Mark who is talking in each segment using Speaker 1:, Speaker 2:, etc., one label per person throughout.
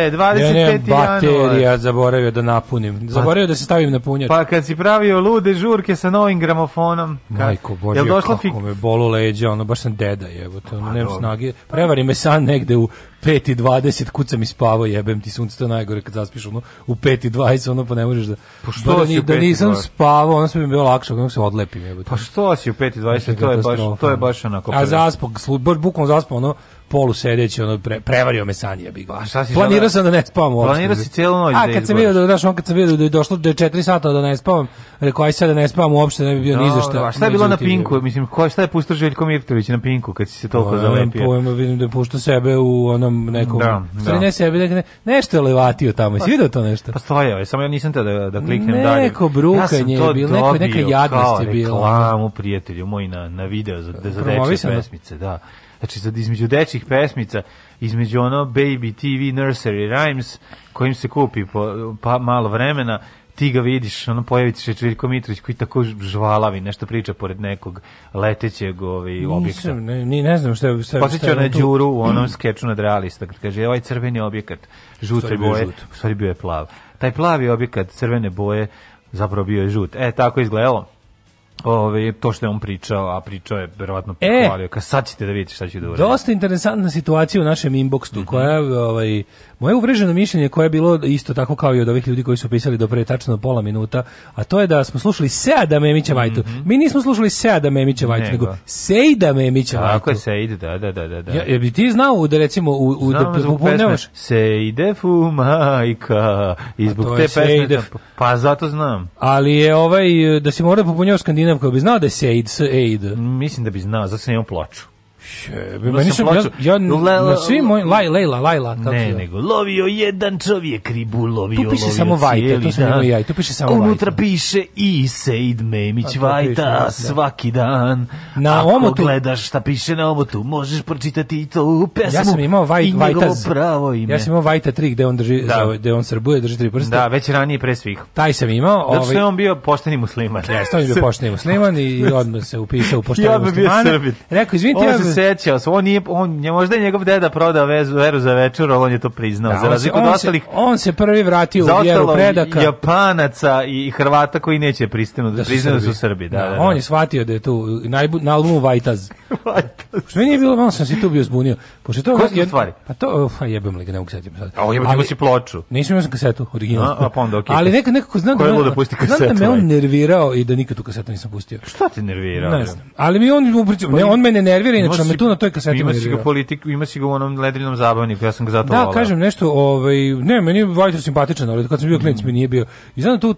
Speaker 1: je, 25. Ne, ne, baterija,
Speaker 2: zaboravio da napunim. Pa- zaboravio da se stavim na punjač.
Speaker 1: Pa kad si pravio lude žurke sa novim gramofonom. Kad, Majko
Speaker 2: Bože, kako fik... me bolu leđa, ono, baš sam deda, jebo, to, ono, pa nemam snage. Prevari me san negde u 5.20, kucam i spavao, jebem ti sunce, to najgore kad zaspiš, ono, u 5.20, ono, pa ne možeš da...
Speaker 1: Pa što da, ni,
Speaker 2: da nisam spavao, ono sam mi bilo lakše, kako se odlepim, jebote.
Speaker 1: Pa što si u 5.20, to, je baš, to je baš
Speaker 2: onako... A zaspog, bukvalno zaspao, ono, polu sedeći, ono, pre, prevario me san jebi ga. Pa
Speaker 1: Planirao žele... sam da ne spavam uopšte. Planirao si celu noć A, da
Speaker 2: kad sam vidio da, znaš, on kad sam vidio da je došlo do da 4 sata da ne spavam, rekao, aj sad da ne spavam uopšte, ne bi bio no, ni za šta. A
Speaker 1: šta je bilo na Pinku? Mislim, ko, šta je puštao Željko Mirtović na Pinku kad si se toliko pa, zalepio? Nemam pojma,
Speaker 2: vidim da pušta sebe u onom nekom... Da, da. Ne sebe, ne, nešto je levatio tamo. Jesi pa, vidio to nešto? Pa
Speaker 1: stojao je, samo ja nisam te da, da kliknem
Speaker 2: neko
Speaker 1: dalje.
Speaker 2: Neko brukanje ja je bilo, neka neka jadnost je bilo.
Speaker 1: Ja kao reklamu, prijatelju moj, na, na video za, za dečje pesmice, da. Znači, sad između dečjih pesmica, između ono Baby TV Nursery Rhymes, kojim se kupi po, pa, malo vremena, ti ga vidiš, ono pojavi se Čečvirko Mitrović koji tako žvalavi, nešto priča pored nekog letećeg ovaj, objekta.
Speaker 2: ne, ni ne znam šta
Speaker 1: je... Posjećao na Đuru u onom mm. skeču nad realista, kad kaže, ovaj crveni objekat, žute boje, u stvari bio je plav. Taj plavi objekat crvene boje zapravo bio je žut. E, tako izgledalo. Ove, to što je on pričao, a pričao je verovatno e, hvalio. Kad sad ćete da vidite šta će da uradi.
Speaker 2: Dosta interesantna situacija u našem inboxu, mm -hmm. koja ovaj, moje uvreženo mišljenje koje je bilo isto tako kao i od ovih ljudi koji su pisali do pre tačno pola minuta, a to je da smo slušali Seada Memića Vajtu. Mm -hmm. Mi nismo slušali Seada Memića Vajtu, nego, nego Sejda Memića Vajtu. Tako je Sejd,
Speaker 1: da, da, da. da. Ja, jer
Speaker 2: bi ti znao da recimo u, u Znam da popunjavaš...
Speaker 1: Sejde fu majka, i zbog te pesme... Da, pa zato znam.
Speaker 2: Ali je ovaj, da si mora da popunjavaš skandinav znam ko bi znao da se Aid,
Speaker 1: Aid. E Mislim da bi znao, zato sam imao ploču.
Speaker 2: Jebe, meni sam, ja, ja na svim mojim, laj, lejla, lajla,
Speaker 1: kako Ne, nego, lovio jedan čovjek ribu, lovio, lovio. Tu piše samo
Speaker 2: vajta, to sam imao
Speaker 1: ja,
Speaker 2: tu piše samo vajta. Unutra
Speaker 1: piše i Seid Memić vajta da. svaki dan. Na Ako omotu. gledaš šta piše na omotu, možeš pročitati i to u pesmu. Ja sam imao vajta, vajta, pravo ime.
Speaker 2: Ja sam imao vajta 3 gde on drži, da. gde on srbuje, drži tri prsta. Da,
Speaker 1: već ranije pre svih.
Speaker 2: Taj sam imao. Zato
Speaker 1: što je ovaj-
Speaker 2: on bio
Speaker 1: pošteni
Speaker 2: musliman. Ja, on je bio pošteni musliman i odmah se upisao u pošteni musliman.
Speaker 1: Rekao, izvinite, ja sećao se, on nije, on, je možda je njegov deda prodao vezu, veru za večer, on je to priznao. Da, za
Speaker 2: razliku od ostalih... On se prvi vratio u vjeru predaka.
Speaker 1: Japanaca i Hrvata koji neće pristinu, da su priznaju da su Srbi. Da, da,
Speaker 2: da, On da. je shvatio da je tu najbu, na albumu Vajtaz. Što nije bilo, on sam se tu bio zbunio.
Speaker 1: Pošto to... Koje stvari?
Speaker 2: Pa to, uh, jebem li ga, ne mogu setim sad.
Speaker 1: A on jebem ti si ploču.
Speaker 2: Nisam
Speaker 1: imao sam
Speaker 2: kasetu, original. A, pa onda, Okay. Ali nekako, nekako znam da, da, pusti kasetu, znam da me on nervirao i da nikad tu kasetu nisam pustio.
Speaker 1: Šta te nervirao?
Speaker 2: Ne znam. Ali mi on, pa on mene nervira, inače me tu na toj kaseti ima si
Speaker 1: ga politik, ima si onom ledrinom zabavnik ja sam ga zato Da, volao.
Speaker 2: kažem nešto, ovaj ne, meni je Vajter simpatičan, ali kad sam bio klinac mm. mi nije bio. I znam da tu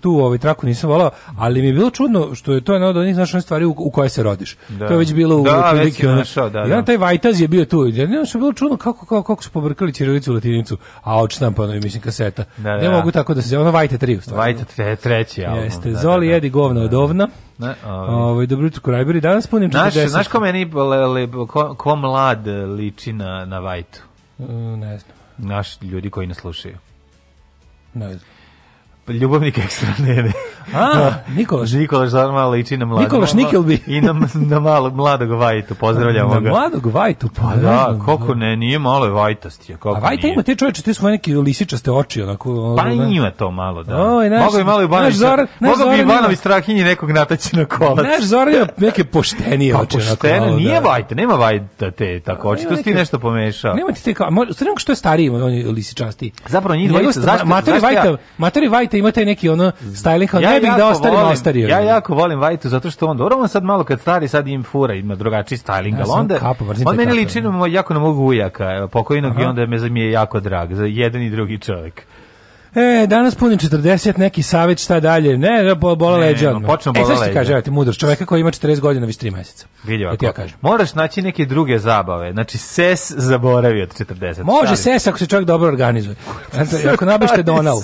Speaker 2: tu ovaj traku nisam volao, ali mi je bilo čudno što je to jedna od onih naših stvari u, u koje se rodiš. Da. To je već bilo da, u prilike. Da, našao, da, da. Ja taj Vajtaz je bio tu. Ja ne znam bilo čudno kako kako kako su pobrkali ćirilicu latinicu, a odštampano je mislim kaseta. Da, da. Ne mogu tako da se ona Vajte 3 u
Speaker 1: stvari.
Speaker 2: Vajte 3, treći album. Jeste, da, Zoli da, jedi govno od ovna. Ne, ovaj. dobro jutro Krajberi. danas punim 40.
Speaker 1: Znaš, znaš ko meni, le, le, ko, ko mlad liči na, na Vajtu?
Speaker 2: E, ne znam.
Speaker 1: Naš ljudi koji nas slušaju. Ne znam ljubavnik ekstra nene. A, da.
Speaker 2: Nikolaš. Nikolaš
Speaker 1: zar malo liči na mladog. Nikolaš Nikelbi. I na, na malo, mladog Vajtu, pozdravljamo ga.
Speaker 2: Na mladog Vajtu,
Speaker 1: Pa da, kako da. ne, nije malo je Vajtast je. A
Speaker 2: Vajta nije. ima te čoveče, te svoje neke lisičaste oči. Onako,
Speaker 1: pa da, da. ima to malo, da. Oj, naš, Mogu bi malo Ivanović, Zoran, naš mogu bi Ivanović Strahinji nekog nataći na kolac. Pa naš
Speaker 2: Zoran ima neke poštenije pa, oči. Pa poštene,
Speaker 1: malo, nije da. Vajta, nema Vajta te tako oči, tu si ti nešto pomešao. Nema ti te kao,
Speaker 2: stvarno što je stariji, oni lisičasti.
Speaker 1: Zapravo njih dvojica,
Speaker 2: zašto? Matori Vajta, Matori Vajta ima taj neki ono styling, ja ne bih da ostari volim, ostario.
Speaker 1: Ja jako volim Vajtu zato što on, dobro, on sad malo kad stari, sad im fura, ima drugačiji styling, ja, da, ali onda, kapo, on meni liči jako na mog ujaka, pokojnog, Aha. i onda me mi je jako drag, za jedan i drugi čovjek.
Speaker 2: E, danas punim 40, neki savjet šta dalje. Ne, da, bola ne, leđa odmah. Počne e, bola e, leđa. ti kaže, evo ti mudar čoveka koji ima 40 godina, već 3 meseca.
Speaker 1: Vidi ovako. Ja kažem. Moraš naći neke druge zabave. Znači, ses zaboravi od 40.
Speaker 2: Može Stavi. ses ako se čovjek dobro organizuje. Znači, ako nabašte Donal.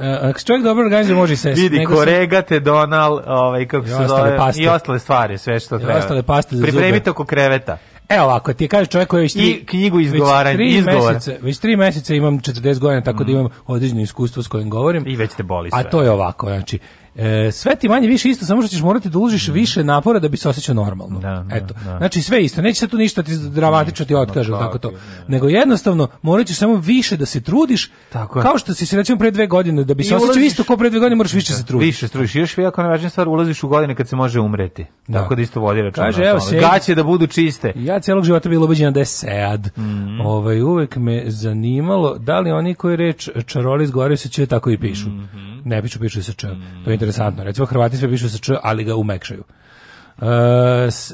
Speaker 2: E, ako se čovjek dobro organizuje, može ses.
Speaker 1: Vidi, Nego korega te Donal, ovaj, kako se zove, i ostale stvari, sve što treba. I
Speaker 2: ostale paste za Pripremite zube. Pripremite
Speaker 1: oko kreveta.
Speaker 2: E ovako, ti kaže čovjek koji je već tri,
Speaker 1: I knjigu izgovaranja, već tri meseca,
Speaker 2: već tri meseca imam 40 godina, tako mm. da mhm. imam određeno iskustvo s kojim govorim.
Speaker 1: I već te boli sve.
Speaker 2: A to je ovako, znači, E, sve ti manje više isto, samo što ćeš morati da uložiš mhm. više napora da bi se osjećao normalno. Da, da, Eto. Da. Znači sve isto, neće se tu ništa ti dramatično ti otkažu no, tako to. Nego jednostavno morat ćeš samo više da se trudiš. Tako je. Kao što si se recimo pre dve godine da bi se osjećao isto kao pre dve godine moraš više da, se trudiš. Više trudiš. Još vi
Speaker 1: ako najvažnija stvar ulaziš u godine kad se može umreti. Da. Tako da isto vodi računa. Kaže, evo, se, gaće da budu čiste.
Speaker 2: Ja celog života bilo ubeđen da je sad. Mm -hmm. Ovaj uvek me zanimalo da li oni koji reč čaroli izgovaraju se će tako i pišu. Mm -hmm. Ne pišu, pišu se č. Mm -hmm. To je mhm interesantno. Recimo, Hrvati sve pišu sa Č, ali ga umekšaju.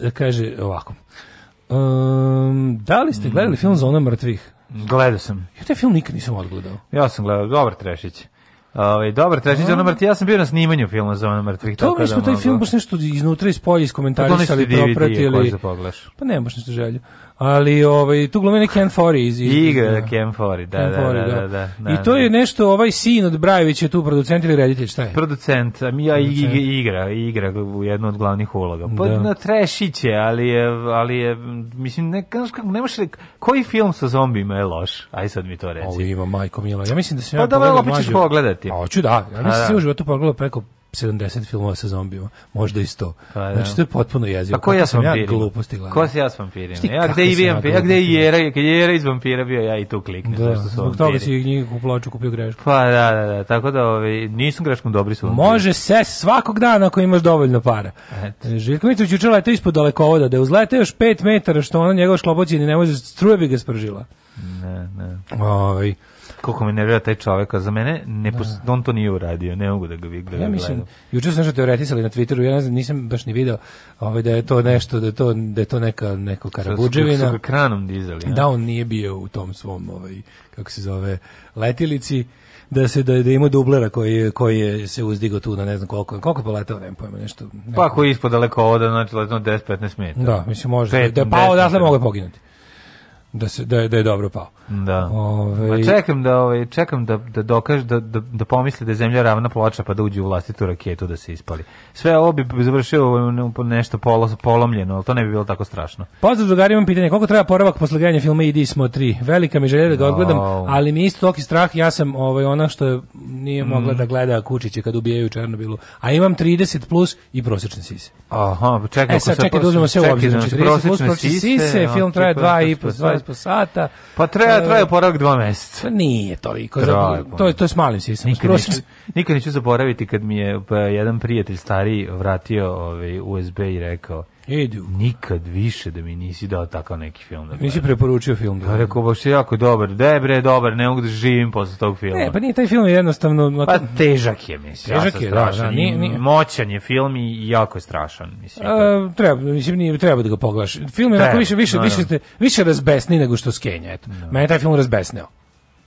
Speaker 2: E, kaže ovako. Um, da li ste gledali film Zona mrtvih?
Speaker 1: Gledao sam.
Speaker 2: Ja taj film nikad nisam
Speaker 1: odgledao. Ja sam gledao, dobar trešić. Ovaj dobar trešić zona mrtvih. Ja sam bio na snimanju filma Zona mrtvih.
Speaker 2: To mi da što taj film baš nešto iznutra i spolja iskomentari, ali pa da propratili. Pa ne, baš nešto želju ali ovaj tu glumi
Speaker 1: neki
Speaker 2: Kenfori iz, iz
Speaker 1: Igra Kenfori, da, Kenfori, da,
Speaker 2: da, da, da, I to je nešto ovaj sin od Brajević je tu producent ili reditelj, šta je?
Speaker 1: Producent, a mi ja igra, igra u jednu od glavnih uloga. Pa da. na trešiće, ali je ali je mislim ne kako ne možeš koji film sa zombijima je loš? Aj sad mi to reci.
Speaker 2: Ovo ima Majko Milo. Ja mislim da se ja Pa da,
Speaker 1: ćeš pogledati.
Speaker 2: A hoću
Speaker 1: da.
Speaker 2: Ja mislim da se u životu pogledao preko 70 filmova sa zombijima, možda i 100. Pa, da. Znači, to je potpuno jezivo. A
Speaker 1: ko ja sam vampirima? Ja gluposti gledam. Ko si ja s vampirima? Šti, znači, ja gde i vi vampir, ja gde i Jera, kad je Jera iz vampira bio, ja i tu kliknem.
Speaker 2: Da, što su zbog vampiri. toga si njih u ploču kupio grešku.
Speaker 1: Pa da, da, da, tako da ovi, ovaj, nisu greškom dobri su
Speaker 2: vampiri. Može se svakog dana ako imaš dovoljno para. Et. E, Željko Mitrović učer leta ispod dalekovoda, da je uzlete još 5 metara što ona njegova škloboćina ne može, struje bi ga spržila.
Speaker 1: Ne, ne. Ovaj koliko me nervira taj čovjek, a za mene ne pos... da. on to nije uradio, ne mogu da ga vidim. Da ja mislim,
Speaker 2: juče sam što teoretisali na Twitteru, ja ne znam, nisam baš ni video ovaj, da je to nešto, da je to, da je to neka, neko karabuđevina. Su ga kranom dizali. Ja? Da, on nije bio u tom svom, ovaj, kako se zove, letilici da se da, da ima dublera koji koji je se uzdigo tu na ne znam koliko koliko poletao ne pojma nešto pa
Speaker 1: neko. pa ako ispod daleko oda znači letno 10 15 metara
Speaker 2: da mislim može Pet, da pa odatle mogu poginuti da se da je, da je dobro pao.
Speaker 1: Da. Ove... čekam da ovaj čekam da da dokaže da, da da pomisli da je zemlja ravna ploča pa da uđe u vlastitu raketu da se ispali. Sve ovo bi završio nešto polo, polomljeno, al to ne bi bilo tako strašno.
Speaker 2: Pozdrav drugarima, imam pitanje koliko treba poravak posle gledanja filma Idi smo 3. Velika mi želja da ga odgledam, ali mi isto toki strah, ja sam ovaj ona što nije mogla mm. da gleda kučiće kad ubijaju Černobilu, a imam 30 plus i prosečne sise.
Speaker 1: Aha, čekaj, e, sad, čekaj, da uzmemo
Speaker 2: sve u obzir, znači 30 znači, plus prosečne sise, sise, film traje 2 pa i po, po sata.
Speaker 1: Pa treba, e, traje oporavak dva meseca. Pa
Speaker 2: nije toliko.
Speaker 1: Traje,
Speaker 2: to, je, to je s malim sisom.
Speaker 1: Nikad, neću, nikad neću zaboraviti kad mi je pa, jedan prijatelj stariji vratio ovaj, USB i rekao Edu. Nikad više da mi nisi dao takav neki film. Da nisi
Speaker 2: preporučio film.
Speaker 1: Da ja rekao, baš je jako dobar. Da bre, dobar, ne mogu da živim posle tog filma. Ne,
Speaker 2: pa nije taj film jednostavno...
Speaker 1: Pa težak je, mislim. Težak ja je, da, strašan. da, da nije, nije. Moćan je film i jako je strašan. Mislim, A,
Speaker 2: e, treba, mislim, nije, treba da ga pogledaš. Film je onako više, više, no, no. više, više razbesni nego što skenja. Eto. No. Da. Mene je taj film razbesneo.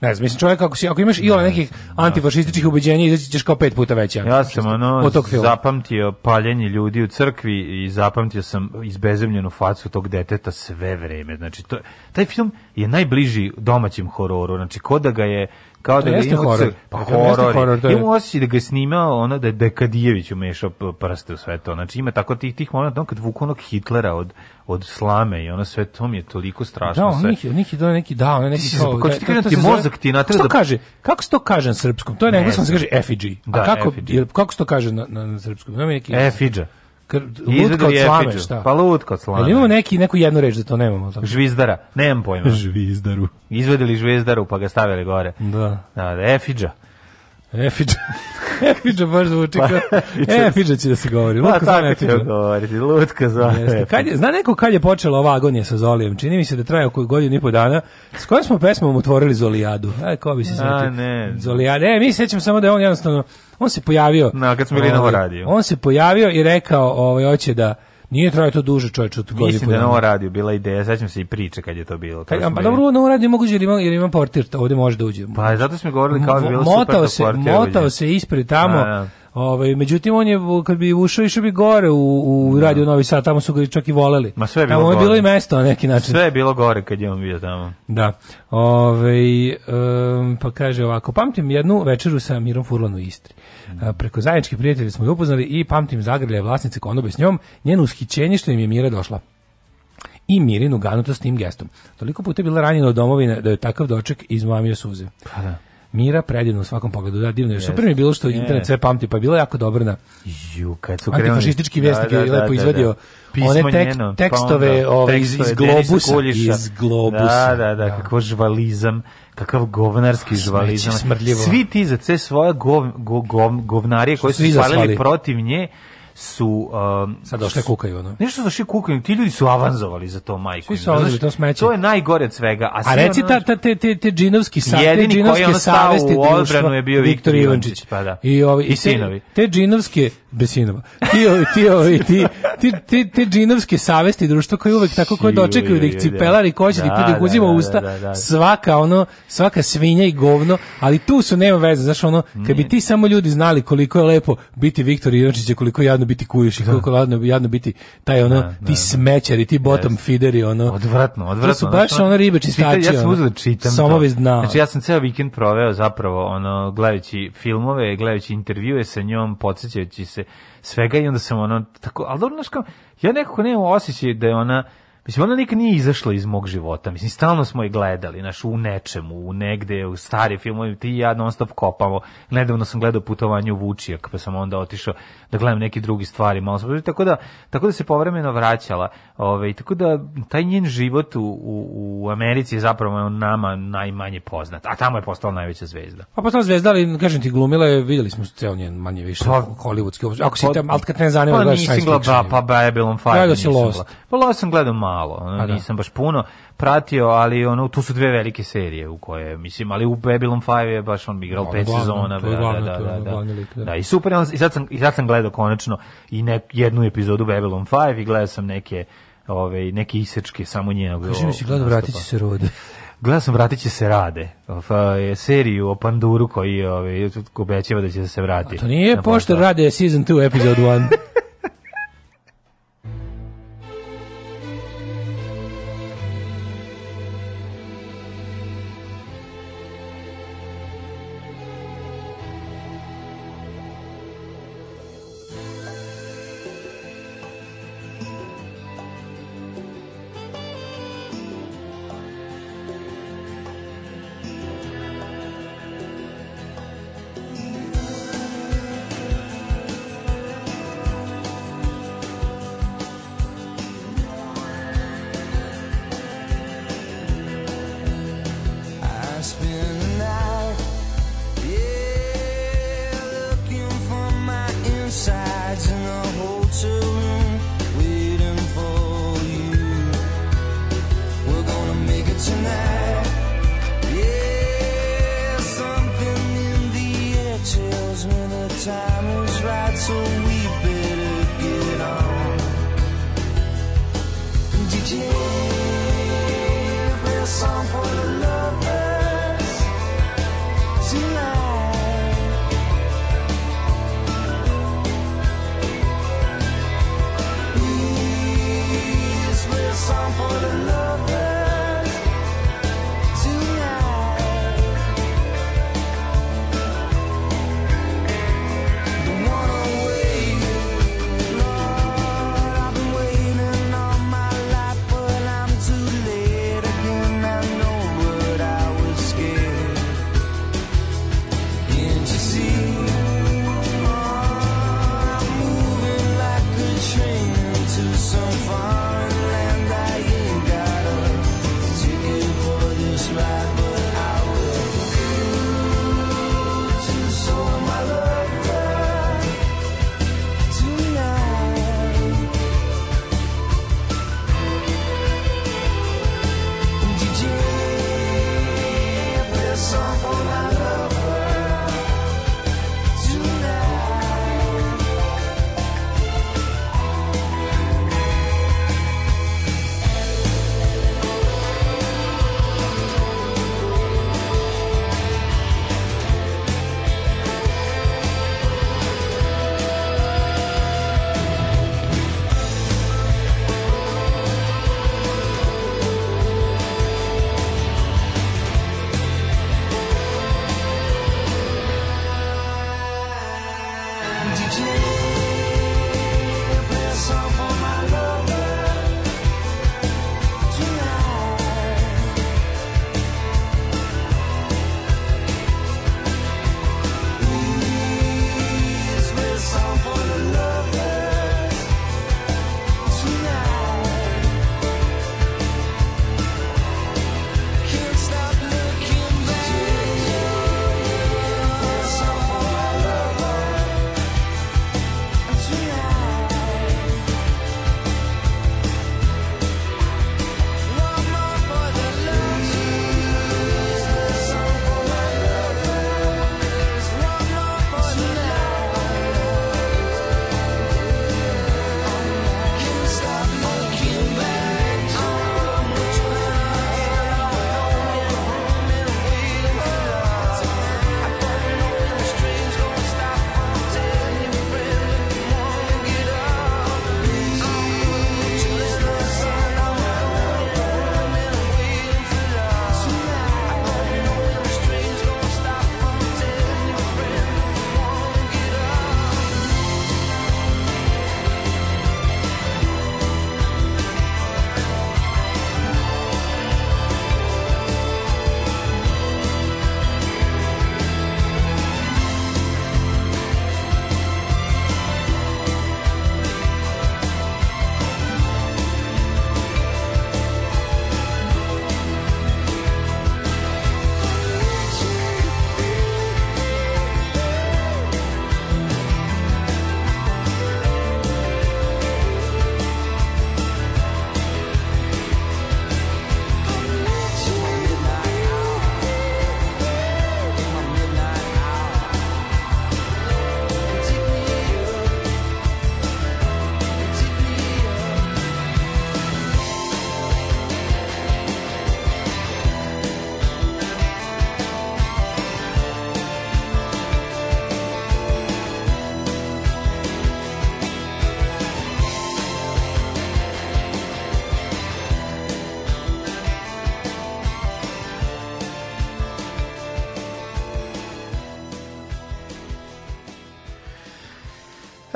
Speaker 2: Ne znam, mislim čovjek ako si ako imaš iole nekih antifašističkih ubeđenja izaći ćeš kao pet puta veća.
Speaker 1: Ja sam ono zapamtio paljenje ljudi u crkvi i zapamtio sam izbezemljenu facu tog deteta sve vreme. Znači to taj film je najbliži domaćem hororu. Znači ko da ga je
Speaker 2: kao to da
Speaker 1: je jeste horor. Pa horor. horor je. Imam osjećaj da ga je snimao ono da je Dekadijević umešao prste u sve to. Znači ima tako tih, tih momenta kad vuku onog Hitlera od, od slame i ono sve to mi je toliko strašno. Da,
Speaker 2: on sve. Da, njih je do neki, da, on neki...
Speaker 1: kao, Kako da, ti kažeš da ti mozak ti na natreza...
Speaker 2: Što kaže? Kako se to kaže na srpskom? To je na engleskom se kaže effigy. Da, A kako, jer, kako se to kaže na, na, na srpskom?
Speaker 1: Effigy lud kao slame, šta? Pa lud kao slame. Ali imamo
Speaker 2: neki, neku jednu reč da to nemamo. Tako.
Speaker 1: Žvizdara, nemam pojma. Žvizdaru.
Speaker 2: Izvedili žvizdaru
Speaker 1: pa ga stavili gore. Da. da, da efidža.
Speaker 2: Efidža. Efidža baš zvuči kao... Pa, Efidža će da se govori. Lutka pa, tako
Speaker 1: će govoriti. Lutka zove. Kad
Speaker 2: je, zna neko kad je počela ova agonija sa Zolijem? Čini mi se da traje oko godinu i po dana. S kojom smo pesmom otvorili Zolijadu? E, ko bi se svetio? ne. Zolijada. E, mi sećamo samo da je on jednostavno... On se pojavio...
Speaker 1: Na, no, kad smo bili na ovaj, radio.
Speaker 2: On se pojavio i rekao, ovaj, hoće da Nije trajao to duže, čoveče,
Speaker 1: od godine. Mislim da je Novo radio bila ideja, sećam se i priče kad je to bilo. To
Speaker 2: pa, pa dobro, na Novo radio moguće jer ima, jer ima portir, ovde može da uđe.
Speaker 1: Pa zato smo govorili kao bi da bilo motao
Speaker 2: super se, Motao se ispred tamo, a, da, a. Da. Ovaj međutim on je kad bi ušao išao bi gore u u da. Radio Novi Sad, tamo su ga čak i voleli. Ma sve je bilo tamo je bilo i mesto na neki način.
Speaker 1: Sve je bilo gore kad je on bio tamo.
Speaker 2: Da. Ovaj um, pa kaže ovako, pamtim jednu večeru sa Mirom Furlan u Istri. Mm. A, preko zajedničkih prijatelja smo ju upoznali i pamtim zagrljaje vlasnice konobe s njom, njeno ushićenje što im je Mira došla i Mirinu ganuto s tim gestom. Toliko puta je bila ranjena od domovine da je takav doček izmamio suze. Pa da mira predivno u svakom pogledu. Da, divno je. Yes. Super mi je bilo što yes. internet sve pamti, pa je bila jako dobrna. Ju, kad su krenuli. Antifašistički da, vjesnik da, da, da, je lepo da, izvadio one tek, njeno, pa tekstove, pa ove, iz, iz globusa. Iz globusa. Da,
Speaker 1: da, da, da, kako žvalizam kakav govnarski žvalizam. zvalizam. Svi ti za sve svoje gov, gov, gov, govnarije koje su ispalili protiv nje, su
Speaker 2: um, sad
Speaker 1: došle
Speaker 2: kukaju ono.
Speaker 1: Nešto došli kukaju, ti ljudi su avanzovali za to majku.
Speaker 2: Su odli, to smeće. To je najgore od svega. A, a reci ono, ta, te te te džinovski sa te džinovske savesti u odbranu je bio Viktor Ivančić. Pa da. I ovi i sinovi. Te, te džinovske besinova. Ti ovi ti ovi ti ti ti te džinovske savesti društva koje uvek tako koje dočekaju da ih cipelari da. koće da da, da, da, da ih usta. Svaka ono svaka svinja i govno, ali tu su nema veze, znaš ono, kad bi ti samo ljudi znali koliko je lepo biti Viktor Ivančić, koliko jadno jadno biti kuješ i da. koliko ladno jadno biti taj ono da, da, ti da. smećari, ti bottom yes. feederi ono.
Speaker 1: Odvratno, odvratno. To su baš
Speaker 2: ono, ribe čistači. Ja sam uzeo da čitam. Samo bi
Speaker 1: znao. Znači ja sam ceo vikend proveo zapravo ono gledajući filmove, gledajući intervjue sa njom, podsjećajući se svega i onda sam ono tako, al dobro, ja nekako nemam osjećaj da je ona Mislim, ona nikad nije izašla iz mog života. Mislim, stalno smo je gledali, naš, u nečemu, u negde, u stari filmovi, ti i ja non stop kopamo. Nedavno sam gledao putovanje u Vučijak, pa sam onda otišao da gledam neke drugi stvari. Malo sam, tako, da, tako da se povremeno vraćala. Ove, ovaj, tako da taj njen život u, u, u Americi je zapravo nama najmanje poznat, a tamo je postala najveća zvezda.
Speaker 2: Pa postala zvezda, ali kažem ti glumila je, vidjeli smo ceo njen manje više
Speaker 1: pa,
Speaker 2: hollywoodski Ako si pa, tam, ali kad ne
Speaker 1: zanima, pa, da gledaš nisam
Speaker 2: gledao, da, pa, pa Babylon 5 gledao
Speaker 1: si Lost. Pa Lost sam gledao malo, ono, da. nisam baš puno pratio, ali ono, tu su dve velike serije u koje, mislim, ali u Babylon 5 je baš on igrao da, pet glavno, sezona. Da, glavno,
Speaker 2: da, da, da, da. da,
Speaker 1: i super, i sad sam, i sad sam gledao konačno i ne, jednu epizodu Babylon 5 i gledao sam neke ove, neke isečke samo njenog.
Speaker 2: Kaži mi si
Speaker 1: gledao
Speaker 2: Vratići
Speaker 1: se
Speaker 2: rode.
Speaker 1: Gledao sam Vratići se rade, seriju o panduru koji ove, obećava da će da se vratiti. A
Speaker 2: to nije pošto rade season 2 episode 1.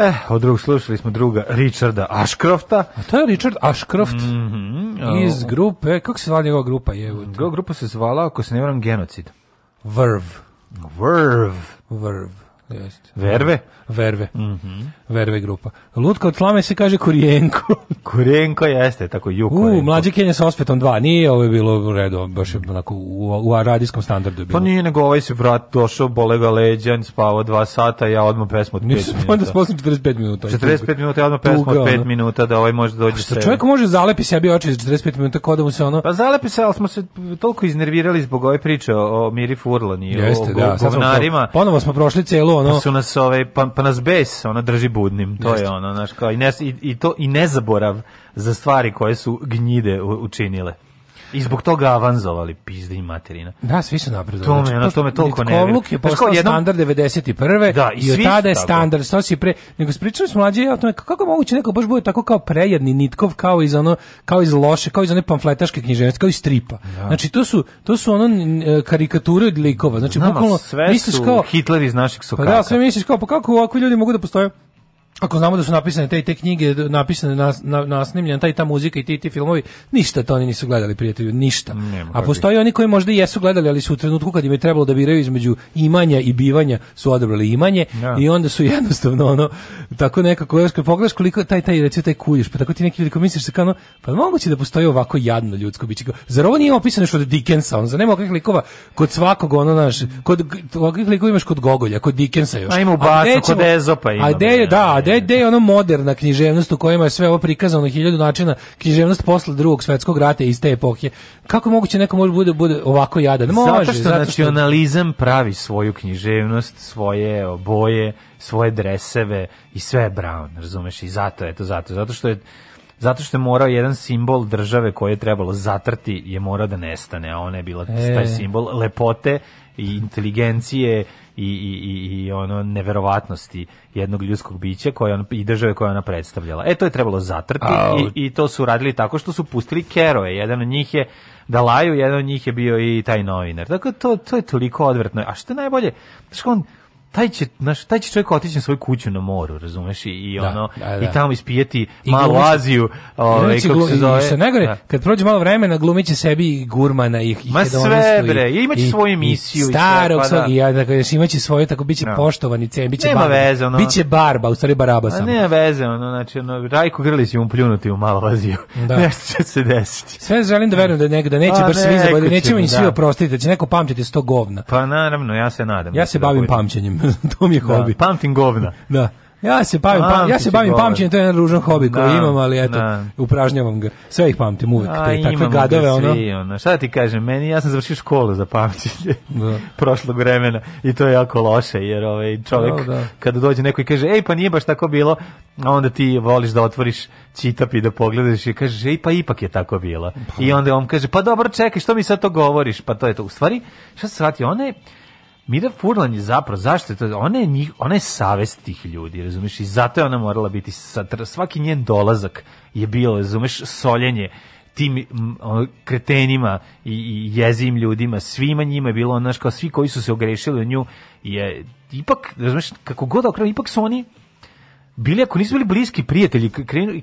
Speaker 1: Eh, od drugog slušali smo druga Richarda Ashcrofta.
Speaker 2: A to je Richard Ashcroft mm -hmm. iz grupe, kako se zvala njegova grupa? Je,
Speaker 1: njegova grupa se zvala, ako se ne vram, genocid.
Speaker 2: Verve.
Speaker 1: Verve.
Speaker 2: Verve.
Speaker 1: Jest. Verve?
Speaker 2: Verve. Mm -hmm. Verve grupa. Lutka od slame se kaže Kurijenko.
Speaker 1: Kurijenko jeste, tako ju U,
Speaker 2: mlađi Kenja sa ospetom 2. Nije ovo
Speaker 1: je
Speaker 2: bilo u redu, baš je onako u, u radijskom standardu je pa bilo. Pa
Speaker 1: nije, nego ovaj se vrat došao, bole ga leđan, spavao 2 sata, ja odmah pesmu od 5 minuta. Nisam onda
Speaker 2: 45
Speaker 1: minuta. 45 minuta, ja odmah pesmu od 5 minuta da ovaj može da dođe pa sve.
Speaker 2: Čovjek može zalepi sebi oči za 45 minuta, kao da mu se ono...
Speaker 1: Pa zalepi se, ali smo se toliko iznervirali zbog ove priče o, Miri Furlan i jeste, o da, govnarima. Ponovo smo prošli celo pa ono... Pa su nas ove, ovaj, pa, pa nas bes ona drži budnim, to Just. je ono, znaš, kao i, ne, i, i, to, i nezaborav za stvari koje su gnjide učinile. I zbog toga avanzovali, pizde i materina.
Speaker 2: Da, svi su napredovali. To me, znači, ono, to me toliko ne... Litkovluk je postao jednom... standard 91. Da, i, i od tada je standard, što si pre... Nego spričali smo mlađe ja o tome, kako moguće neko baš bude tako kao prejedni nitkov, kao iz ono, kao iz loše, kao iz one pamfletaške književnosti, kao iz stripa. Da. Znači, to su, to su ono e, karikature od likova. Znači, Znamo, bukvalno, sve
Speaker 1: misliš kao... Hitler iz naših sokaka.
Speaker 2: Pa
Speaker 1: da, sve
Speaker 2: misliš kao, pa kako ovakvi ljudi mogu da postoje? Ako znamo da su napisane te i te knjige, napisane nas, na, nasnimljena ta i ta muzika i ti ti filmovi, ništa to oni nisu gledali, prijatelju, ništa. Nemo A postoje oni koji možda i jesu gledali, ali su u trenutku kad im je trebalo da biraju između imanja i bivanja, su odabrali imanje ja. Da. i onda su jednostavno ono, tako nekako, još kad pogledaš koliko taj, taj, recimo taj kujiš, pa tako ti neki ljudi ko misliš se da kao, ono, pa moguće da postoji ovako jadno ljudsko biće. Zar ovo nije opisano što od Dickensa, on za nema kakvih likova, kod svakog ono, naš, kod, ovakvih likova imaš kod Gogolja,
Speaker 1: kod Dickensa još. A ima u Bacu, kod Ezopa ima. Da, a de,
Speaker 2: da, Gde gde je ono moderna književnost u kojima je sve ovo prikazano na hiljadu načina, književnost posle drugog svetskog rata iz te epohe. Kako moguće neko može bude bude ovako jadan? Može,
Speaker 1: zato što, zato što... nacionalizam pravi svoju književnost, svoje boje svoje dreseve i sve je brown, razumeš? I zato je to zato, zato što je zato što je morao jedan simbol države koje je trebalo zatrti je morao da nestane, a ona je bila e. taj simbol lepote i inteligencije i, i, i ono neverovatnosti jednog ljudskog bića koja on, i države koje ona predstavljala. E, to je trebalo zatrti Au. i, i to su radili tako što su pustili keroje. Jedan od njih je da jedan od njih je bio i taj novinar. Dakle, to, to je toliko odvrtno. A što je najbolje, što on taj će naš taj će čovjek otići na svoju kuću na moru, razumeš i, i da, ono da, da, i tamo ispijeti I malu glumiće, Aziju,
Speaker 2: ovaj kako se zove. Se ne da. kad prođe malo vremena glumiće sebi i gurmana i
Speaker 1: Ma sve bre, i, imaće svoju emisiju i
Speaker 2: starog sve, pa, da. i ja dakle, da kažeš imaće svoje tako biće no. poštovani cem, biće Nema barba. Veze, ono. Biće barba, u stvari baraba
Speaker 1: samo. Nema veze, ono znači ono Rajko Grlić im pljunuti u malu Aziju. Da. Nešto će se desiti.
Speaker 2: Sve želim da verujem da negde da neće A, pa baš svi zaboraviti, neće im da, svi oprostiti, da će neko pamtiti sto govna.
Speaker 1: Pa naravno, ja se nadam.
Speaker 2: Ja se bavim pamćenjem. to mi je da, hobi.
Speaker 1: Da, pamtim govna.
Speaker 2: da. Ja se bavim, pa, ja se bavim pamćenjem, to je jedan ružan hobi da, koji imam, ali eto, da. upražnjavam ga. Sve ih pamtim uvek, A, te takve gadove,
Speaker 1: ono. ono. Šta da ti kažem, meni, ja sam završio školu za pamćenje da. prošlog vremena i to je jako loše, jer ovaj čovjek no, da. kada dođe neko i kaže, ej, pa nije baš tako bilo, a onda ti voliš da otvoriš čitap i da pogledaš i kažeš, ej, pa ipak je tako bilo. Pa. I onda on kaže, pa dobro, čekaj, što mi sad to govoriš? Pa to je to. U stvari, šta se shvatio, ona je, Mira Furlan je zapravo, zašto je to? Ona je, njih, ona je savest tih ljudi, razumeš, I zato je ona morala biti, svaki njen dolazak je bilo, razumeš, soljenje tim kretenima i, i jezim ljudima, svima njima je bilo, ona, kao svi koji su se ogrešili u nju, je ipak, razumeš, kako god okrenu, ipak su oni bili ako nisu bili bliski prijatelji,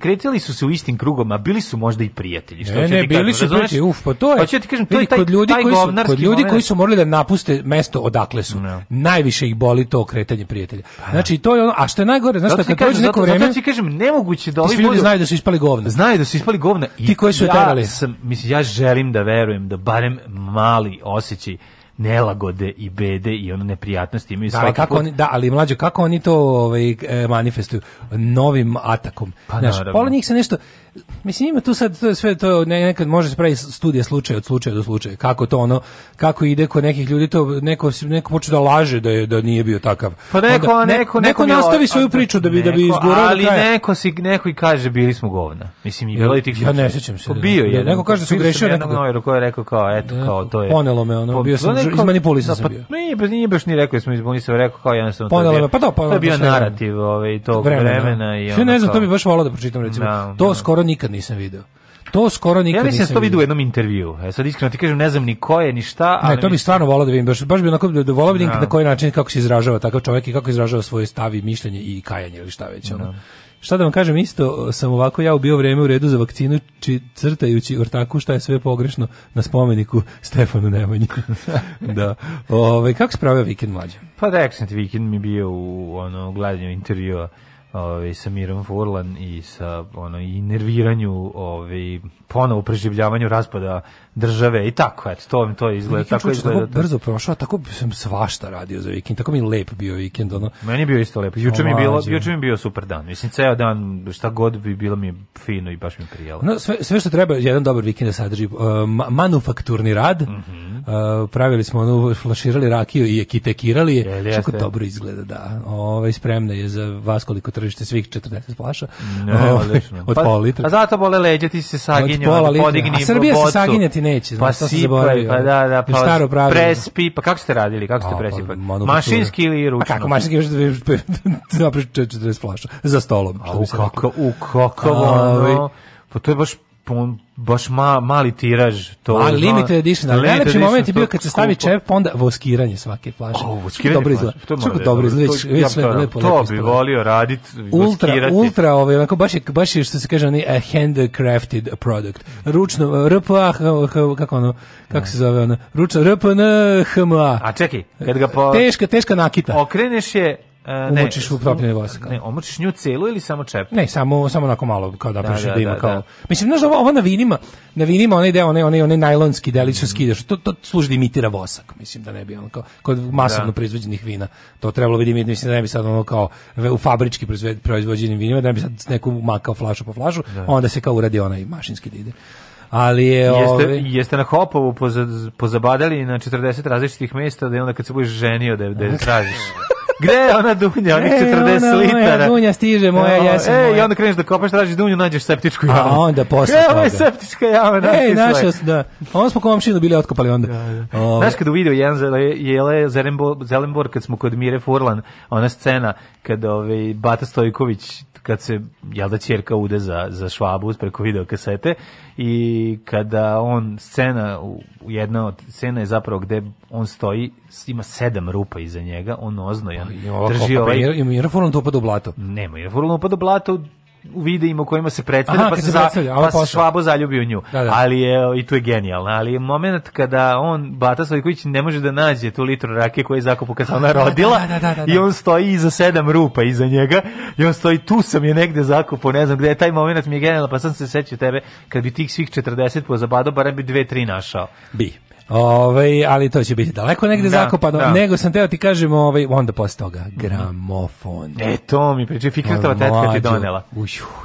Speaker 1: kretili su se u istim krugovima bili su možda i prijatelji. Što
Speaker 2: ne, ne, da ti bili kažem, su prijatelji, uf, pa to je. pa Hoću da ti kažem, to je taj, kod ljudi taj koji su, kod ljudi koji su morali da napuste mesto odakle su. No. Najviše ih boli to kretanje prijatelja. Pa da. znači to je ono, a što je najgore, znaš šta,
Speaker 1: kad kažem, neko vreme. Zato ti kažem, nemoguće
Speaker 2: da
Speaker 1: ovi ljudi
Speaker 2: znaju da su ispali govna.
Speaker 1: Znaju da su ispali govna
Speaker 2: i ti koji su ja terali.
Speaker 1: Sam, mislim ja želim da verujem da barem mali osećaj nelagode i bede i ono neprijatnosti imaju
Speaker 2: da, ali kako put... oni, da, ali mlađe kako oni to ovaj e, manifestuju novim atakom. Pa, Znaš, pola njih se nešto Mislim ima tu sad to sve to nekad može se pravi studija slučaja od slučaja do slučaja. Kako to ono kako ide kod nekih ljudi to neko neko počne da laže da je da nije bio takav. Pa neko Onda, neko, neko, neko nastavi svoju priču da bi neko, da bi izgurao
Speaker 1: ali
Speaker 2: neko
Speaker 1: si neko i kaže bili smo govna. Mislim i bilo i tih.
Speaker 2: Ja
Speaker 1: ne
Speaker 2: sećam se. Da- bio da je. Neko kaže da su grešio
Speaker 1: nekog novera koji je rekao kao eto kao to je.
Speaker 2: Ponelo me ono, bio sam izmanipulisan sam
Speaker 1: pa bio. pa nije baš ni rekao smo izmanipulisan, rekao kao sam to. Ponelo me. Pa da, pa to bio narativ ovaj tog vremena
Speaker 2: i Sve ne znam, to bi baš volao da pročitam recimo. Da, to skoro nikad nisam video. To skoro nikad
Speaker 1: nisam. Ja mislim da to vidio u jednom intervju. E sad iskreno ti kažem ne znam ni ko je ni
Speaker 2: šta, ali Ne, to bi stvarno volao da vidim. Baš baš bi onako da volao vidim no. Da. na koji način kako se izražava takav čovjek i kako izražava svoje stavi, mišljenje i kajanje ili šta već ono. No. Da. Šta da vam kažem, isto sam ovako ja ubio vrijeme u redu za vakcinu či, crtajući ortaku šta je sve pogrešno na spomeniku Stefanu Nemanji. da. Ove, kako se vikend mlađe?
Speaker 1: Pa da, ekstrent vikend mi bio u ono, gledanju intervjua ovaj sa Mirom Furlan i sa ono i nerviranju, ovaj ponovo preživljavanju raspada države i tako eto to to izgleda
Speaker 2: Viking tako
Speaker 1: izgleda tako
Speaker 2: brzo prošao tako sam svašta radio za vikend tako mi lep bio vikend ono
Speaker 1: meni je bio isto lep juče mi bilo juče mi bio super dan mislim ceo dan šta god bi bilo mi fino i baš mi prijelo no
Speaker 2: sve, sve što treba jedan dobar vikend da sadrži uh, manufakturni rad mm -hmm. uh, pravili smo ono flaširali rakiju i ekitekirali je kako dobro izgleda da ovaj spremna je za vas koliko tržište svih 40 flaša ne,
Speaker 1: o, od pa, pola litra a zato bole leđa ti se saginje da podigni
Speaker 2: a Srbija se saginjati neće, pa znaš, sipaj, zaboravio. Pa da,
Speaker 1: da, pa staro pravilo. Prespi, pa kako ste radili, kako ste A, presipali?
Speaker 2: Pa, mašinski
Speaker 1: ili ručno?
Speaker 2: Pa kako
Speaker 1: mašinski,
Speaker 2: napraviš 40 flaša za stolom. A,
Speaker 1: u kako, u kako, ono, pa to je baš baš ma, mali tiraž to
Speaker 2: ali limited edition ali najlepši moment je bio kad se stavi kupo. čep onda voskiranje svake flaše dobro izgleda to mora dobro izgleda
Speaker 1: ja sve to, lepo to bi volio raditi
Speaker 2: ultra voskirati. ultra ovaj onako baš je baš je što se kaže a eh, handcrafted product ručno eh, RPA kako ono kako se zove ono ručno RPN
Speaker 1: HMA a čekaj kad ga po...
Speaker 2: teška teška nakita
Speaker 1: okreneš je
Speaker 2: ne, umočiš u propljeni vosak. Ne,
Speaker 1: omočiš nju celu ili samo čep?
Speaker 2: Ne, samo samo onako malo kao da da, da, da ima da, kao. Da. Mislim znaš ovo, ovo na vinima, na vinima onaj deo, onaj onaj onaj najlonski delić što mhm. skidaš. To to služi da imitira vosak, mislim da ne bi ono kao kod masovno da. proizvođenih vina. To trebalo vidim, da mislim da ne bi sad ono kao u fabrički proizvođenim vinima, da ne bi sad neku makao flašu po flašu, onda se kao uradi onaj mašinski da ide
Speaker 1: ali je jeste, ove... Ovaj- jeste na Hopovu pozabadali na 40 različitih mesta da je onda kad se budeš ženio da, da tražiš Gde je ona dunja, onih e, 40 ona litara? Moja
Speaker 2: dunja stiže, moja no, e, jesen. E, i
Speaker 1: onda kreneš da kopaš, tražiš dunju, nađeš septičku jamu. A
Speaker 2: onda posle e, toga. Evo je
Speaker 1: septička jama, napisla. E,
Speaker 2: našao se, da. Onda smo komšinu bili otkopali onda.
Speaker 1: Da, da. Ove. Znaš kada vidio jedan jele Zelenbor, kad smo kod Mire Furlan, ona scena kad ovaj, Bata Stojković kad se jel da ćerka ude za za Švabu preko video kasete i kada on scena jedna od scena je zapravo gde on stoji, ima sedam rupa iza njega, on oznojan. Pa, drži ovaj...
Speaker 2: Pa, ima Iraforan to upada u blato.
Speaker 1: Nema, Iraforan upada u blato, u videima u kojima se predstavlja, pa, pa, se, za, pa se Švabo zaljubi u nju. Da, da. Ali je, i tu je genijalno, ali je moment kada on, Bata Stojković, ne može da nađe tu litru rake koju je zakupu kad se ona da, da, rodila da, da, i on stoji iza sedam rupa iza njega i on stoji, tu sam je negde zakupu, ne znam gde je, taj moment mi je genijalno, pa sam se sećao tebe, kad bi tih svih 40 pozabadao, barem bi dve, tri našao. Bi.
Speaker 2: Ovaj, ali to će biti daleko negde da, zakopano, da. nego sam teo ti kažem, ovaj, onda posle toga, gramofon. E, to
Speaker 1: mi priče, Fikretova tetka ti donela.
Speaker 2: Uju,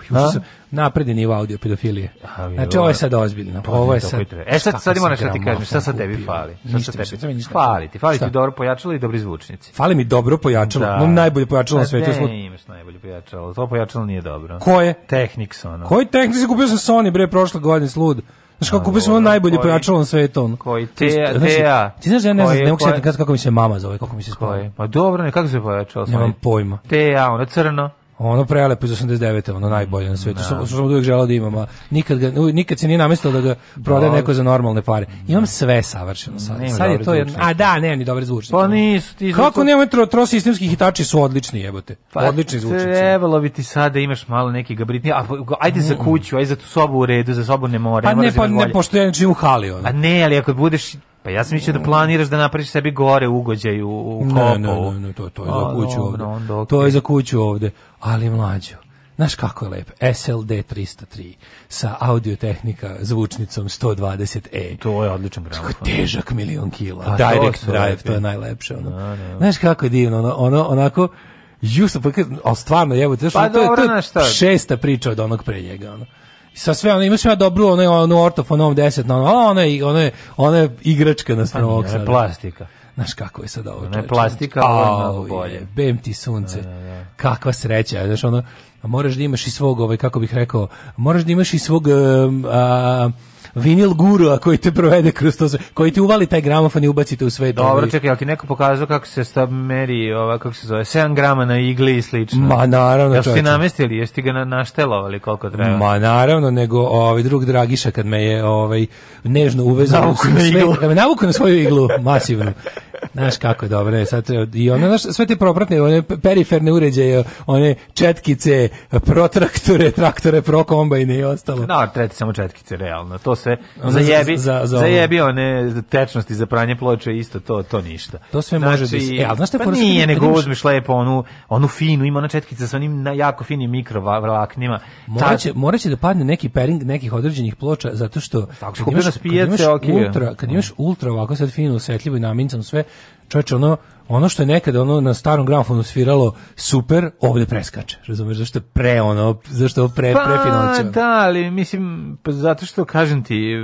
Speaker 2: uš, napredni nivo audio pedofilije. Znači, ovo je sad ozbiljno.
Speaker 1: Pa, ovo je sad... E, sad, sad ima da nešto ti kažem, šta sad tebi fali? Šta sad tebi? Fali ti, fali ti dobro pojačalo i dobri zvučnici.
Speaker 2: Fali mi dobro pojačalo, da. najbolje pojačalo na pa svetu. Ne, imaš
Speaker 1: najbolje pojačalo, to pojačalo nije dobro. Ko
Speaker 2: je?
Speaker 1: Technics, ono.
Speaker 2: Koji Technics? Kupio sa Sony, bre, prošle godine, slud. Znaš kako kupili smo najbolje pojačalo na svetu. Ono.
Speaker 1: Koji te, te,
Speaker 2: Ti znaš da ja ne znam, ne mogu sjetiti kako mi se mama zove, kako mi se spava. Pa
Speaker 1: dobro, ne, kako se pojačalo? Nemam
Speaker 2: ovaj? pojma.
Speaker 1: Te, a ono crno
Speaker 2: ono prelepo iz 89. ono najbolje na svetu. Mm, da. Što sam uvijek želao da imam, a nikad, ga, nikad se nije namestilo da ga proda Dobre. neko za normalne pare. Imam da. sve savršeno sad. Nema sad je to jedno, a da, ne, ni dobre zvučnike. Pa nisu ti zvučnici. Kako nema tro, tro sistemski hitači su odlični, jebote. Pa, odlični zvučnici. Trebalo
Speaker 1: bi ti sad da imaš malo neki gabritni, a ajde za mm. kuću, ajde za tu sobu u redu, za sobu ne more. Pa ne, ne, pa
Speaker 2: ne, da pa pošto ja u hali. Ono. A
Speaker 1: ne, ali ako budeš Pa ja sam mislio da mm. planiraš da napraviš sebi gore ugođaj u, u kopu. Ne, ne, ne, ne,
Speaker 2: to, to je za kuću ovde. To je za kuću ovde, ali mlađo. Znaš kako je lep? SLD 303 sa audiotehnika zvučnicom 120E.
Speaker 1: To je odličan gramofon.
Speaker 2: Težak milion kila. Pa Direct drive, lepi. to je najlepše. Ono. Da, da. Znaš kako je divno, ono, ono onako... Justo, pa, stvarno, evo, pa, to je, to je šesta priča od onog pre njega. Ono sa sve ona ima sve dobru ona onu ortofonom 10 na ona ona ona je igračka na stranu
Speaker 1: ovog plastika
Speaker 2: Znaš kako je sad ovo čovječe?
Speaker 1: Ne plastika,
Speaker 2: ovo je bolje. Bem ti sunce. Da, da, da. Kakva sreća. Znaš, ono, moraš da imaš i svog, ovaj, kako bih rekao, moraš da imaš i svog... Um, a, vinil guru a koji te provede kroz to, koji te uvali taj gramofon i ubacite u sve
Speaker 1: Dobro, čekaj, jel ti neko pokazao kako se stab meri, ova, kako se zove, 7 grama na igli i slično?
Speaker 2: Ma naravno. Jel ste
Speaker 1: namestili, jeste ga na, naštelovali koliko treba?
Speaker 2: Ma naravno, nego ovaj drug Dragiša kad me je ovaj, nežno uvezao, navuku na, iglu. svoju iglu, masivnu Znaš kako je dobro, ne, sad, i ono, znaš, sve te propratne, one periferne uređaje, one četkice, protraktore, traktore, prokombajne i ostalo.
Speaker 1: Da, treti samo četkice, realno, to sve zajebi, za, za, za zajebi one tečnosti za pranje ploče, isto to, to ništa.
Speaker 2: To sve znači, može biti, e, ali znaš te
Speaker 1: pa nije, nego uzmiš lepo onu, onu finu, ima ona četkica sa onim jako finim mikrovlaknima.
Speaker 2: Moraće, moraće da padne neki pering nekih određenih ploča, zato što Tako, kad, imaš, spijace, kad imaš, okay. ultra, kad imaš ultra ovako sad finu, osvetljivo i namincan sve, 这只能。ono što je nekada ono na starom gramofonu sviralo super, ovde preskače. Razumeš zašto je pre ono, zašto je pre pa, prefinoće.
Speaker 1: Pa da, ali mislim pa zato što kažem ti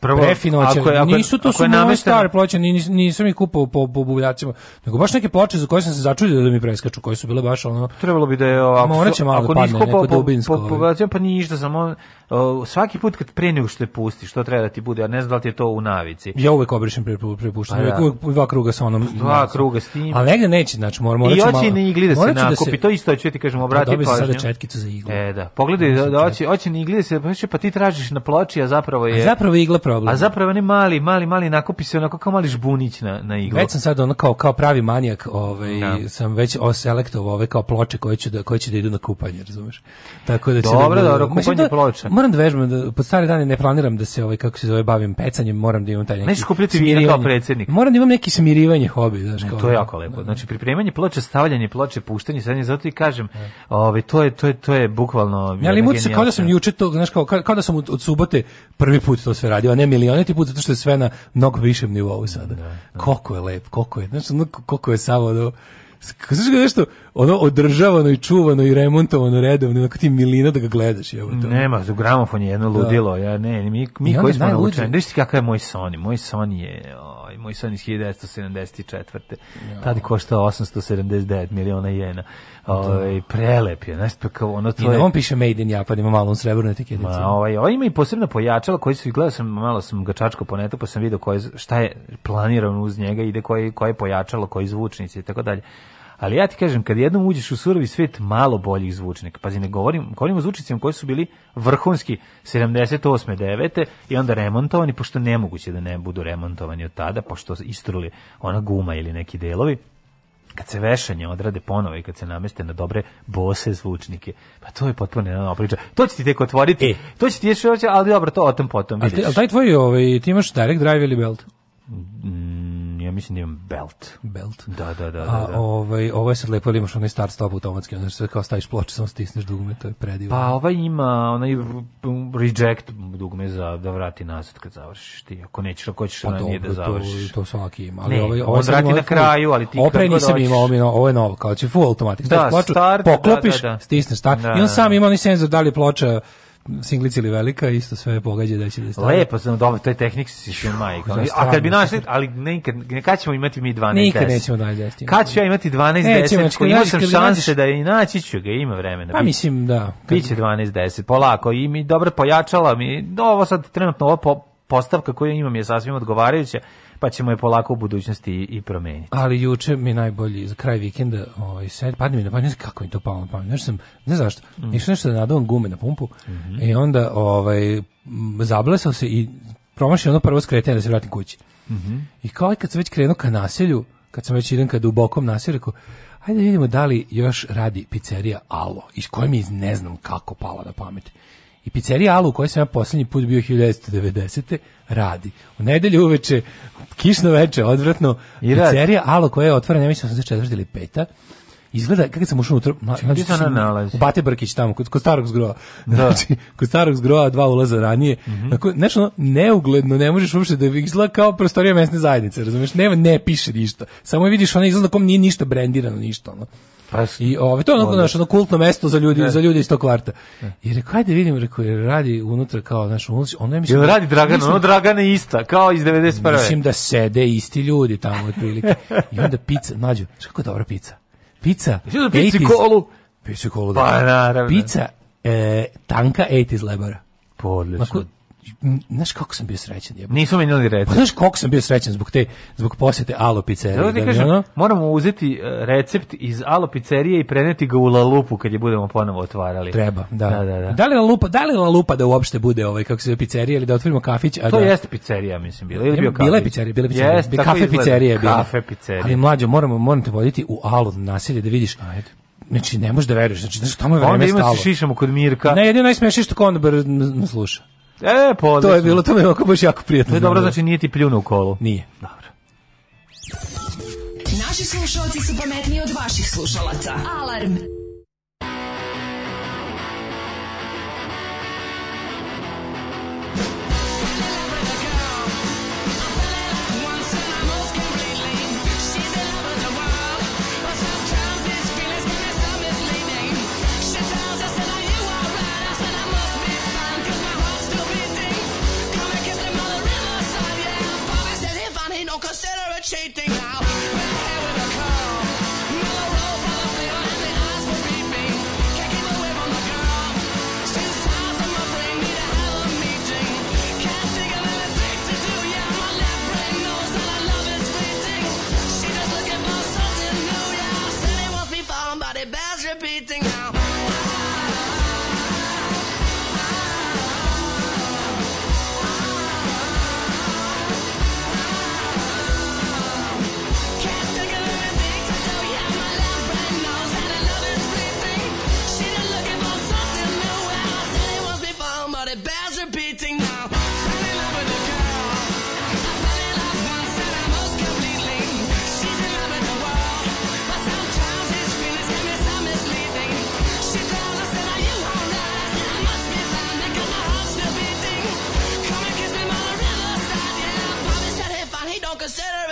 Speaker 2: prvo prefinoće. Ako, je, ako, nisu to su je moje stare ploče, nis, nisam ih kupao po, po buvljacima, nego baš neke ploče za koje sam se začudio da mi preskaču, koje su bile baš ono
Speaker 1: Trebalo bi da je ako, ma, će
Speaker 2: malo da ako da padne, neko po,
Speaker 1: dubinsko. Po, po, po, pa ništa, samo uh, svaki put kad pre nego što je pusti, što treba da ti bude, a ne znam da li ti je to u navici.
Speaker 2: Ja uvek obrišem pre, pre, pa, da. uvek, uvek dva kruga sa onom. Dva kruga pruga s tim. Ali negde neće, znači mora mora I hoće
Speaker 1: ni igli da se da nakupi, to isto ću da ti kažem, obrati pa pažnju. Dobi sada
Speaker 2: četkicu za
Speaker 1: iglu. E da, pogledaj da, da hoće hoće ni igli da se pa pa ti tražiš na ploči, a zapravo je A
Speaker 2: zapravo
Speaker 1: je
Speaker 2: igla problem.
Speaker 1: A zapravo ne mali, mali, mali nakupi se onako kao mali žbunić na na iglu.
Speaker 2: Već sam sad
Speaker 1: ono
Speaker 2: kao kao pravi manijak, ovaj da. sam već oselektovao ove kao ploče koje će da koje će da idu na kupanje, razumeš?
Speaker 1: Tako
Speaker 2: da
Speaker 1: će Dobro, da, da- dobro, kupanje ploče.
Speaker 2: Moram da vežbam da po stare dane ne planiram da se ovaj kako se zove bavim pecanjem, moram da imam taj neki. Nećeš kupiti vina kao predsednik. Moram da imam neki smirivanje hobi, znaš,
Speaker 1: To je jako lepo. Da. Znači pripremanje ploče, stavljanje ploče, puštanje, sad zato i kažem, da. ovaj to je to je to je bukvalno Ja
Speaker 2: ali mu se kao da sam juče to, znači kao kao da sam od, subote prvi put to sve radio, a ne milioneti put zato što je sve na mnogo višem nivou sada. Da, koliko je lep, koliko je, znači koliko je samo do Kako nešto, ono održavano i čuvano i remontovano redovno, onako ti milina da ga gledaš.
Speaker 1: Evo to. Nema, za gramofon je jedno da. ludilo. Ja, ne, mi, mi koji smo naučeni. Da viš ti kakav je moj Sony? Moj Sony je, oj, moj Sony iz 1974. Ja. Tada košta 879 miliona jena. Da. Ovaj prelep je, znaš, pa kao ono to. I
Speaker 2: na on piše Made in Japan, ima malo srebrne etiketicu.
Speaker 1: Ma, ovaj, ovaj ima i posebno pojačala koji su gledao sam malo sam ga čačko po netu, pa sam video koje šta je planirano uz njega, ide koji koje pojačalo, koji zvučnici i tako dalje. Ali ja ti kažem, kad jednom uđeš u surovi svet malo boljih zvučnika, pazi, ne govorim, govorim o zvučnicima koji su bili vrhunski 78. 9. i onda remontovani, pošto nemoguće da ne budu remontovani od tada, pošto istruli ona guma ili neki delovi, kad se vešanje odrade ponovo i kad se nameste na dobre bose zvučnike, pa to je potpuno jedna priča. To će ti tek otvoriti, e. to će ti još ali dobro, to o tom potom vidiš.
Speaker 2: A, te, a taj tvoj, ovaj, ti imaš direct drive ili belt?
Speaker 1: Mm mislim da imam belt.
Speaker 2: Belt.
Speaker 1: Da, da, da. A, da. da.
Speaker 2: Ovaj, ovo je sad lepo, ili imaš onaj start stop automatski, onda sve kao staviš ploče, samo stisneš dugme, to je predivno.
Speaker 1: Pa ovaj ima onaj reject dugme za da vrati nazad kad završiš ti, ako nećeš, ako hoćeš pa, na nije da završiš.
Speaker 2: To, to svaki ima. Ali ne, ovaj,
Speaker 1: ovaj on vrati na kraju, ali ti Opre nisam
Speaker 2: imao, ovaj ovo je novo, kao će full automatik. Da, start, ploču, da, poklopiš, da, da, da. stisneš, start, da, i on da, sam ima onaj senzor da li ploča singlica ili velika, isto sve pogađa da će da stane.
Speaker 1: Lepo sam dobro, to je tehnik sistem majka. A kad bi našli, ali nekad, nekad ćemo imati mi 12
Speaker 2: Nikad 10. nećemo 12 10.
Speaker 1: Kad ću ja imati 12 ne, 10? Ćemo, imao sam šanse da i naći ću ga, ima vremena.
Speaker 2: Pa mislim da.
Speaker 1: Biće 12 10, polako. I mi dobro pojačala mi, ovo sad trenutno ovo postavka koju imam je sasvim odgovarajuća pa ćemo je polako u budućnosti i, i promeniti.
Speaker 2: Ali juče mi najbolji za kraj vikenda, ovaj sad padne mi na pamet ne znam kako mi to palo na pamet. Nešto sam, ne znam zašto. Mm. Išao nešto da nadovam gume na pumpu mm -hmm. i onda ovaj zablesao se i promašio ono prvo skretanje da se vratim kući. Mm -hmm. I kao kad sam već krenuo ka naselju, kad sam već idem ka dubokom naselju, rekao, ajde da vidimo da li još radi pizzerija Alo, iz koje mi ne znam kako pala na pamet. I pizzerija Alu u kojoj sam ja poslednji put bio 1990. radi. U nedelju uveče, kišno veče, odvratno, I pizzerija Alu koja je otvorena, ja mislim, 84. ili 5. Izgleda kako sam ušao unutra, znači u Bate Brkić tamo kod, kod starog zgrova. Da. Znači, kod starog zgrova dva ulaza ranije. Mm -hmm. Dakle, znači neugledno, ne možeš uopšte da izgleda kao prostorija mesne zajednice, razumeš? Ne, ne piše ništa. Samo vidiš onaj izgled na kom nije ništa brendirano, ništa ono. Pa, I ove, to je onako, znaš, ono kultno mesto za ljudi, ne. za ljudi iz tog kvarta. Ne. I rekao, ajde vidim, rekao, radi unutra kao, znaš, ono,
Speaker 1: ono
Speaker 2: je mislim... Jel
Speaker 1: da- radi Dragana, ono Dragana ista, kao iz 91.
Speaker 2: Mislim da sede isti ljudi tamo, otprilike. I onda pizza, mlađo, kako je dobra pizza? Pica.
Speaker 1: Jesi za da pici kolu?
Speaker 2: Pici kolu, da. Pa,
Speaker 1: naravno.
Speaker 2: Pica e, tanka 80s lebara.
Speaker 1: Pa,
Speaker 2: znaš kako sam bio srećan jebote.
Speaker 1: Nisu mi ljudi recept. Pa, znaš
Speaker 2: kako sam bio srećan zbog te zbog posete Alo pizzerije. Da kažem,
Speaker 1: ono? moramo uzeti e, recept iz Alo pizzerije i preneti ga u La Lupu kad je budemo ponovo otvarali.
Speaker 2: Treba, da. Da, da, da. da li La Lupa, da li La Lupa da uopšte bude ovaj kako se zove pizzerija ili da otvorimo kafić,
Speaker 1: a
Speaker 2: To
Speaker 1: da... jeste pizzerija, mislim, bila
Speaker 2: ili bio kafić. Bila je
Speaker 1: pizzerija,
Speaker 2: bila je pizzerija. Yes, kafe
Speaker 1: pizzerija
Speaker 2: bila.
Speaker 1: Kafe
Speaker 2: pizzerija. Ali mlađo, moramo moramo te voditi u Alo naselje da vidiš. Ajde. Znači, ne možeš da veruješ, znači, znači tamo je pa vreme stalo. Onda ima se šišamo
Speaker 1: kod Mirka. Ne,
Speaker 2: jedino najsmešnije što Konbar
Speaker 1: sluša. E, podesno.
Speaker 2: To je bilo, to mi je baš jako prijatno.
Speaker 1: To je dobro, znači nije ti pljuno u kolu.
Speaker 2: Nije. Dobro. Naši slušalci su pametniji od vaših slušalaca. Alarm! instead of cheating now. hair with a comb, mellow the flavor, and the eyes Can't keep away from the girl. Two sides of my brain need to have a meeting. Can't think of anything to do. Yeah, my left brain knows love is fleeting. She just looking for something new. Yeah, me, but repeating.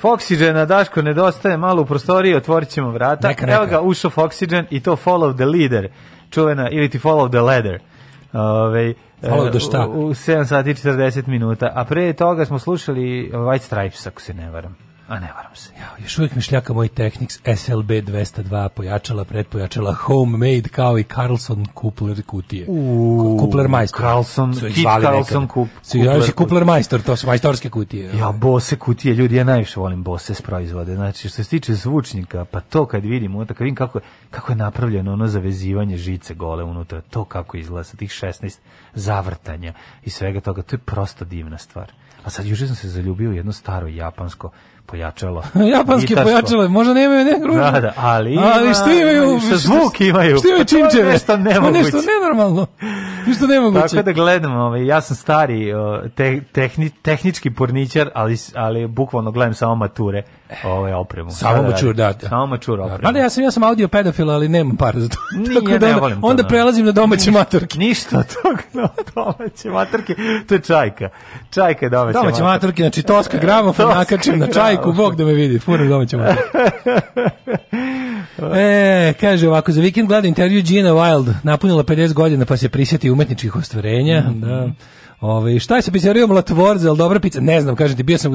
Speaker 3: Foxygen, Daško, nedostaje malo u prostoriji, otvorit ćemo vrata. Neka, neka. Evo ga, ušao Foxygen i to follow the leader, čuvena, ili ti follow the leader.
Speaker 4: Ove,
Speaker 3: Follow the e, šta? U, u 7 sati 40 minuta. A pre toga smo slušali White Stripes, ako se ne varam. A
Speaker 4: ne varam se. Ja, još uvijek mi šljaka moj Technics SLB 202 pojačala, predpojačala, homemade kao i Carlson Kupler kutije.
Speaker 3: Uuu,
Speaker 4: Kupler majstor.
Speaker 3: Carlson, Kit Carlson Kup, Kupler. Ja, Kupler majstor, to su majstorske kutije.
Speaker 4: Ja, Bose kutije, ljudi, ja najviše volim Bose s proizvode. Znači, što se tiče zvučnika, pa to kad vidim, onda kad vidim kako, kako je napravljeno ono zavezivanje žice gole unutra, to kako izgleda sa tih 16 zavrtanja i svega toga, to je prosto divna stvar. A sad juče sam se zaljubio u jedno staro japansko pojačalo.
Speaker 3: Japanski Gitarsko. pojačalo, možda
Speaker 4: nemaju
Speaker 3: ne
Speaker 4: gružu. Da, da, ali, ali što imaju, što zvuk imaju.
Speaker 3: Što
Speaker 4: imaju pa čimčeve.
Speaker 3: Nešto nemoguće. Nešto nenormalno. Nešto nemoguće. Tako da gledam, ovaj,
Speaker 4: ja sam stari te, tehni, tehnički porničar, ali, ali bukvalno gledam samo mature
Speaker 3: ovaj opremu. Samo mačur, da. da.
Speaker 4: Samo mačur da. opremu.
Speaker 3: Mada ja sam
Speaker 4: ja
Speaker 3: sam audio pedofil, ali nemam para za to.
Speaker 4: Nije, da onda,
Speaker 3: to, onda da. prelazim na domaće matorke.
Speaker 4: Ništa od toga na domaće matorke. To je čajka. Čajka je domaće. Domaće
Speaker 3: matorke, znači Toska Gramof nakačim na čajku, bog da me vidi. furam domaće matorke. E, kaže ovako, za vikend gleda intervju Gina Wild, napunila 50 godina pa se prisjeti umetničkih ostvarenja, mm -hmm. da. Ovaj šta je sa pizzerijom Latvorze, al dobra pizza, ne znam, kažete, bio sam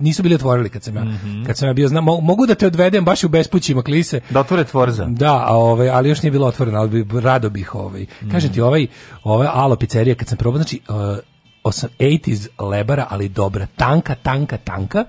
Speaker 3: nisu bili otvorili kad sam ja. Mm -hmm. Kad sam ja bio znam, mogu da te odvedem baš u bespućima klise. Da
Speaker 4: otvore Tvorza.
Speaker 3: Da, a ovaj ali još nije bilo otvoreno, ali bi, rado bih ovaj. Mm. Kažem ti mhm. ovaj, ovaj alo pizzerija kad sam probao, znači uh, e, 80 lebara, ali dobra, tanka, tanka, tanka,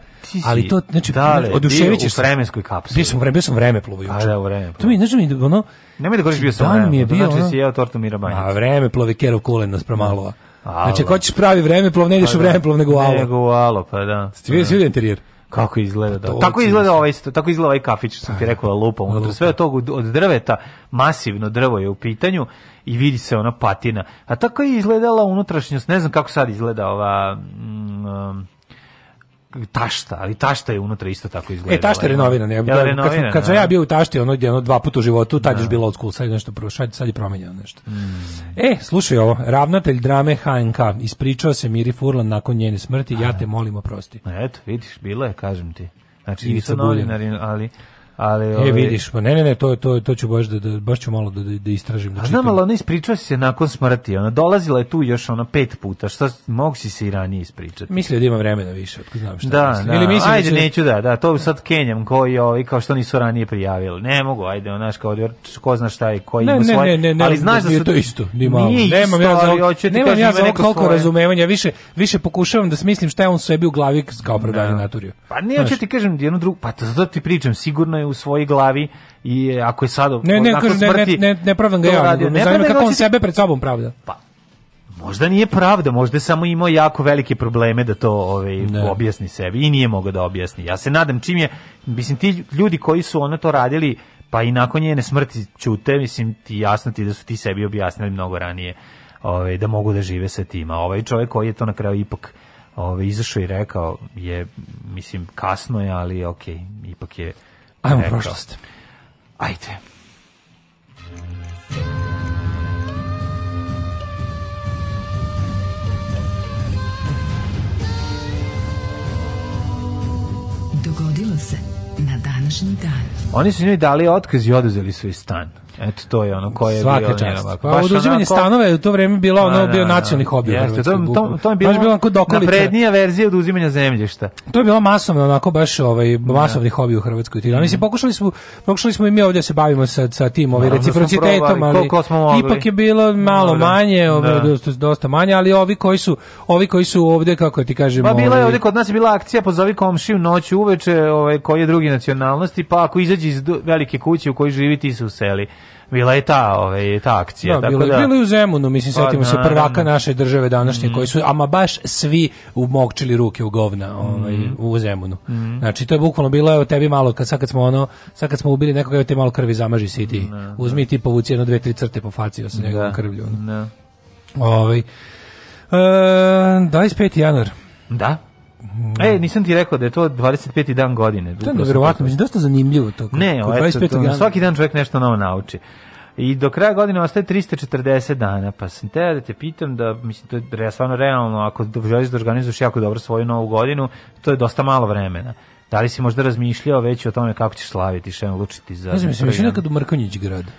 Speaker 3: ali to, znači, Dale, oduševit ćeš.
Speaker 4: Bio u vremenskoj kapsuli.
Speaker 3: Bio sam vreme, bio sam
Speaker 4: vreme
Speaker 3: plovio. Pa da, juče. da,
Speaker 4: vreme pluvu.
Speaker 3: To mi, znači,
Speaker 4: mi, ono...
Speaker 3: Nema
Speaker 4: da govoriš bio sam Da mi
Speaker 3: je bio, znači
Speaker 4: da ono, si jeo tortu Mirabanja. A
Speaker 3: vreme plove kerov kulen nas promalova. Mm. Znači, ako hoćeš pravi vremeplov, ne ideš pa
Speaker 4: u
Speaker 3: da. vremeplov, nego u alo.
Speaker 4: Nego u alo, pa da. Ste
Speaker 3: vidio da. interijer?
Speaker 4: Kako izgleda? Pa da. tako izgleda ovaj tako izgleda ovaj kafić, sam ti rekao, lupa unutra. Sve od tog od drveta, masivno drvo je u pitanju i vidi se ona patina. A tako je izgledala unutrašnjost, ne znam kako sad izgleda ova mm, um, tašta, ali tašta je unutra isto tako izgleda.
Speaker 3: E tašta je renovirana,
Speaker 4: ja, ja kad,
Speaker 3: kad sam da. ja bio u tašti ono gdje ono dva puta u životu, tad da. još bila od school, sad je nešto prvo, sad je promenjeno nešto. Mm. E, slušaj ovo, ravnatelj drame HNK ispričao se Miri Furlan nakon njene smrti, ja te molim oprosti.
Speaker 4: Eto, vidiš, bilo je, kažem ti. Znači, Ivica novinari, ali
Speaker 3: Ali, e, ovaj... E, vidiš, ne, ne, ne, to, je to, to ću baš, da, da, baš ću malo da, da, da istražim. Da A
Speaker 4: znam, ali ona ispričava se nakon smrti, ona dolazila je tu još ona pet puta, Šta mogu si se i ranije ispričati.
Speaker 3: Mislim da ima vremena više, otko znam šta da,
Speaker 4: Da, Ili
Speaker 3: mislim da
Speaker 4: ajde, da će... neću da, da, to sad Kenjam koji ovaj, kao što nisu ranije prijavili. Ne mogu, ajde, onaš kao, ko zna šta je, koji ne, ima svoje,
Speaker 3: ne, ne, ne,
Speaker 4: ali
Speaker 3: znaš da, da su... to isto, nema.
Speaker 4: nemam ja za, nemam ja
Speaker 3: za koliko razumevanja, više, više pokušavam da smislim šta je on sebi u glavi kao prodavni no. naturio.
Speaker 4: Pa ne hoću ti kažem jedno drugo, pa to zato ti pričam, sigurno je u svojoj glavi i ako je sad
Speaker 3: ne, ne, kažu, smrti, ne, ne, ne pravdam ga da ja, ne, ne zanima kako on sebe pred sobom pravda. Pa,
Speaker 4: Možda nije pravda, možda je samo imao jako velike probleme da to ovaj, objasni sebi i nije mogao da objasni. Ja se nadam čim je, mislim ti ljudi koji su ono to radili, pa i nakon njene smrti ćute, mislim ti jasno ti da su ti sebi objasnili mnogo ranije ovaj, da mogu da žive sa tima. Ovaj čovjek koji je to na kraju ipak ovaj, izašao i rekao je, mislim kasno je, ali ok, ipak je
Speaker 3: Ajmo u prošlost. Ajde.
Speaker 4: Dogodilo se na današnji dan. Oni su njoj dali otkaz i oduzeli svoj stan. Eto to je ono koje
Speaker 3: je bilo bio čast. Njeno, pa oduzimanje onako... stanova je u to vrijeme bilo ono bio da, da, nacionalni hobi.
Speaker 4: Jeste, to, to, to je bilo, baš
Speaker 3: bilo onako dokolica. Naprednija verzija oduzimanja zemljišta. To je bilo masovno onako baš ovaj masovni hobi u Hrvatskoj. Tirani mm. se pokušali smo pokušali smo i mi ovdje da se bavimo sa sa tim ovaj reciprocitetom, ali ipak je bilo malo manje, ovaj, dosta, dosta manje, ali ovi koji su ovi koji su ovdje kako ti kažemo.
Speaker 4: Pa bila je ovaj- ovdje kod nas je bila akcija pozovi komšiju noću uveče, ovaj koji je drugi nacionalnosti, pa ako izađe iz velike kuće u kojoj živi ti se useli bila je ta, ovaj, ta akcija. Da,
Speaker 3: tako bilo, da, bilo je u Zemunu, mislim, pa, setimo se prvaka naše države današnje, mm. koji su, ama baš svi umokčili ruke u govna mhm. ovaj, mm. u Zemunu. Mm. Znači, to je bukvalno bilo, evo tebi malo, kad, sad kad smo ono, sad kad smo ubili nekoga, evo te malo krvi zamaži si ti. Da, da. Uzmi ti povuci jedno, dve, tri crte po faci sa njegovom da, krvlju. Ovaj, e, 25. januar.
Speaker 4: Da. E, nisam ti rekao da je to 25. dan godine.
Speaker 3: To je nevjerovatno, mislim, dosta zanimljivo to.
Speaker 4: Ne, o, eto, to, svaki dan čovjek nešto novo nauči. I do kraja godine ostaje 340 dana, pa sam te da te pitam da, mislim, to je stvarno realno, ako želiš da organizuješ jako dobro svoju novu godinu, to je dosta malo vremena. Da li si možda razmišljao već o tome kako ćeš slaviti, šem lučiti za...
Speaker 3: Ne znam, mislim, još nekad u Mrkonjić gradu.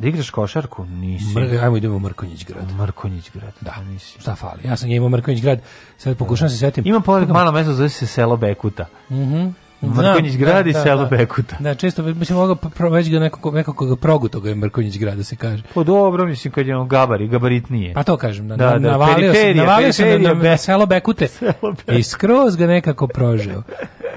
Speaker 4: Da igraš košarku?
Speaker 3: Nisi.
Speaker 4: Mr, ajmo idemo u Mrkonjić grad. U
Speaker 3: Mrkonjić grad. Da. Pa nisi. Šta fali? Ja sam imao Mrkonjić grad. Sad pokušavam se da. setim.
Speaker 4: Ima pored malo mesto zove se selo Bekuta. Mhm. Mm Mrkonjić grad i da, da, selo da, Bekuta.
Speaker 3: Da, često, mislim, moga pa već ga nekako, nekako ga proguto ga je Mrkonjić grada se kaže. Po
Speaker 4: pa dobro, mislim, kad je on gabari, gabarit nije.
Speaker 3: Pa to kažem, da, da, da navalio se, navalio se na, na, selo Bekute i skroz ga nekako prožeo.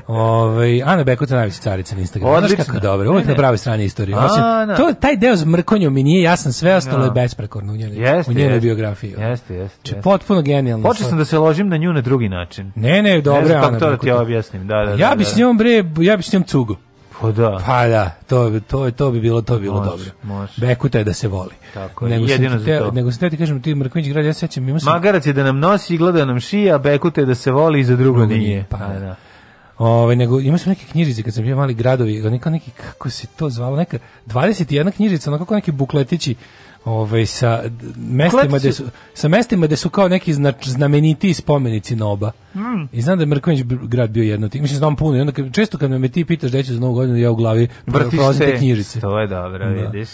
Speaker 3: Ove, ovaj, Ana Bekuta najveća carica na Instagramu. Odlično. Znaš kako dobro, uvijek na pravoj strani istorije. Osim, da.
Speaker 4: to, taj deo s Mrkonjom mi nije jasan, sve ostalo no. je besprekorno u njenoj, jeste, u njenoj biografiji. Jeste, jeste. Či, znači, jeste. potpuno genijalno. Počeo sam da se ložim na nju
Speaker 3: na drugi način. Ne, ne, dobro, Ana Bekuta. Kako to da ti objasnim,
Speaker 4: da, da. Ja bi s njom
Speaker 3: njom bre, ja bi s njom cugo.
Speaker 4: Pa da.
Speaker 3: Pa da, to, to, to bi bilo, to bi bilo može, dobro. Može. Bekuta je da se voli.
Speaker 4: Tako
Speaker 3: je, nego
Speaker 4: jedino za to.
Speaker 3: Nego sam te ti kažem, ti Marković grad, ja sećam, ima
Speaker 4: sam... Magarac je da nam nosi i gleda nam šija, Bekuta je da se voli i za drugo,
Speaker 3: drugo nije. nije. Pa, pa da. da. Ove, nego imao sam neke knjižice kad sam bio mali gradovi, neka neki kako se to zvalo, neka 21 knjižica, kako neki bukletići ovaj sa mestima gde su sa mestima gde su kao neki znač, znameniti spomenici noba. Mm. I znam da je Mrkonjić grad bio jedno tih. Mislim znam puno i onda često kad me ti pitaš gde će za Novu godinu ja u glavi prolazim te knjižice.
Speaker 4: To je dobro, da. vidiš.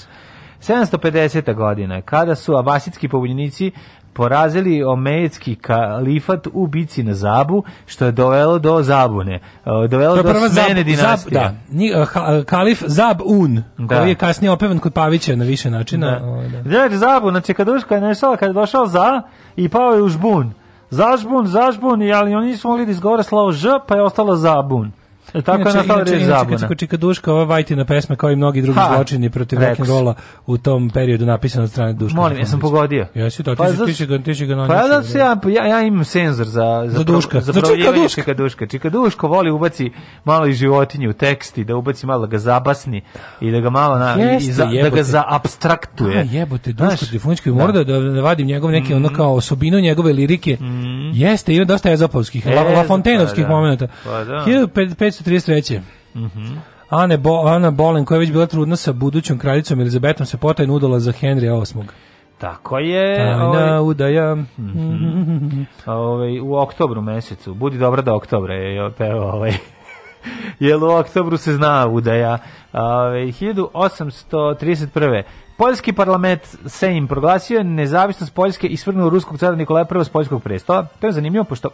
Speaker 4: 750. godina, kada su abasitski pobunjenici porazili omejetski kalifat u bici na Zabu, što je dovelo do zabune. E, dovelo do
Speaker 3: smene
Speaker 4: dinastije. Zab, da. E, e,
Speaker 3: kalif Zab Un, da. koji je kasnije opevan kod Pavića na više načina. Da. Ovaj,
Speaker 4: da. da Zabu, znači kad je nešao, kad je došao za i pao je u žbun. Zažbun, zažbun, ali oni nisu mogli da izgovore slovo Ž, pa je ostalo zabun. E, tako
Speaker 3: inače,
Speaker 4: je nastala reč zabuna.
Speaker 3: Inače, kad se Duška, ova Vajtina pesma, kao i mnogi drugi zločini protiv rock'n'rolla u tom periodu napisana od strane Duška.
Speaker 4: Molim, ja sam pogodio.
Speaker 3: Ja pa si to, pa ti, zas,
Speaker 4: ti ga, ti si ga Pa ja, se, ja, pa ja,
Speaker 3: ja
Speaker 4: imam senzor za,
Speaker 3: za, za Duška.
Speaker 4: Za, za čika Duška. Čika Duška. Čika Duško voli ubaci malo i životinju u tekst i da ubaci malo da ga zabasni i da ga malo na, Jeste, i za, da ga zaabstraktuje. A,
Speaker 3: jebote, Duško Trifunički, da. mora da, da, da vadim njegov neki mm. ono mhm. kao osobinu njegove lirike. Mm. Jeste, ima dosta ezopovskih, e, la, la Fontainovskih pa da. momenta. Pa da. 1933. Mhm. Mm Ana, Bo, Ana Bolen, koja je već bila trudna sa budućom kraljicom Elizabetom, se potajno udala za Henrya VIII.
Speaker 4: Tako je.
Speaker 3: Tajna ovaj, udaja. Mm -hmm. ovaj, u oktobru mesecu. Budi dobra da oktobre je peva ovaj. Jel u oktobru se zna udaja. Ovaj, 1831. Poljski parlament Sejm proglasio nezavisnost Poljske i svrnuo ruskog cara Nikolaja I s poljskog prestola. To je zanimljivo, pošto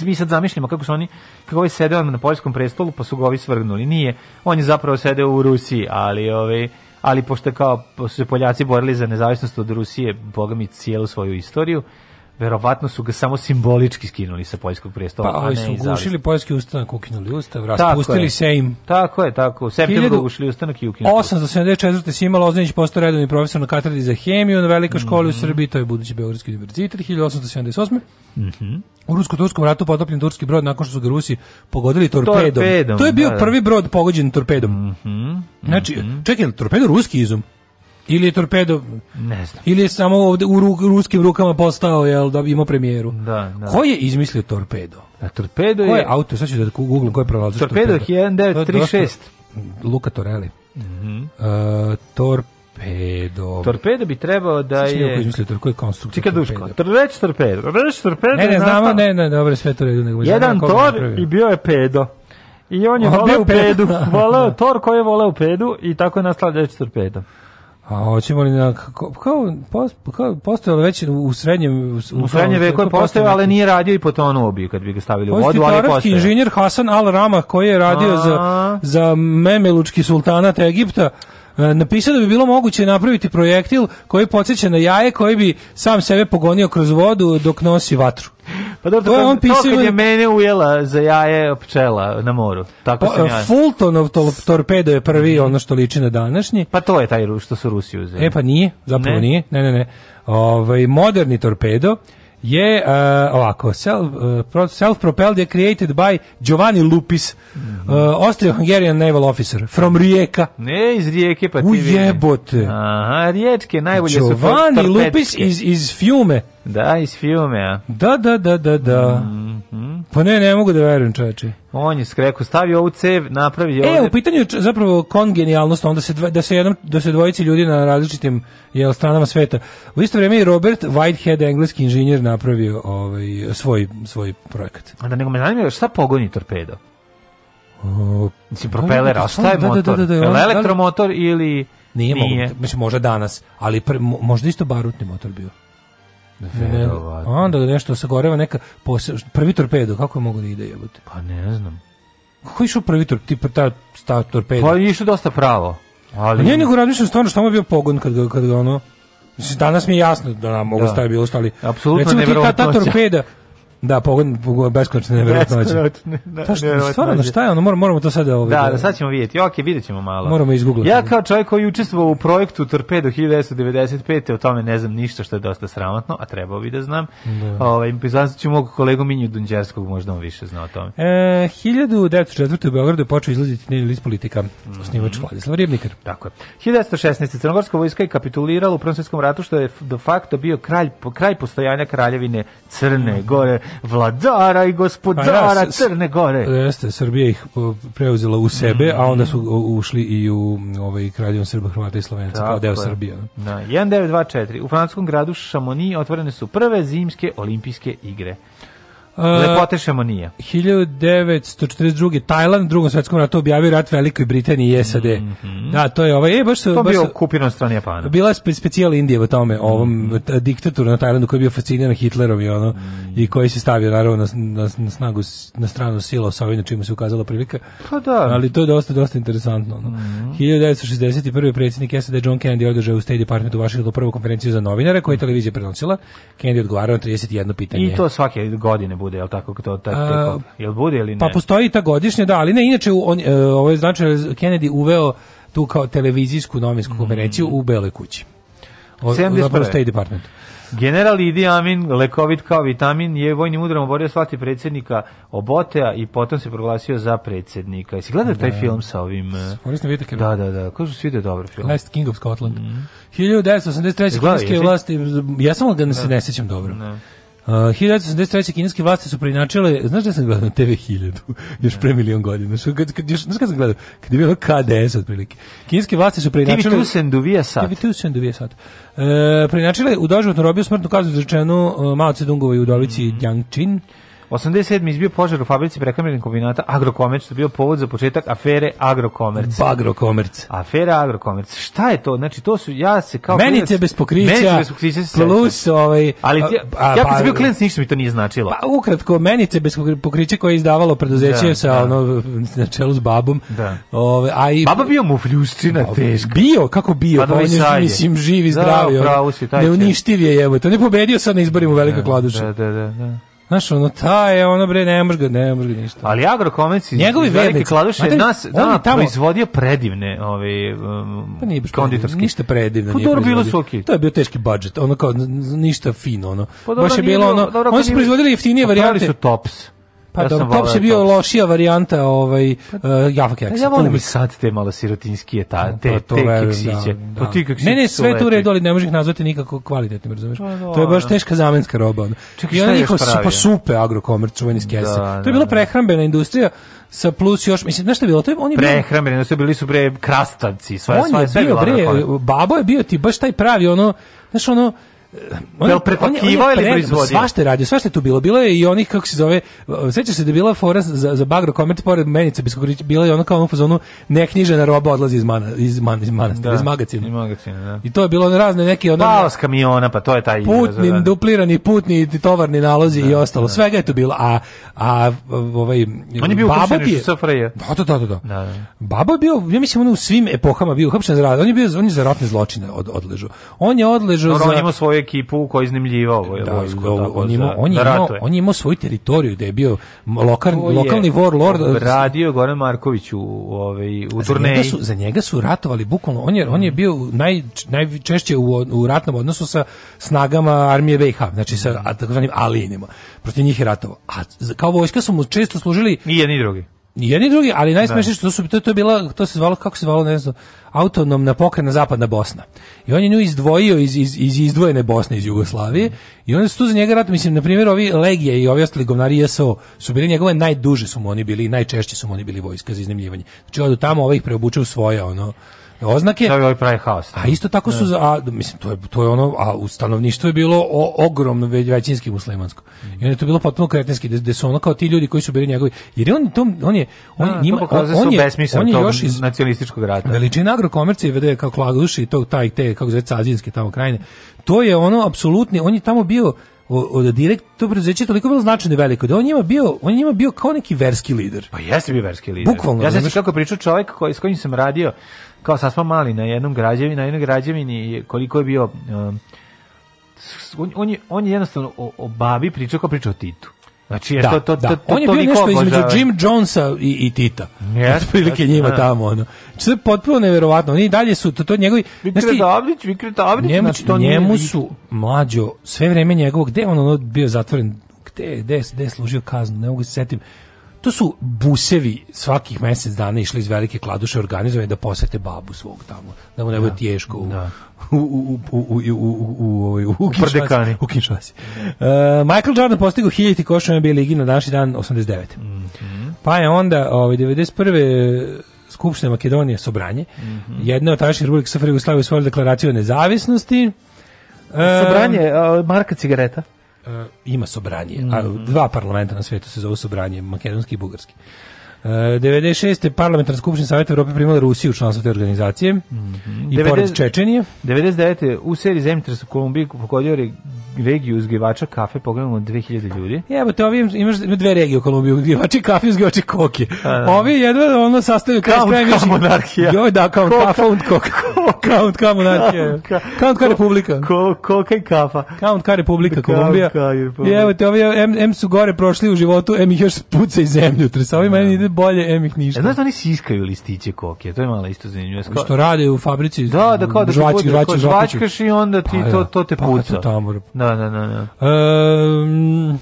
Speaker 3: Mi sad zamišljamo kako su oni, kako ovaj sedeo na poljskom prestolu, pa su ga ovi svrgnuli. Nije, on je zapravo sedeo u Rusiji, ali ovaj, ali pošto kao su se Poljaci borili za nezavisnost od Rusije, boga mi cijelu svoju istoriju, verovatno su ga samo simbolički skinuli sa poljskog prestola. Pa, ali su ugušili poljski ustanak, ukinuli ustav, raspustili im.
Speaker 4: Tako je, tako. U septembru ugušili ustanak i ukinuli.
Speaker 3: 874. Sima Lozanić postao redovni profesor na katedri za hemiju na velikoj školi mm -hmm. u mhm. Srbiji, to je budući Beogradski univerzitet, 1878. Mm -hmm. U rusko-turskom ratu potopljen turski brod nakon što su ga Rusi pogodili torpedom. torpedom to je bio da, da. prvi brod pogođen torpedom. Mm -hmm. Znači, mhm. čekaj, torpedo ruski izum? Ili je torpedo... Ne znam. Ili je samo ovde u ru, ruskim rukama postao, jel, da imao premijeru. Da, da. Ko je izmislio torpedo?
Speaker 4: A torpedo
Speaker 3: je... Ko
Speaker 4: je
Speaker 3: auto? Sad
Speaker 4: ću da
Speaker 3: googlim ko je pronalazač
Speaker 4: torpedo. Torpedo je 1936.
Speaker 3: Luka Torelli. Mm -hmm. E, uh, torpedo
Speaker 4: torpedo. bi trebao da je... je...
Speaker 3: Sviči izmislio
Speaker 4: torpedo,
Speaker 3: konstrukcija
Speaker 4: Čekaj, Duško, reč torpedo. Reč torpedo
Speaker 3: Ne, ne, znamo, ne, ne, dobro, sve
Speaker 4: to redu. Nego Jedan tor i bio je pedo. I on je voleo pedu. Da. voleo da. tor koji je voleo pedu i tako je nastala reč torpedo.
Speaker 3: A hoćemo li na kao, kao postojalo već u srednjem u, u srednjem veku je postojao, ali nije radio i potonuo bi kad bi ga stavili u vodu, ali postojao. inženjer Hasan Al Rama koji je radio A -a. za za Memelučki sultanat Egipta E, napisao da bi bilo moguće napraviti projektil koji podsjeća na jaje koji bi sam sebe pogonio kroz vodu dok nosi vatru.
Speaker 4: Pa dobro, to, je on to pisao... kad je mene ujela za jaje pčela na moru. Tako pa, sam ja...
Speaker 3: Fultonov to, torpedo je prvi, mhm. ono što liči na današnji.
Speaker 4: Pa to je taj što su Rusi uzeli.
Speaker 3: E
Speaker 4: pa
Speaker 3: nije, zapravo ne. nije. Ne, ne, ne. Ovaj moderni torpedo je uh, ovako self, uh, eh, self propelled je created by Giovanni Lupis mm -hmm. uh, eh, Austro-Hungarian naval officer from Rijeka
Speaker 4: ne iz Rijeke pa ti ujebote aha Riječke najbolje Giovanni su
Speaker 3: Lupis iz, iz Fiume
Speaker 4: Da, iz filme, a?
Speaker 3: Da, da, da, da, da. Mm -hmm. Pa ne, ne mogu da verujem, čoveče.
Speaker 4: On je skreko, stavio ovu cev, napravio... E,
Speaker 3: u pitanju zapravo kongenijalnost, onda se dva, da se jednom, da se dvojici ljudi na različitim jel, stranama sveta. U isto vrijeme i Robert Whitehead, engleski inženjer, napravio ovaj, svoj, svoj projekat.
Speaker 4: A da nego me zanima, šta pogoni torpedo? Uh, Mislim, propeler, a šta je da, da, da, motor? Da, da, da, da, elektromotor ili... Nije, nije. Mogu,
Speaker 3: mislim, možda danas, ali pre, možda isto barutni motor bio.
Speaker 4: Ne,
Speaker 3: ne, onda nešto sagoreva neka poseb... prvi torpedo, kako je mogu da ide jebote?
Speaker 4: Pa ne znam.
Speaker 3: Kako je išao prvi torpedo, tipa ta, ta torpedo? Pa
Speaker 4: je išao dosta pravo. Ali... Pa
Speaker 3: nije nego razmišljam stvarno što mu je bio pogon kad ga, kad ga ono... Danas mi je jasno da nam mogu da. staviti bilo što, ali...
Speaker 4: Apsolutno Recimo ti ta,
Speaker 3: ta torpeda, Da, pogodne, pogodne beskonačne nevjerojatnoće. Beskonačne, da, Ta šta, je ono, moramo, moramo to sada ovaj, da,
Speaker 4: da, sad ćemo vidjeti, ok, vidjet ćemo malo.
Speaker 3: Moramo izgooglati.
Speaker 4: Ja kao čovjek koji učestvovao u projektu Torpedo 1995. o tome ne znam ništa što je dosta sramotno, a trebao bi da znam. Da. Ovaj, ću mog kolegu Minju Dunđerskog, možda on više zna o tome.
Speaker 3: E, 1904. u Beogradu je počeo izlaziti dnevni list politika, mm. osnivač Vladislav Ribnikar.
Speaker 4: Tako je. 1916. Crnogorska vojska je kapitulirala u Prvom svjetskom ratu, što je de facto bio kralj, kraj postojanja kraljevine Crne mm. Gore vladara i gospodara ja, Crne Gore. Jeste,
Speaker 3: Srbija ih preuzela u sebe, mm -hmm. a onda su ušli i u ovaj kraljevom Srba, Hrvata i Slovenaca kao deo je. Srbije. Da,
Speaker 4: 1924. U francuskom gradu Chamonix otvorene su prve zimske olimpijske igre. Lepotešemo nije.
Speaker 3: 1942. Tajland u drugom svetskom ratu objavio rat Velikoj Britaniji i SAD. Mm -hmm. Da, to je ovaj, e, baš, to
Speaker 4: baš, bio okupiran strani Japana.
Speaker 3: Bila spe, specijal Indije u tome, ovom mm -hmm. diktatoru na Tajlandu koji je bio fasciniran Hitlerom i ono, mm -hmm. i koji se stavio naravno na, na, na snagu, na stranu sila sa ovim čime se ukazala prilika.
Speaker 4: Pa da.
Speaker 3: Ali to je dosta, dosta interesantno. No. Mm -hmm. 1961. predsjednik SAD John Kennedy održao u State Department u Vašingtonu prvu konferenciju za novinare koju je televizija prenosila. Kennedy odgovarao na 31 pitanje.
Speaker 4: I to svake godine bude bude, jel tako to taj A, jel bude ili
Speaker 3: pa ne? Pa postoji ta godišnja, da, ali ne inače on e, ovo je znači Kennedy uveo tu kao televizijsku novinsku mm. konferenciju mm. u Bele kući. O, Zapravo State Department.
Speaker 4: General Idi Amin, lekovit kao vitamin, je vojnim udarom oborio svati predsjednika Obotea i potom se proglasio za predsjednika. Jesi gledao da. taj film sa ovim... E?
Speaker 3: Forestom Whitakerom?
Speaker 4: Da, da, da, da. Ko su svi da dobar
Speaker 3: film? Last King of Scotland. Mm. 1983. kinske vlasti... Ja samo ga ne se ne sećam dobro. Ne. Uh, 1983. kineske vlasti su preinačile, znaš da sam gledao na TV 1000, još pre milion godina, znaš kad, kad, još, znaš kad sam gledao, kad je bilo KDS otprilike. Kineske vlasti su preinačile...
Speaker 4: TV2 senduvija sat.
Speaker 3: TV2 senduvija sat. E, preinačile u doživotnu robiju smrtnu kaznu izrečenu uh, Mao Cedungovoj u dolici mm -hmm. Jiangqin.
Speaker 4: 87. izbio požar u fabrici prekamrenih kombinata Agrokomerc, što je bio povod za početak afere Agrokomerc.
Speaker 3: Agrokomerc.
Speaker 4: Afera Agrokomerc. Šta je to? Znači, to su, ja se kao...
Speaker 3: Menice bez pokrića, menice bez pokrića plus
Speaker 4: ovaj... Ali ti, a, ja kad sam pa- bio klijent ništa mi to nije značilo.
Speaker 3: Pa, ukratko, menice bez pokrića koje je izdavalo preduzeće da, sa, da. ono, na čelu s babom. Da. Ove, a i,
Speaker 4: Baba bio mu mufljuščina teška.
Speaker 3: Bio, kako bio? Pa, pa da, on je, mislim, živ i da, zdrav. Da, pravo si, taj Neuništiv je, evo. To ne pobedio sa na izborima u Velikoj da, Kladuši. Da, da, da. da. Znaš, ono, ta je, ono, bre, ne može ga, ne može ga ništa.
Speaker 4: Ali Agrokomec iz Njegovi velike kladuše da, nas, da, tamo, izvodio predivne ove,
Speaker 3: um,
Speaker 4: pa nije baš
Speaker 3: konditorske. Ništa predivne. pa, dobro, bilo su okay. To je bio teški budžet, ono kao, ništa fino, ono. Pa, dobro, baš je bilo, ono, dobro, oni su proizvodili jeftinije varijante.
Speaker 4: su tops.
Speaker 3: Pa ja dobro, Tops je da bio tops. lošija varijanta ovaj, uh, e,
Speaker 4: Java
Speaker 3: Keksa. Pa ja
Speaker 4: volim i sad te malo sirotinskije, ta, pa te, pa, to te verujem, keksiće. Da, pa da. ti
Speaker 3: keksiće ne, ne, sve tu u ali ne može ih nazvati nikako kvalitetnim, razumeš? Pa, to je baš teška zamenska roba. Ono. Čekaj, šta je još Pa supe agrokomer, čuveni s Da, to je da, bila da. prehrambena industrija sa plus još mislim znaš šta je bilo to je on je
Speaker 4: prehrambeni su bili su bre krastavci sva
Speaker 3: sva sve bio bre babo je bio ti baš taj pravi ono znaš ono
Speaker 4: on, Jel prepakivao ili proizvodio?
Speaker 3: Svašta je radio, svašta je tu bilo. Bilo je i onih, kako se zove, sećaš se da je bila fora za, za bagro komet pored menice, bila je ona kao ono u fazonu neknjižena roba odlazi iz, mana, iz, man, iz manastira, da,
Speaker 4: iz
Speaker 3: magacina.
Speaker 4: Iz magacina da.
Speaker 3: I to je bilo ono razne neke...
Speaker 4: Ono, Pao kamiona, pa to je taj...
Speaker 3: Putni, izraz, da. duplirani putni, tovarni nalozi da, i ostalo. Da. Svega je tu bilo. A, a
Speaker 4: ovaj, on je bio baba bi, SFRJ. Da, da,
Speaker 3: da, da, da. da, da. Baba
Speaker 4: je
Speaker 3: bio, ja mislim, ono u svim epohama bio uhapšen za rad. On je bio on je za ratne zločine od, odležao. On je odležao no, za... On je imao
Speaker 4: svoje ekipu koja iznemljivao da, vojsku. Da, on, imao, on,
Speaker 3: je
Speaker 4: imao,
Speaker 3: on imao svoju teritoriju da je bio lokal, je, lokalni warlord.
Speaker 4: Radio Goran Marković u, ovaj,
Speaker 3: u turneji. Za su, za njega su ratovali bukvalno. On je, mm. on je bio naj, najčešće u, u ratnom odnosu sa snagama armije BiH, znači sa takozvanim alinima. Protiv njih je ratovao. A kao vojska su mu često služili...
Speaker 4: I
Speaker 3: jedni
Speaker 4: i drugi.
Speaker 3: Jedni drugi, ali najsmešnije da. što su to, to je bila to se zvalo kako se zvalo ne znam autonomna pokrajina Zapadna Bosna. I on je nju izdvojio iz, iz, iz izdvojene Bosne iz Jugoslavije i oni su tu za njega rat, mislim, na primjer, ovi Legije i ovi ostali govnari JSO su bili njegove najduže su mu oni bili i najčešće su mu oni bili vojska za iznemljivanje. Znači, odu tamo, ovaj ih svoje, ono,
Speaker 4: oznake. To je ovaj
Speaker 3: pravi haos. Da. A isto tako su, da. a, mislim, to je,
Speaker 4: to je
Speaker 3: ono, a u stanovništvu je bilo o, ogromno većinski muslimansko. Mm. I onda je to bilo potpuno kretenski, da su ono kao ti ljudi koji su bili njegovi, jer on, to, on je,
Speaker 4: on, a,
Speaker 3: da,
Speaker 4: njima, on, on, je, on je još iz nacionalističkog rata.
Speaker 3: Veličina agrokomercije vede kao klaguši, to, taj, te, kako zove, cazinske tamo krajine. To je ono, apsolutni, on je tamo bio, od direkt to preduzeće toliko bilo značajno veliko da on njima bio on njima bio kao neki verski lider.
Speaker 4: Pa jeste bio verski lider.
Speaker 3: Bukvalno.
Speaker 4: Ja znači kako pričao čovjek koji s kojim sam radio kao sad smo mali na jednom građevini, na jednoj građevini koliko je bio um, on, on, je, on je jednostavno o, o babi pričao kao pričao Titu.
Speaker 3: Znači, da, to, to, da. To, on je bio nešto obožava. između Jim Jonesa i, i Tita. Yes, prilike yes, njima da. tamo. Ono. Sve znači, je potpuno neverovatno. Oni dalje su, to, to njegovi...
Speaker 4: Vikretavlić, znači, Vikretavlić. Njemu, znači,
Speaker 3: to njemu nije... su, mlađo, sve vreme njegovog, gde on ono bio zatvoren, gde, gde, gde je služio kaznu, ne mogu se setim to su busevi svakih mjesec dana išli iz velike kladuše organizovane da posete babu svog tamo, da mu ne bude teško u, da. u, u, u, u, u, u, u, u, Kinshasi. U Kinshasi. Uh, Michael Jordan postigao hiljiti košom NBA ligi na današnji dan 89. Mm -hmm. Pa je onda ovaj, 91. Skupština Makedonije Sobranje, mm -hmm. jedna od tašnjih republika Safra u usvojila deklaraciju o nezavisnosti. Sobranje, marka cigareta ima sobranje. Mm -hmm. A mhm. dva parlamenta na svetu se zove sobranje, makedonski i bugarski. 96. E, parlamentarna skupština Saveta Evrope primila Rusiju u članstvo te organizacije mm -hmm. i 90, pored Čečenije.
Speaker 4: 99. u seriji zemljotres u Kolumbiji pokodio regiju uzgivača kafe pogledamo 2000 ljudi.
Speaker 3: E, evo te ovim, imaš dve regije u Kolumbiji, uzgivači kafe i uzgivači koke. Da, da. Ovi jedva ono sastavljaju kao
Speaker 4: spremiš. Kao monarhija.
Speaker 3: Joj da, kao kafa und koke. Count ka monarhija. Count ka republika.
Speaker 4: Koke i kafa.
Speaker 3: Count ka republika Kolumbija. Evo te ovi M, M su gore prošli u životu, M ih još puca i zemlju. Sa ovima meni
Speaker 4: da, ide
Speaker 3: ne bolje, emih ih ništa. E, znaš
Speaker 4: da oni siskaju listiće koke, to je malo isto zanimljivo. Sko...
Speaker 3: Što rade u fabrici, da, da, kao da žvački, te žvački, da žvačkaš
Speaker 4: i onda ti pa, to, to te pa, puca. Pa, tamo.
Speaker 3: Da, da, da. da. Um,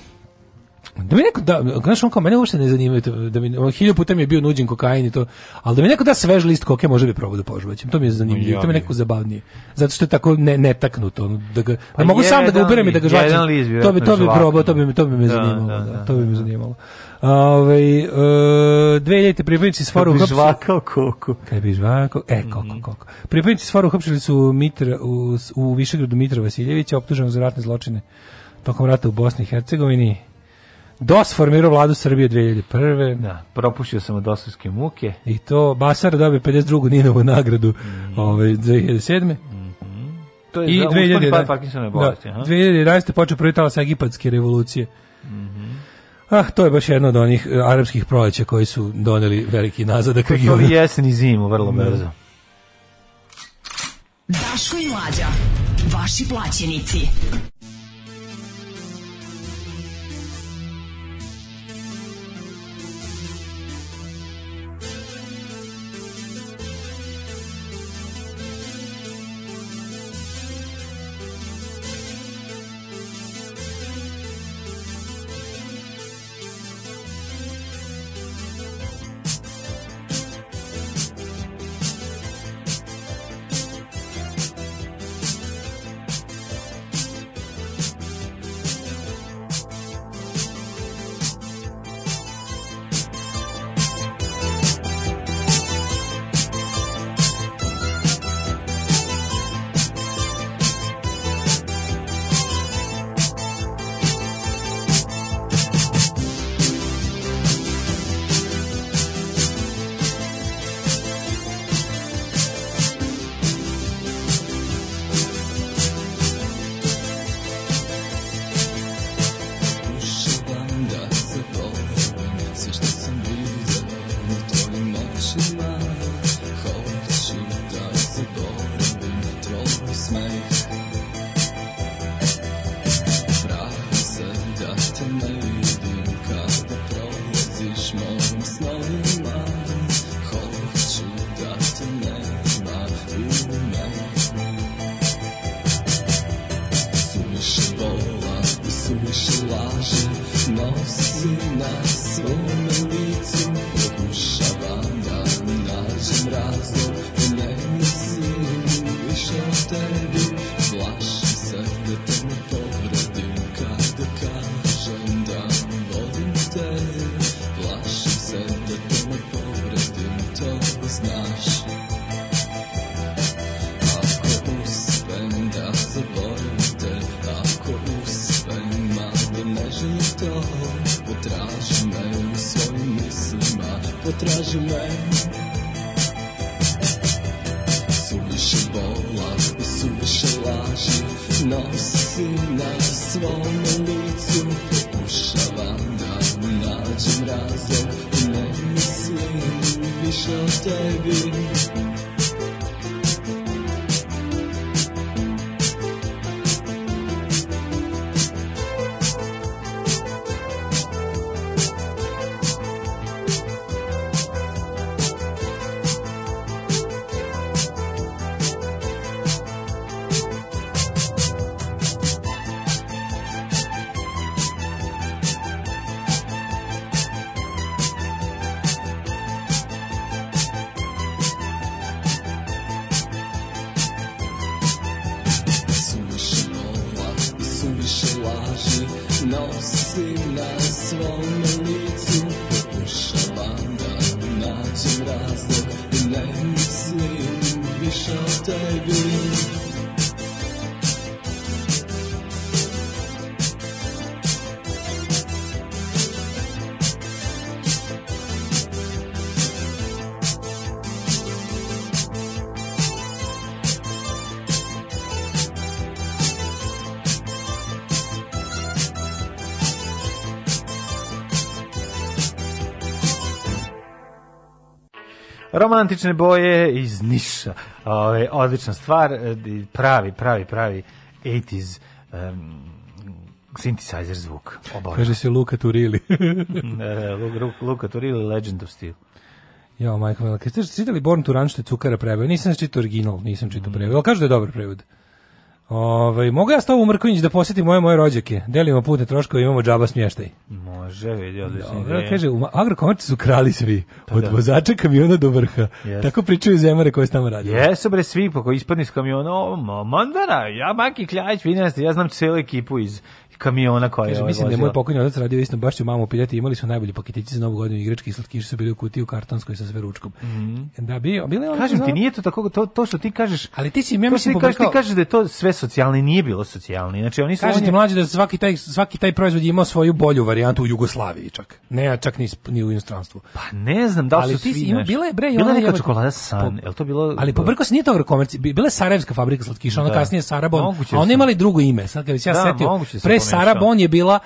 Speaker 3: Da mi neko da, znaš, on kao, mene uopšte ne zanima, da mi, on hilju puta mi je bio nuđen kokain i to, ali da mi neko da svež list koke, može bi probao da požuvaćem, to mi je zanimljivo, to mi je neko zabavnije, zato što je tako ne, netaknuto, da, ga, pa da mogu sam da ga uberem i da ga žvačem, to bi, to bi probao, to bi, to bi me zanimalo, da, da, da, to bi me da. zanimalo. Ove, ovaj, e, 2000 pripadnici s foru uhapsili... žvakao koku. Kad bi žvakao, e, koku, mhm. koku. Pripadnici s foru uhapsili su Mitra, u, u Višegradu Mitra Vasiljevića, optuženog za ratne zločine tokom rata u Bosni i Hercegovini. DOS formirao vladu Srbije 2001.
Speaker 4: Da, propušio sam od dosovske muke.
Speaker 3: I to Basar dobio 52. Ninovu nagradu mm. ovaj, 2007. Mm -hmm.
Speaker 4: To je I za 2011.
Speaker 3: Pa-
Speaker 4: da,
Speaker 3: bolesti, da, 2011. počeo prvi talas egipatske revolucije. Mm -hmm. Ah, to je baš jedno od onih eh, arapskih proleća koji su doneli veliki nazadak
Speaker 4: regiona. To je jesen i zimu, vrlo da. brzo. Daško i mlađa, vaši plaćenici. romantične boje iz Niša. Ove, odlična stvar, e, pravi, pravi, pravi 80s um, synthesizer zvuk.
Speaker 3: Oboža. Kaže se Luka Turili.
Speaker 4: E, Luka Turili, Legend of Steel.
Speaker 3: Jo, Michael, kada ste čitali Born to Run što je Cukara preveo, nisam čitao original, nisam čitao preveo, ali kažu da je dobar prevod. Ove, ovaj, mogu ja s tobom Mrković da posjetim moje moje rođake? Delimo putne troškove, imamo džaba smještaj.
Speaker 4: Može, vidi, odlično.
Speaker 3: Dobro, kaže, u Agrokomerci su krali svi. Pa od da. vozača kamiona do vrha. Yes. Tako pričaju zemare koje se tamo radi.
Speaker 4: Jesu bre svi, pa koji ispadni iz kamiona, o, Mandara, ja Maki Kljajić, vidim ja znam celu ekipu iz kamiona koja Kaže,
Speaker 3: je mislim da je moj pokojni otac radio isto baš ću mamu pitati imali su najbolji paketići za novu godinu igrački i slatkiši su bili u kutiju kartonskoj sa sve ručkom mm -hmm. da bi bile
Speaker 4: kažem ti nije to tako to, to što ti kažeš ali ti si ja mislim ti kažeš, ti kažeš da je to sve socijalni nije bilo socijalni znači oni su
Speaker 3: kažete oni... mlađi da svaki taj svaki taj proizvod ima svoju bolju varijantu u Jugoslaviji čak ne čak ni, ni u inostranstvu
Speaker 4: pa ne znam da li ali su ti svi
Speaker 3: ima,
Speaker 4: bila
Speaker 3: je bre bila neka čokolada
Speaker 4: san el to bilo
Speaker 3: ali po brko se nije to komerci bila sarajevska fabrika slatkiša ona da. kasnije Sarabon a oni imali drugo ime sad kad se ja da, setio pre Sara Bon je bila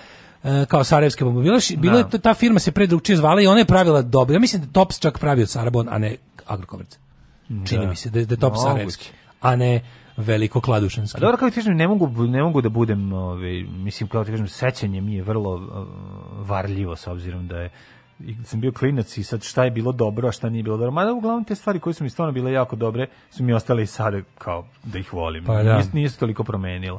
Speaker 3: e, kao sarajevske bombe. bila bilo je da. ta firma se pre zvala i ona je pravila dobro. Ja mislim da Tops čak pravio Sarabon, a ne Agrokovac. Čini da. mi se da, da je Tops sarajevski, a ne veliko kladušanski. A
Speaker 4: dobro, kao ti kažem, ne mogu, ne mogu da budem, ovaj, mislim, kao ti kažem, sećanje mi je vrlo e, varljivo s obzirom da je i sam bio klinac i sad šta je bilo dobro, a šta nije bilo dobro. Mada uglavnom te stvari koje su mi stvarno bile jako dobre su mi ostale i sad kao da ih volim. Pa, da. Nije, nije se toliko promenilo.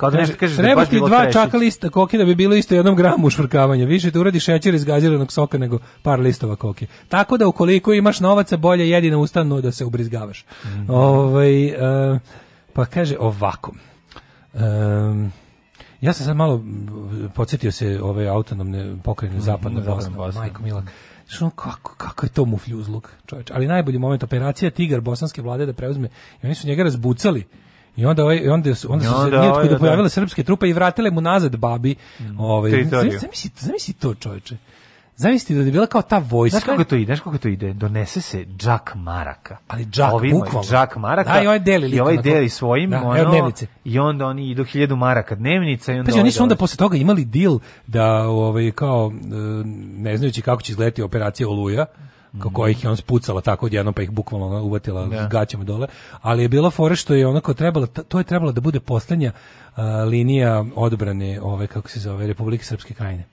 Speaker 3: Kao da nešto kažeš da baš ti bilo dva čaka lista koke da bi bilo isto jednom gramu ušvrkavanja. Više da uradi šećer iz gaziranog soka nego par listova koke. Tako da ukoliko imaš novaca bolje jedina ustavno da se ubrizgavaš. Mm -hmm. Ovaj uh, pa kaže ovako. Um, ja sam sad malo podsjetio se ove autonomne pokrenje mhm, zapadne Bosne. Majko Milak. Što kako kako je to mufljuzluk, čoveče. Ali najbolji moment operacija Tigar bosanske vlade da preuzme i oni su njega razbucali I onda ovaj onda su onda su se onda, ovaj, da, pojavile da. srpske trupe i vratile mu nazad babi. Mm. Ovaj zamisli zamisli to čoveče. Zamisli da je bila kao ta vojska. Znaš
Speaker 4: kako to ide? Znaš kako to ide? Donese se džak maraka.
Speaker 3: Ali džak, Ovim,
Speaker 4: bukvalno. Džak maraka. Da, i ovaj deli. I ovaj deli svojim. Da, ono, dnevnice. I onda oni idu hiljadu maraka dnevnica. I onda
Speaker 3: pa,
Speaker 4: ovaj
Speaker 3: oni su onda posle toga imali dil da, ovaj, kao, e, ne znajući kako će izgledati operacija Oluja, kako ih je on spucala tako odjednom pa ih bukvalno uvatila da. gaćama dole, ali je bila fora što je onako trebala, to je trebala da bude poslednja uh, linija odbrane ove kako se zove Republike Srpske Krajine.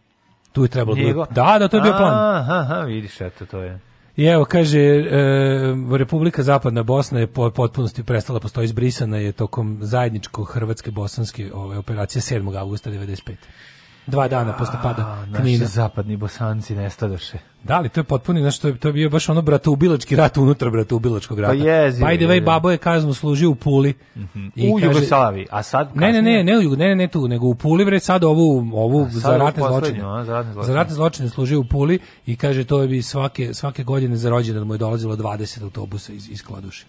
Speaker 3: Tu je trebalo Njego. da Da, da, to je bio plan. Aha, aha,
Speaker 4: vidiš eto to je.
Speaker 3: I evo, kaže, e, Republika Zapadna Bosna je po, potpunosti prestala da postoji izbrisana je tokom zajedničko hrvatske bosanske ove operacije 7. augusta 95 dva dana posle pada Knina. Naši
Speaker 4: zapadni bosanci nestadoše.
Speaker 3: Da li to je potpuno znači to je to je bio baš ono bratoubilački rat unutra unutar bratoubilačkog rata. Pa
Speaker 4: jezi.
Speaker 3: By the way babo je kaznu služio u Puli.
Speaker 4: Mm -hmm. I u Jugoslaviji. A sad kasnije...
Speaker 3: Ne, ne, ne, ne, ne, ne, ne tu, nego u Puli bre sad ovu ovu sad za ratne zločine. za ratne zločine. služio u Puli i kaže to je bi svake svake godine za rođendan mu je dolazilo 20 autobusa iz iz Kladuše.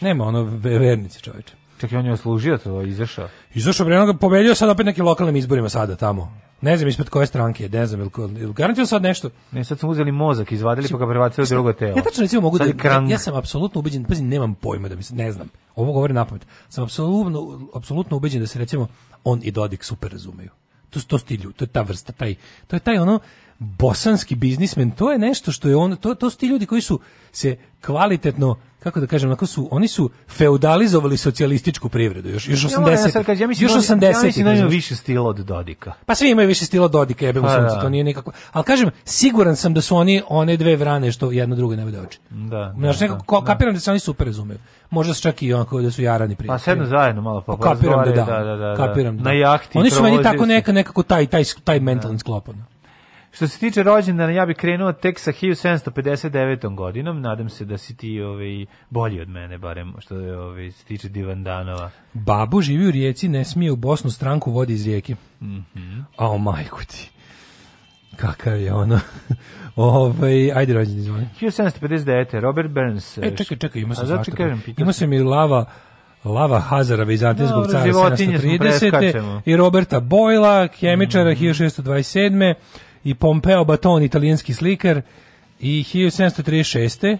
Speaker 3: Nema ono vernice čoveče.
Speaker 4: Čekaj, on je oslužio to, izašao.
Speaker 3: Izašao, bre, on ga pobedio sad opet nekim lokalnim izborima sada tamo. Ne znam ispred koje stranke, ne znam, ili ili garantio sad nešto.
Speaker 4: Ne, sad su uzeli mozak, izvadili pa ga prebacili u drugo
Speaker 3: telo. Ja tačno recimo mogu da, ja, ja sam apsolutno ubeđen, pazi, nemam pojma da mi ne znam, ovo govori na pamet. Sam apsolutno, apsolutno ubeđen da se recimo on i Dodik super razumeju. To, to stilju, to je ta vrsta, taj, to je taj ono, bosanski biznismen, to je nešto što je on, to, to su ti ljudi koji su se kvalitetno kako da kažem, onako su, oni su feudalizovali socijalističku privredu, još, još 80. Ja, da kažem,
Speaker 4: ja
Speaker 3: mislim, još
Speaker 4: 80. Da ja mislim da imaju više stila od Dodika.
Speaker 3: Pa svi imaju više stila od Dodika, jebe mu pa sunce, da. to nije nekako... Ali kažem, siguran sam da su oni one dve vrane što jedno drugo ne vede oči.
Speaker 4: Da.
Speaker 3: Znaš, nekako, ko, kapiram da se oni super razumeju. Možda su čak i onako da su jarani prijatelji. Pa
Speaker 4: sedno zajedno malo
Speaker 3: pa, pa kapiram da, da, da, da, da. Kapiram da. Na jahti. Oni su meni tako neka, nekako taj, taj, taj mentalni sklop. Ono.
Speaker 4: Što se tiče rođendana, ja bih krenuo tek sa 1759. godinom. Nadam se da si ti ovaj, bolji od mene, barem što ovaj, se tiče divan divandanova.
Speaker 3: Babu živi u rijeci, ne smije u Bosnu stranku vodi iz rijeke. Mm -hmm. A o majku ti. Kakav je ono? Ovaj ajde rođendan izvoli.
Speaker 4: 1759. Robert Burns.
Speaker 3: E eh,
Speaker 4: čekaj,
Speaker 3: čekaj, ima se zašto. Kažem, ima se mi lava Lava Hazara Vizantijskog cara 730. i Roberta Bojla, hemičara mm -hmm. 1627 i Pompeo Baton, italijanski slikar, i 1736.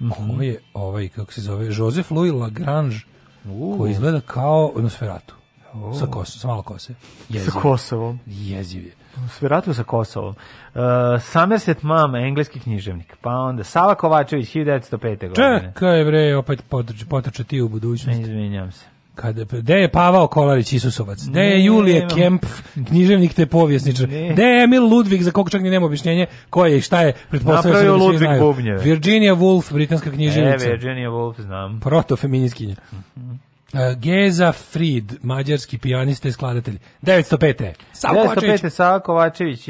Speaker 3: Mm -hmm. Ovo je ovaj, kako se zove, Joseph Louis Lagrange, uh. koji izgleda kao Nosferatu. Oh. Sa, kosom, sa malo kose.
Speaker 4: Jeziv. Sa Kosovom.
Speaker 3: Jeziv je.
Speaker 4: Sviratu sa Kosovom. Uh, e, Somerset Mama, engleski književnik. Pa onda Sava Kovačević, 1905.
Speaker 3: godine. Čekaj, bre, opet ti u budućnost. Ne
Speaker 4: izvinjam se.
Speaker 3: Kada, gde je Pavao Kolarić Isusovac? Gde je Julije Kemp, književnik te povjesničar? Gde je Emil Ludvig, za kog čak ni nema objašnjenje ko je i šta je, pretpostavljam da Ludvig znaju. Bubnjeve. Virginia Woolf, britanska književnica.
Speaker 4: E, Virginia Woolf, znam.
Speaker 3: Protofeministkinja. Mhm. Eh, Geza Frid, mađarski pijanista i skladatelj. 905.
Speaker 4: Sava Kovačević. 905. Sava Kovačević.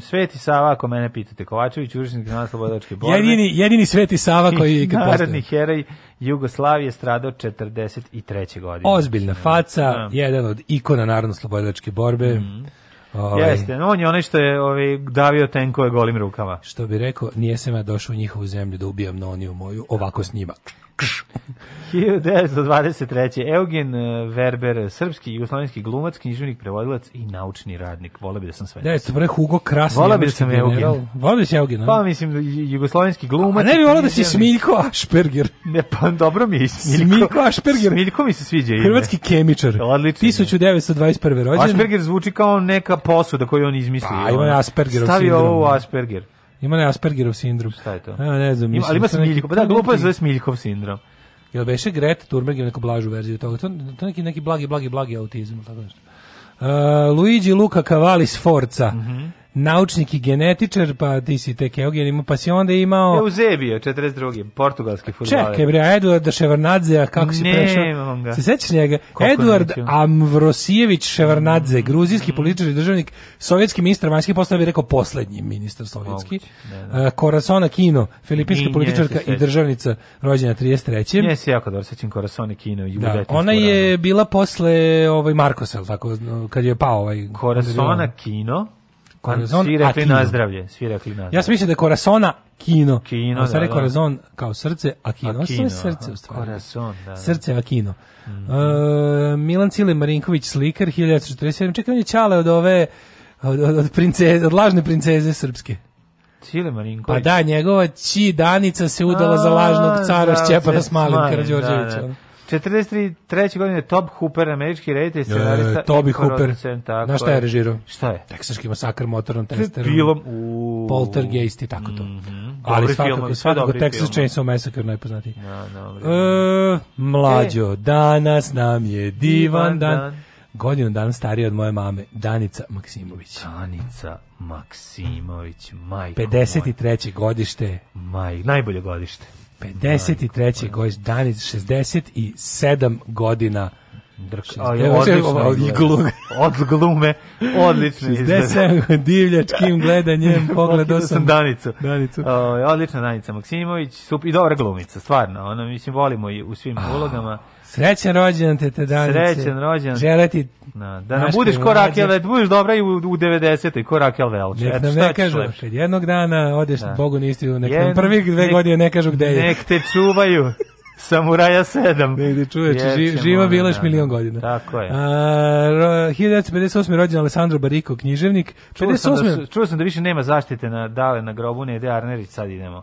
Speaker 4: Sveti Sava, ako mene pitate. Kovačević, učesnik na slobodačke borbe.
Speaker 3: Jedini, jedini Sveti Sava koji je
Speaker 4: ikad Narodni heroj Jugoslavije stradao 43. godine.
Speaker 3: Ozbiljna da. faca, um. jedan od ikona narodno-slobodačke borbe. Mm.
Speaker 4: Ovaj, Jeste, no on je onaj što je ovaj, davio tenkove golim rukama.
Speaker 3: Što bi rekao, nijesam ja došao u njihovu zemlju da ubijam noniju moju ovako s njima.
Speaker 4: Kš. 1923. Eugen eh, Werber, srpski i jugoslovenski glumac, književnik, prevodilac i naučni radnik. Vola bi da sam sve. Da, ste pre
Speaker 3: Hugo Krasni.
Speaker 4: Vola bi da sam Eugen.
Speaker 3: Vola
Speaker 4: bi
Speaker 3: da
Speaker 4: si
Speaker 3: Eugen, a?
Speaker 4: Pa mislim, jugoslovenski glumac. A
Speaker 3: ne bi volao da si Smiljko Ašperger.
Speaker 4: Ne, pa dobro mi je
Speaker 3: Smiljko. Smiljko Ašperger.
Speaker 4: Smiljko mi se sviđa
Speaker 3: ime. Hrvatski kemičar. Odlično. 1921.
Speaker 4: rođen. Ašperger zvuči kao neka posuda koju on izmislio.
Speaker 3: Pa,
Speaker 4: ima Aspergerov sindrom. Stavio ovo Asperger.
Speaker 3: Ima ne Aspergerov sindrom. Šta je to? A, ne znam,
Speaker 4: ima, ali ima Smiljkov, pa da, glupo je zove Smiljkov sindrom.
Speaker 3: Jel beše Gret Turberg ima neku blažu verziju toga? To, to neki, neki blagi, blagi, blagi autizam, tako nešto. Uh, Luigi Luca Cavalli Sforza. Mm naučnik i genetičar, pa ti si tek Eugen imao, pa si onda imao...
Speaker 4: Eusebio, 42. portugalski
Speaker 3: futbaler. Čekaj bre, Eduarda Ševarnadze, kako si ne, prešao? Ne, Se sećaš njega? Kako Eduard neću? Amvrosijević Ševarnadze, mm. gruzijski mm. političar i državnik, sovjetski ministar vanjskih poslova, bih rekao poslednji ministar sovjetski. Moguće, Korasona da, da. e, Kino, filipinska političarka i državnica rođena 33.
Speaker 4: Nje se jako dobro sećam Korasona Kino. I
Speaker 3: da, ona je bila posle ovaj Markosa, tako, kad je pao ovaj...
Speaker 4: Korasona Kino, Corazon, svi rekli na zdravlje,
Speaker 3: svi rekli na zdravlje. Ja sam mislio da je Corazona kino. Kino, da, sam da. Corazon kao srce, a kino. A kino, srce, u stvari.
Speaker 4: Corazon, da, da.
Speaker 3: Srce, a kino. Mm -hmm. uh, Milan Cile Marinković, slikar, 1047. Čekaj, on je čale od ove, od, od, od, princeze, od lažne princeze srpske.
Speaker 4: Cile Marinković. Pa
Speaker 3: da, njegova či Danica se udala a, za lažnog cara da, Šćepana Smalin Karadžorđevića. Da, da.
Speaker 4: 43. treće godine Top Hooper, američki reditelj, e, scenarista.
Speaker 3: E,
Speaker 4: Toby
Speaker 3: Hooper. Na šta je režirao?
Speaker 4: Šta je?
Speaker 3: Teksaški masakr motornom testerom. Bilom. U... Poltergeist i tako to. Mm -hmm. Ali svakako, film, svakako Texas Chainsaw Massacre najpoznatiji. No, da, no, e, mlađo, e. danas nam je divan, dan. dan godinu dana starija od moje mame, Danica Maksimović.
Speaker 4: Danica Maksimović, majko
Speaker 3: 53. Moj. godište.
Speaker 4: Maj, najbolje godište.
Speaker 3: 53. godine, danes 67 godina
Speaker 4: od glume, odlično
Speaker 3: izgleda. divljačkim gledanjem, pogledao sam
Speaker 4: Danicu. Danicu. O, odlična Danica Maksimović, sup, i dobra glumica, stvarno. Ona, mislim, volimo i u svim ah. ulogama.
Speaker 3: Srećan rođendan te te danice.
Speaker 4: Srećan rođendan.
Speaker 3: Žele ti
Speaker 4: no, da nam budeš ko Rakel Velč, da budeš dobra i u, u 90. ko Rakel
Speaker 3: Velč. Nek nam ne kažu, kad jednog dana odeš da. Bogu nistiju, nek nam prvih dve nek, godine ne kažu gde je.
Speaker 4: Nek te čuvaju. Samuraja 7.
Speaker 3: Negde čuješ, ži, živa bilaš da, da, milion godina.
Speaker 4: Tako je. A,
Speaker 3: ro, 1958. rođen Alessandro Barico, književnik.
Speaker 4: Čuo, Sam da, čuo sam da više nema zaštite na dale na grobu, ne ide Arnerić, sad idemo.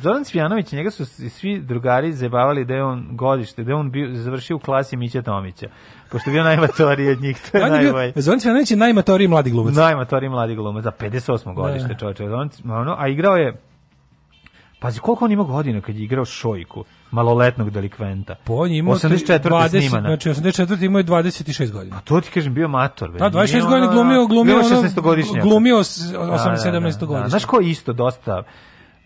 Speaker 4: Zoran Cvijanović, njega su svi drugari zebavali da je on godište, da je on bio, završio u klasi Mića Tomića, pošto
Speaker 3: je bio
Speaker 4: najmatoriji od njih,
Speaker 3: to je najbolje. Zoran Cvijanović je najmatoriji mladi glumac.
Speaker 4: Najmatoriji mladi glumac, za 58. Da. godište ne. čoče. a igrao je, pazi, koliko on ima godina kad je igrao Šojku, maloletnog delikventa. Po
Speaker 3: pa on ima 84. 20, snimana. Znači, 84. ima je 26 godina.
Speaker 4: A to ti kažem, bio mator. Be.
Speaker 3: Da, 26 godina glumio, glumio, glumio, glumio 16 godišnjaka. 17 da, da,
Speaker 4: da Znaš ko isto dosta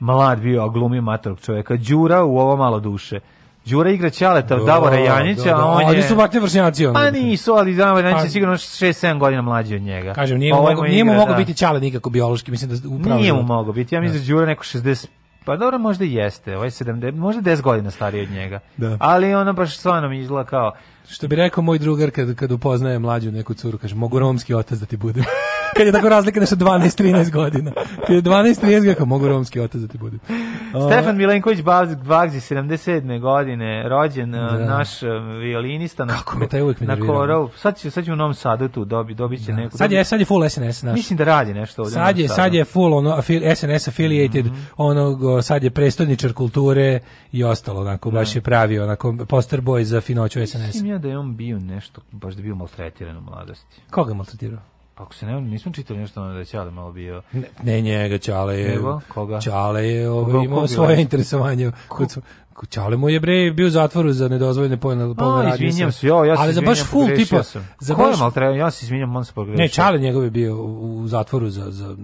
Speaker 4: mlad bio, a glumio matorog čovjeka. Đura u ovo malo duše. Đura igra Ćaleta od da, Davora Janjića, da, da. a on je... Ali
Speaker 3: su Martin Vršnjaci. Pa
Speaker 4: nisu,
Speaker 3: ali
Speaker 4: Davor Janjić pa- je sigurno 6-7 godina mlađi od njega.
Speaker 3: Kažem, nije, pa mu, mogo, nije mu mogao biti Ćale nikako biološki, mislim da upravo... Nije mu
Speaker 4: mogao biti, ja mislim da Đura neko 60... Pa dobro, možda jeste, ovaj 70, možda 10 godina stariji od njega. Da. Ali ono baš stvarno mi izgleda kao...
Speaker 3: Što bi rekao moj drugar kad, kad upoznaje mlađu neku curu, kaže, mogu romski otac da ti budem. kad je tako razlika nešto 12-13 godina. Kad je 12-13 godina, mogu romski otac da ti budem.
Speaker 4: Stefan Milenković Bagzi, 77. godine, rođen da. E, naš e, violinista na, Kako me taj uvijek na korov. Sad će, sad će u Novom Sadu tu dobi, dobiće će da. neko.
Speaker 3: Sad je, sad je full SNS
Speaker 4: naš. Mislim da radi nešto
Speaker 3: ovdje. Sad je, sad je full ono, SNS affiliated, mm -hmm. onog, sad je prestodničar kulture i ostalo, onako, baš da. je pravio, onako, poster boy za finoću SNS.
Speaker 4: Mislim ja da je on bio nešto, baš da bio maltretiran u mladosti.
Speaker 3: Koga maltretirao?
Speaker 4: Ako se ne, nismo čitali nešto ono da je Ćale malo bio...
Speaker 3: Ne,
Speaker 4: ne
Speaker 3: njega, Ćale je... Evo, koga? Ćale je ovo, ovaj, imao svoje interesovanje. Ko? Ćale mu je bre bio u zatvoru za nedozvoljene
Speaker 4: pojene polne radnje. Izvinjam se, jo, ja se Ali za baš
Speaker 3: full tipa...
Speaker 4: Sam. Za Ko baš... Treba, ja se izvinjam, on se pogrešio.
Speaker 3: Ne, Ćale njegov je bio u zatvoru za, za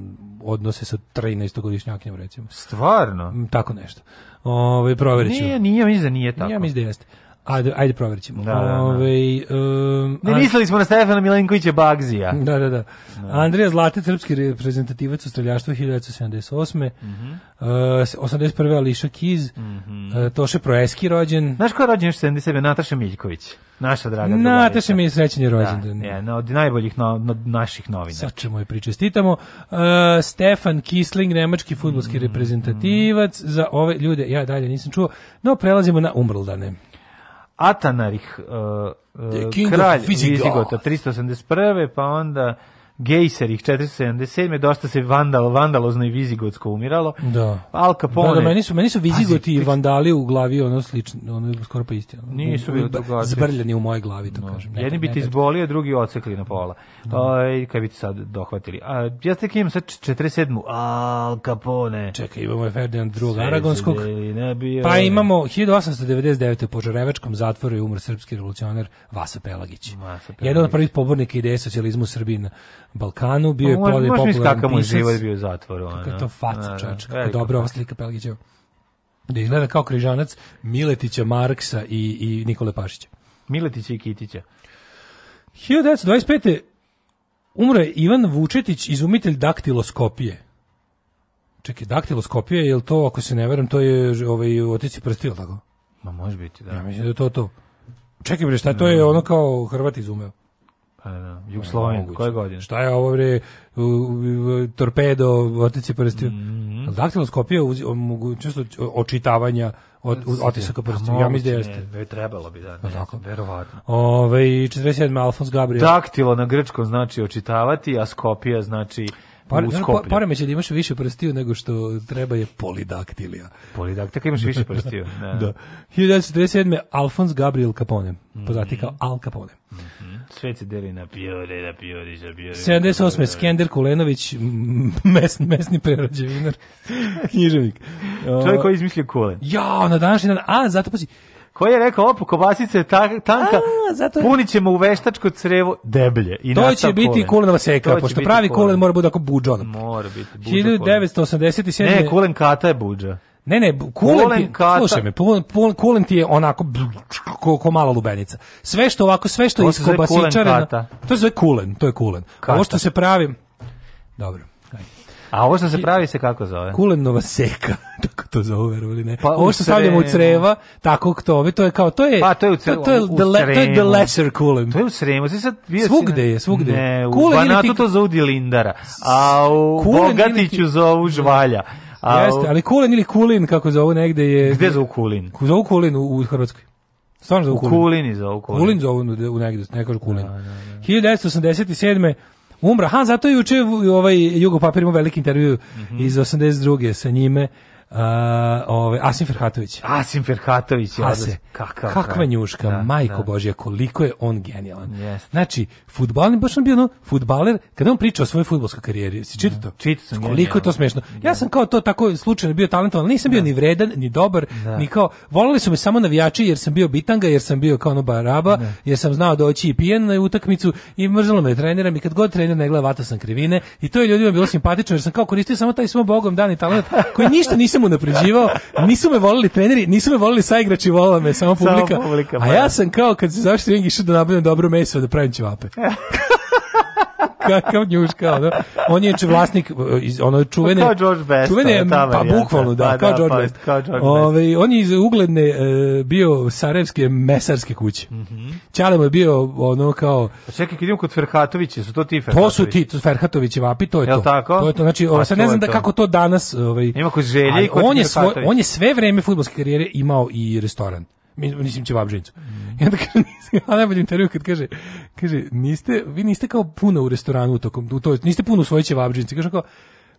Speaker 3: odnose sa 13-godišnjakinjem, recimo.
Speaker 4: Stvarno? Mm,
Speaker 3: tako nešto. Ove, ovaj,
Speaker 4: proverit ću. Nije, nije, mislim da nije tako.
Speaker 3: Nije, mislim da jeste. Ajde, ajde proverit ćemo. Da, da, da.
Speaker 4: um, ne mislili smo na Stefana Milenkovića Bagzija. Da,
Speaker 3: da,
Speaker 4: da.
Speaker 3: da. Andrija Zlate, srpski reprezentativac u streljaštvu 1978. Mm -hmm. uh, 81. Ališa Kiz. Mm -hmm. uh, Toše Proeski
Speaker 4: rođen. Znaš ko je
Speaker 3: rođen
Speaker 4: još 77? Nataša Miljković. Naša draga
Speaker 3: Nataša mi je srećen da, je rođendan. Da, je,
Speaker 4: na, od najboljih no, no, naših novina.
Speaker 3: Sad ćemo je pričestitamo. Uh, Stefan Kisling, nemački futbolski mm -hmm. reprezentativac. Mhm. Za ove ljude, ja dalje nisam čuo. No, prelazimo na umrldane.
Speaker 4: Atanarih uh, uh, kralj Vizigota 381. pa onda Gejserih 477. Dosta se vandal, vandalozno i vizigotsko umiralo. Da. Al Capone. Da, da, meni
Speaker 3: su, meni su vizigoti i vandali u glavi ono slično, ono skoro pa isti. Nisu
Speaker 4: bili drugačiji.
Speaker 3: Zbrljani u mojoj glavi, to no. kažem. Nekad,
Speaker 4: Jedni bi ti izbolio, drugi ocekli na pola. Da. Oj, kaj bi ti sad dohvatili. A, ja tek imam sad 47. Al Capone.
Speaker 3: Čekaj, imamo Ferdinand II. Aragonskog. Pa imamo 1899. u Požarevačkom zatvoru je umr srpski revolucionar Vasa Pelagić. Vasa Pelagić. Jedan od prvih pobornika ideje socijalizmu u Srbiji Balkanu, bio je no, pa poli popularan
Speaker 4: pisac. život bio u zatvoru.
Speaker 3: Kako
Speaker 4: je
Speaker 3: to faca, da, da, čovječ, kako dobro ova slika Pelgićeva. Da izgleda kao križanac Miletića, Marksa i, i Nikole Pašića.
Speaker 4: Miletića i Kitića.
Speaker 3: 1925. Umre Ivan Vučetić, izumitelj daktiloskopije. Čekaj, daktiloskopije, je li to, ako se ne veram, to je ovaj, otici prsti, tako?
Speaker 4: Ma može biti, da.
Speaker 3: Ja mislim da to to. Čekaj bre, šta to je ono kao Hrvat izumeo?
Speaker 4: Pa Jugoslavija, da. Jugosloven, koje godine?
Speaker 3: Šta je ovo bre, torpedo, otici prstiju? Mm -hmm. Daktiloskopija omogućnost očitavanja od otisaka pa prstiju. Ja mislim da jeste.
Speaker 4: Ne, trebalo bi da, ne, tako. verovatno.
Speaker 3: Ove, 47. Alfons Gabriel.
Speaker 4: Daktilo na grčkom znači očitavati, a skopija znači Par, u pa, Skoplju. Poremeće
Speaker 3: da imaš više prstiju nego što treba je polidaktilija.
Speaker 4: Polidaktilija imaš više prstiju.
Speaker 3: Da. da. 1937. Alfons Gabriel Capone, mhm. poznati pa kao Al Capone. Mm -hmm.
Speaker 4: Sve se deli na pijore, na pijori, na pijori. 78.
Speaker 3: Skender Kulenović, mesni, mesni prerađevinar, književnik.
Speaker 4: Čovjek koji izmislio kulen.
Speaker 3: Ja, na današnji dan, a zato pa si,
Speaker 4: koji je rekao, opu, kobasica je ta, tanka, A, zato punit ćemo u veštačko crevo deblje.
Speaker 3: I to će biti kulenova seka, pošto pravi kulen mora biti ako buđa. Mora biti
Speaker 4: buđa 1987. Ne, kulen kata je
Speaker 3: buđa. Ne, ne, kulen, slušaj me, kulen ti je onako ko, ko mala lubenica. Sve što ovako, sve što je iskobasičareno, to se zove kulen, to je kulen. Ovo što se pravi, dobro.
Speaker 4: A ovo što se pravi se kako zove?
Speaker 3: Kulenova seka, tako to zove, verovali ne. Pa, ovo što stavljamo u creva, tako to, ove, to je kao, to je, pa, to je, u cre, to, to, je u the, le,
Speaker 4: to je
Speaker 3: the lesser kulen.
Speaker 4: To je u cremu, si sad
Speaker 3: Svugde je, svugde. Ne,
Speaker 4: u kulen Banatu ti... to zovu dilindara, a u kulen Bogatiću ti... zovu žvalja. A,
Speaker 3: Jeste, ali kulen ili kulin, kako zovu negde je...
Speaker 4: Gde zovu
Speaker 3: kulin? Zovu kulin u, u Hrvatskoj. Stvarno zovu
Speaker 4: kulin. Kulini zovu kulin. Kulin
Speaker 3: zovu u negde, ne kažu kulin. Da, da, da. 1987 umro. Ha, zato je juče ovaj Jugo Papir imao veliki intervju mm -hmm. iz 82. Mhm. sa njime Uh, ovaj Asim Ferhatović.
Speaker 4: Asim Ferhatović je Ase,
Speaker 3: kakav, kakva njuška, da, majko da. Božja, koliko je on genijalan. Yes. Znači, futbalni, baš on bio ono, futbaler, kada on priča o svojoj fudbalskoj karijeri, se čita da, to?
Speaker 4: Čitao
Speaker 3: se.
Speaker 4: Koliko genijalno.
Speaker 3: je to smešno. Da. Ja sam kao to tako slučajno bio talentovan, nisam bio da. ni vredan, ni dobar, da. ni kao, volali su me samo navijači jer sam bio bitanga, jer sam bio kao ono baraba, jer sam znao doći i pijen na utakmicu i mrzelo me treniram i kad god trener ne gleda, sam krivine i to je ljudima bilo simpatično jer sam kao koristio samo taj svom bogom dani talent koji ništa nisam nisam unapređivao, nisu me volili treneri, nisu me volili saigrači, volila me samo publika. Samo publika A ja pa da. sam kao kad se završi trening išao da nabavim dobro meso da pravim ćevape. kakav njuška, ono. On je vlasnik, e, ono, čuvene... Kao George Best. Čuvene, e, pa bukvalno, da, pa da pa kao George Best. Ove, on je iz ugledne e, bio Sarajevske mesarske kuće. Mhm. -hmm. Ćale mu je bio, ono, kao...
Speaker 4: Pa čekaj, idemo kod Ferhatovića, su to ti Ferhatovići?
Speaker 3: To su ti, to Ferhatovići vapi, to je to. tako? To je to, znači, sad ne znam da kako to danas... Ovaj, Ima ko želje i kod on je, svoj, on je sve vreme futbolske karijere imao i restoran mislim ćevabdžicu. Mm. I onda kaže, najbolji intervju kad kaže, kaže, niste, vi niste kao puno u restoranu tokom, u to, niste puno u svojoj ćevabdžici. Kaže kao,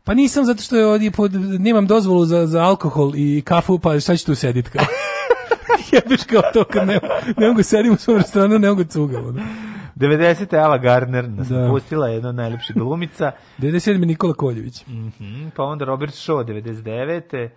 Speaker 3: pa nisam zato što je ovdje pod, nemam dozvolu za, za alkohol i kafu, pa šta ću tu sedit kao? Jebiš kao to kad ne, ne mogu da sedim u svom restoranu, ne mogu cugamo. Da.
Speaker 4: 90. Ava Gardner nas da. napustila, jedna od najljepših glumica.
Speaker 3: 97. Nikola Koljević. Mm
Speaker 4: -hmm, pa onda Robert Shaw, 99. E,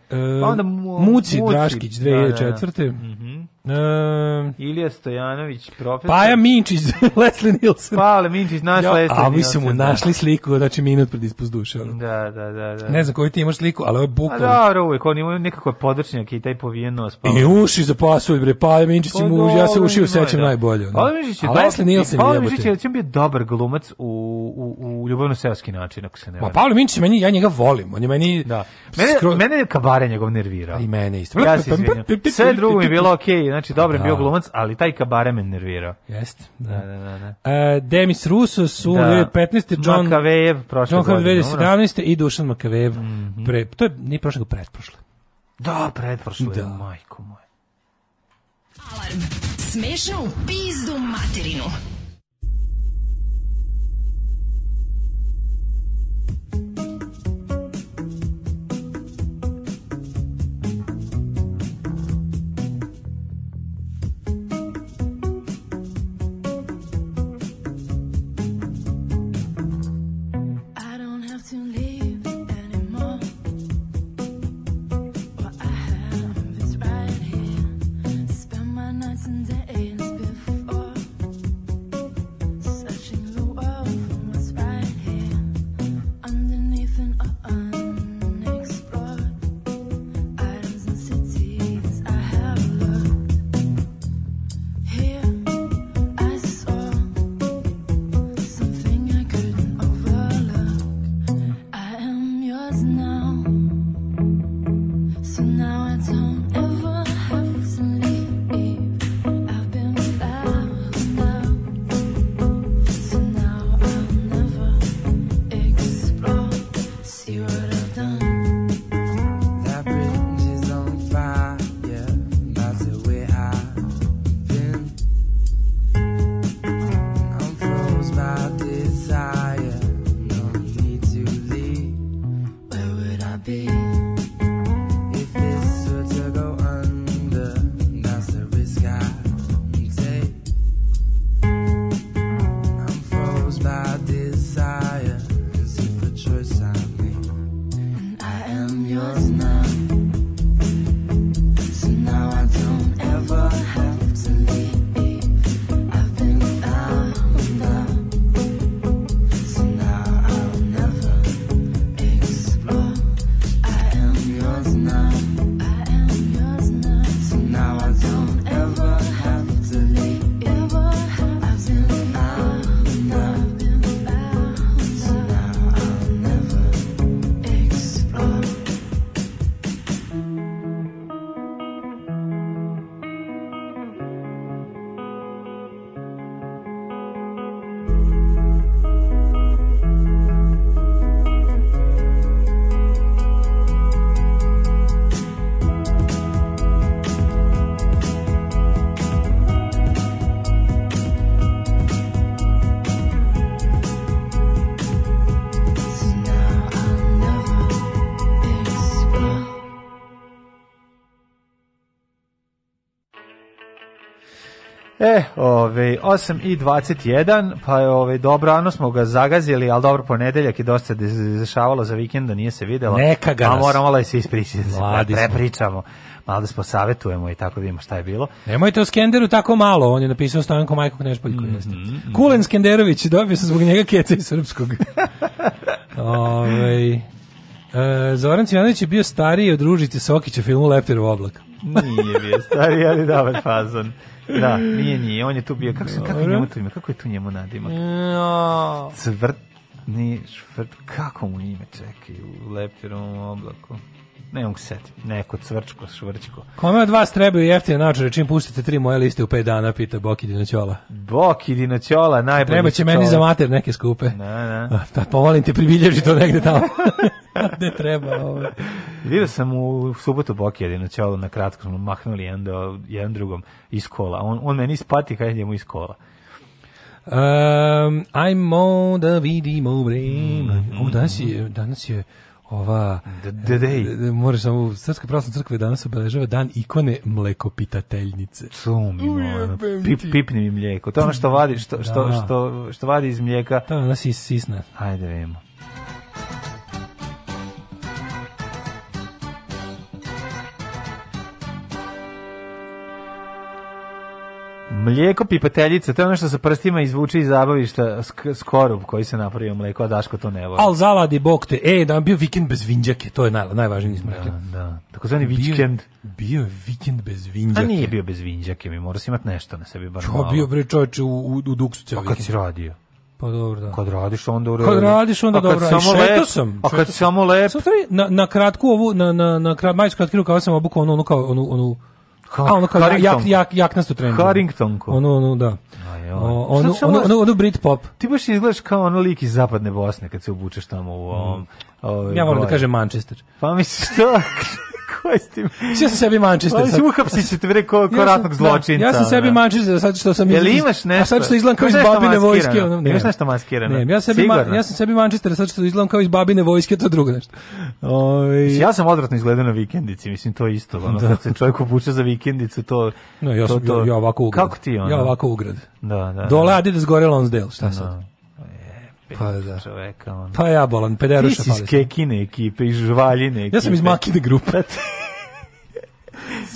Speaker 4: pa
Speaker 3: onda Mu, Muci, Muci Draškić, 2004. Da, da, da. Mm -hmm.
Speaker 4: Um, Ilija Stojanović, profesor.
Speaker 3: Paja Minčić, Leslie Nielsen.
Speaker 4: Pale Minčić, naš ja, Leslie
Speaker 3: A vi smo mu da. našli sliku, znači minut pred ispust duše. Da,
Speaker 4: da, da, da.
Speaker 3: Ne znam koji ti imaš sliku, ali ovo je pa bukvalno.
Speaker 4: A dobro, uvijek, on ima nekakve podrčnjake i taj povijen nos. Pa.
Speaker 3: I uši za pasulj, bre, Paja Minčić pa, mu, ja se uši u sećam da. najbolje.
Speaker 4: Ono. Minčić je, Leslie Nielsen Paja Minčić je, će biti dobar glumac u, u, u ljubavno-seoski način, ako se ne Pa,
Speaker 3: Paolo Minčić, meni, ja njega volim, on je meni... Da.
Speaker 4: Mene, skro... mene kabare njegov nervirao.
Speaker 3: I mene isto.
Speaker 4: Ja se pa, pa, izvinjam. Sve drugo mi je bilo okej, znači dobro je bio da. glumac, ali taj kabare me nervirao.
Speaker 3: Jeste. Da, da, da. da. da. E, Demis Rusus u da. 15. John Makavejev prošle John godine. John 17. i Dušan Makavejev. Mm -hmm. pre, to je nije prošle, nego pretprošle.
Speaker 4: Da, pretprošle, da. majko moje. Alarm. Smešnu pizdu materinu.
Speaker 5: Ove, 8 i 21, pa ove, dobro, ano smo ga zagazili, ali dobro, ponedeljak je dosta dešavalo za vikenda, da nije se videlo.
Speaker 6: Neka ga A
Speaker 5: moramo da se ispričati, da prepričamo. Malo da se i tako da vidimo šta je bilo.
Speaker 6: Nemojte o Skenderu tako malo, on je napisao Stojanko Majko Knešpoljko. Mm -hmm. Kulen Skenderović, dobio sam zbog njega keca iz srpskog. ove, E, Zoran Cvijanović je bio stariji od Ružice Sokića filmu Lepter u oblak.
Speaker 5: Nije bio stariji, ali dobar fazon. Da, nije, nije, on je tu bio, kako, se, kako, je njemu tu ime, kako je tu njemu nadimak? No. E, Cvrt, ni švrt, kako mu ime čekaj u u oblaku? ne mogu se neko cvrčko, švrčko.
Speaker 6: Kome od vas trebaju jeftine naočare, čim pustite tri moje liste u 5 dana, pita Boki Dinoćola.
Speaker 5: Boki Dinoćola, najbolji
Speaker 6: Treba će meni za mater neke skupe.
Speaker 5: Da,
Speaker 6: da. Pa, pa molim te, pribilježi to negde tamo. gde treba. Ovaj.
Speaker 5: Vidio sam u subotu Bokjeri na čelu, na kratko smo mahnuli jedan, do, jedan drugom iz kola. On, on meni spati kad je mu iz kola.
Speaker 6: Um, ajmo da vidimo vreme. Mm, danas, je, danas je ova...
Speaker 5: The, the day.
Speaker 6: Eh, eh, moraš samo, Srpska pravostna crkva danas obeležava dan ikone mlekopitateljnice.
Speaker 5: Sumimo, pip, pipni mi mlijeko. To je ono što vadi, što, što, da. što, što vadi iz mlijeka.
Speaker 6: To je ono sisna.
Speaker 5: Ajde, da vidimo. Mlijeko pipateljica, to je ono što sa prstima izvuče iz zabavišta skorup koji se napravio mlijeko, a Daško to ne voli.
Speaker 6: Al zavadi bok te, e, da vam bio vikend bez vinđake, to je naj, najvažnije nismo
Speaker 5: rekli. Da, da. Tako zvani vikend.
Speaker 6: Bio je vikend bez vinđake. A
Speaker 5: nije bio bez vinđake, mi morao si imati nešto na sebi. Bar Čo malo.
Speaker 6: bio bre čovječe u, u, u duksu
Speaker 5: cijel
Speaker 6: vikend?
Speaker 5: A kad si radio?
Speaker 6: Pa dobro, da.
Speaker 5: Kad radiš onda u redu.
Speaker 6: Kad radiš onda dobro. a samo leto sam.
Speaker 5: A kad samo lep. Sam,
Speaker 6: na na kratku ovu na na na kraj majsku kratku kao sam obukao onu, onu kao onu onu Ha,
Speaker 5: ono kao jak,
Speaker 6: jak, jak nas u trendu.
Speaker 5: Harringtonko.
Speaker 6: Ono, ono, da. ono, ono, ono, ono Brit pop.
Speaker 5: Ti baš izgledaš kao ono lik iz zapadne Bosne kad se obučeš tamo u ovom... Mm.
Speaker 6: Ovom, ovaj, ja moram da kažem Manchester.
Speaker 5: Pa misliš što?
Speaker 6: Ko je s tim?
Speaker 5: Ja
Speaker 6: sam sebi Manchester. Ali uhapsi se te bre ko, ko ratnog da, zločinca. ja sam sebi da. Manchester, sad što sam... Jel imaš nešto? A sad što izgledam kao iz babine vojske.
Speaker 5: Ono, ne, imaš nešto maskirano? Ne,
Speaker 6: ja, sebi, ja sam sebi Manchester, sad što izgledam kao iz babine vojske, to drugo nešto.
Speaker 5: Ove... Ovaj- ja sam odvratno izgledao na vikendici, mislim, to je isto. Ono, da. Kad se čovjek obuče za vikendicu, to...
Speaker 6: No, ja,
Speaker 5: sam, to, to...
Speaker 6: ja, ja ovako ugrad.
Speaker 5: Kako ti ono?
Speaker 6: Ja ovako ugrad. Da, da. Dole da. Adidas gore Lonsdale, šta sad?
Speaker 5: Pa da. Čoveka, on.
Speaker 6: Pa ja bolan, pederuša
Speaker 5: pali. Ti si iz Kekine ekipe, iz
Speaker 6: Žvaljine ekipe. Ja sam iz Makine grupe.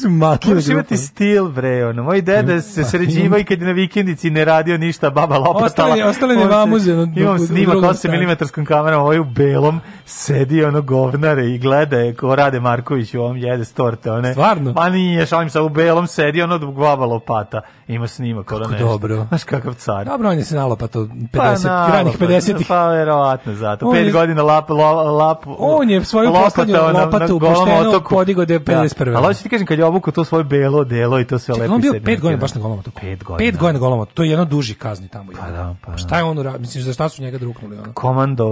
Speaker 5: Makio Možeš da imati stil, bre, ono. Moj deda mm. se sređiva i kad je na vikendici ne radio ništa, baba lopatala.
Speaker 6: Ostali, ostali ne mamuze.
Speaker 5: Imam snimak 8 mm kamerom, ovaj u belom, sedi ono govnare i gleda je ko rade Marković u ovom jede storte, one.
Speaker 6: Stvarno?
Speaker 5: Ma nije, šalim se, u belom sedi ono baba lopata. Ima snimak,
Speaker 6: Kako ono nešto. dobro.
Speaker 5: Znaš kakav car.
Speaker 6: Dobro, on je se nalopatao 50, pa, ranih 50-ih. Pa, pa, verovatno,
Speaker 5: zato. 5 godina lap, lap, lap,
Speaker 6: on je svoju poslednju lopatu pošteno podigo da je 51. Ali hoće ti
Speaker 5: kažem kad je obuku to svoje belo delo i to sve lepo. Čekaj, bio
Speaker 6: 5 godina da. baš na golom to 5 godina. 5 godina golom To je jedno duži kazni tamo.
Speaker 5: Pa da, pa. pa da.
Speaker 6: Šta je on uradio? Mislim za šta su njega druknuli ona?
Speaker 5: Komando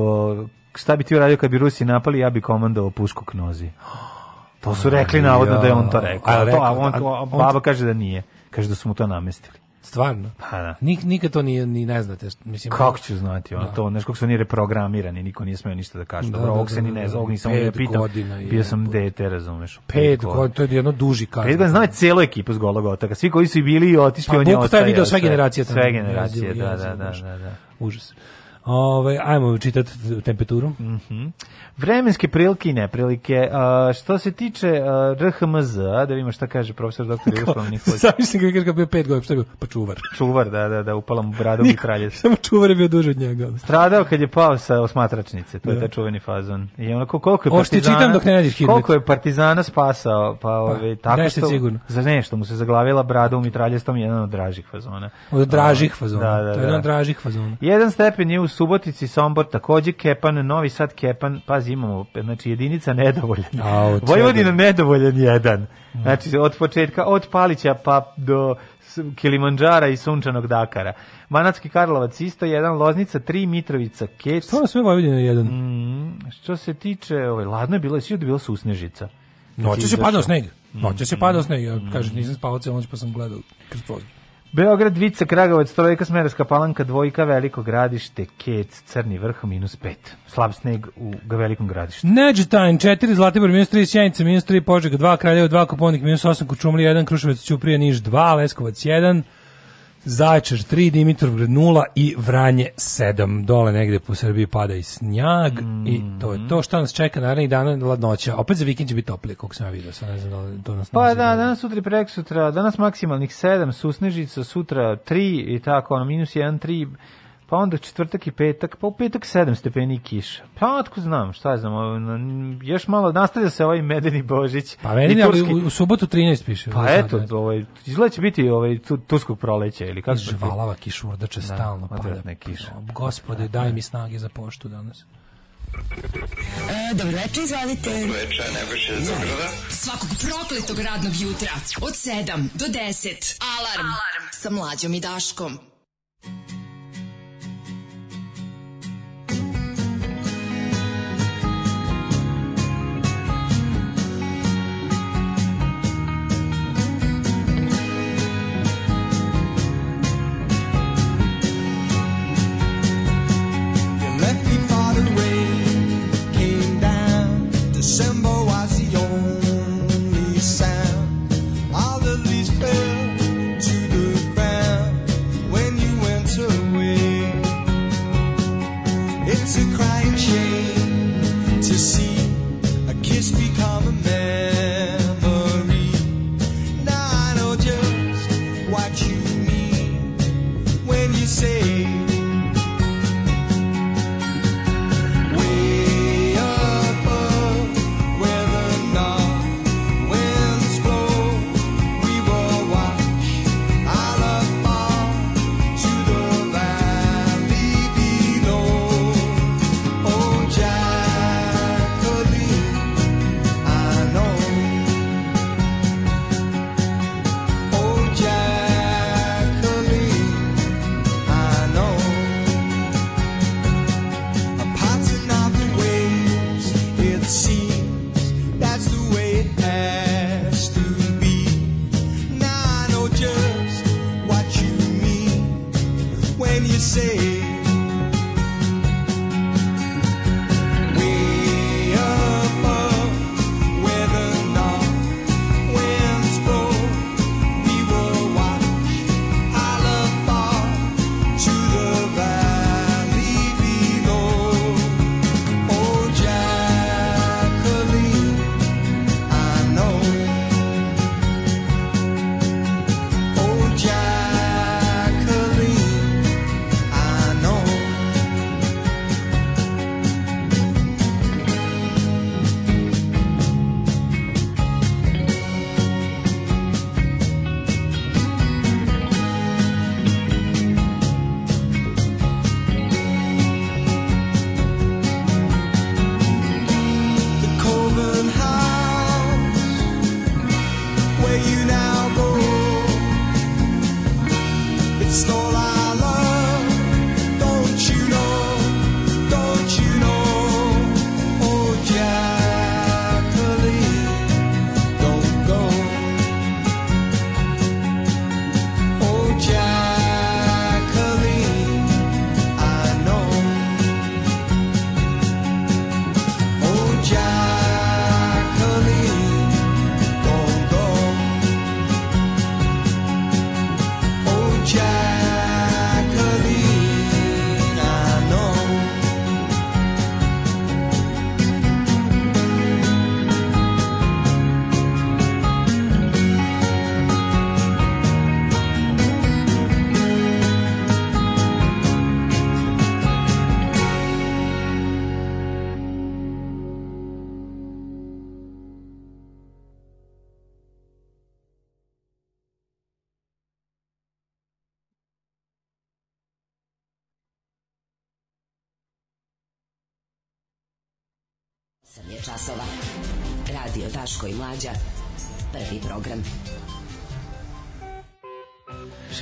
Speaker 5: šta bi ti uradio kad bi Rusi napali, ja bi komandovao pušku k nozi. To su rekli navodno da je on to rekao. A, to, a on, baba kaže da nije. Kaže da su mu to namestili.
Speaker 6: Stvarno? Pa da. Nik, nikad to ni, ni ne znate. Mislim,
Speaker 5: Kako pa- ću znati? Ono, da. To, znaš, kako su oni reprogramirani, niko nije smio ništa da kaže. Da, Dobro, da, ovog da, se ni da, ne zna, ovog nisam ovdje pitao.
Speaker 6: Godina,
Speaker 5: bio sam je, dete, razumeš. Pet,
Speaker 6: godina, to je jedno duži kazan. Pet
Speaker 5: godina, znao je cijelu ekipu s Golog otaka. Svi koji su i bili i
Speaker 6: otišli, pa, on je ostaje. Pa Buk taj video sve generacije.
Speaker 5: Sve generacije, da, da, da, da.
Speaker 6: Užas. Ove, ovaj, ajmo čitati temperaturu. Mm -hmm.
Speaker 5: Vremenske prilike i neprilike. A, što se tiče uh, RHMZ, da vidimo šta kaže profesor doktor Jugoslav Nikolić.
Speaker 6: Sam mislim kako kaže bio pet godina, šta je bio? Pa čuvar.
Speaker 5: Čuvar, da, da, da, upala mu brada u kralje.
Speaker 6: Samo čuvar je bio duže od njega.
Speaker 5: Stradao kad je pao sa osmatračnice, to da. je taj čuveni fazon. I onako koliko je partizana,
Speaker 6: čitam
Speaker 5: dok ne radiš Koliko je partizana spasao, pa, pa ove, ovaj, tako
Speaker 6: što, sigurno.
Speaker 5: za nešto mu se zaglavila brada i mitraljestom, jedan od dražih fazona.
Speaker 6: Od dražih ovaj, fazona, da, da, da. to
Speaker 5: je jedan od
Speaker 6: da. dražih fazona. Jedan
Speaker 5: stepen je u Subotici, Sombor takođe Kepan, Novi Sad Kepan, pazi imamo, znači jedinica nedovoljan. Vojvodina nedovoljan jedan. Mm. Znači od početka, od Palića pa do Kilimandžara i Sunčanog Dakara. Manatski Karlovac isto jedan, Loznica 3, Mitrovica Kec.
Speaker 6: To sve Vojvodina jedan.
Speaker 5: Mm, što se tiče, ovaj, ladno je bilo, svi bilo susnežica.
Speaker 6: Noće znači, se padao sneg. Noće se padao mm, sneg. Ja kažem, mm. nisam spavao celo noć pa sam gledao kroz prozor.
Speaker 5: Beograd, Vica, Kragovac, Trojka, Smerovska palanka, Dvojka, Veliko gradište, Kec, Crni vrh, minus 5. Slab sneg u Velikom gradištu.
Speaker 6: Neđetajn, 4, Zlatibor, minus 3, Sjanica, minus 3, Požega, 2, Kraljevo, 2, Koponik, minus 8, Kučumlija, 1, Kruševac, Ćuprija, Niš, 2, Leskovac, 1, Zaječar 3, Dimitrovgrad 0 i Vranje 7. Dole negde po Srbiji pada i snjag mm. i to je to što nas čeka narednih dana ladnoća. Opet za vikend će biti toplije, koliko sam ja vidio. Sad ne znam da to nas
Speaker 5: Pa da, danas sutra i prek sutra, danas maksimalnih 7, susnežica sutra 3 i tako, ono, minus 1, 3, pa onda četvrtak i petak, pa u petak 7 stepeni kiša. Pa otko znam, šta znam, još malo nastavlja se ovaj medeni Božić.
Speaker 6: Pa medeni, ali u, u subotu 13 piše.
Speaker 5: Pa da, eto, sad, da. ovaj, izgleda će biti ovaj, tu, tuskog proleća ili kako.
Speaker 6: Žvalava kišurdače da, će stalno pada.
Speaker 5: Kiša. Pa,
Speaker 6: gospode, da, daj mi snage za poštu danas.
Speaker 7: E, dobro večer, izvolite. Dobro večer, Nebojša iz Zagrada. Svakog prokletog radnog jutra od 7 do 10. Alarm, Alarm. sa mlađom i Daškom. Alarm.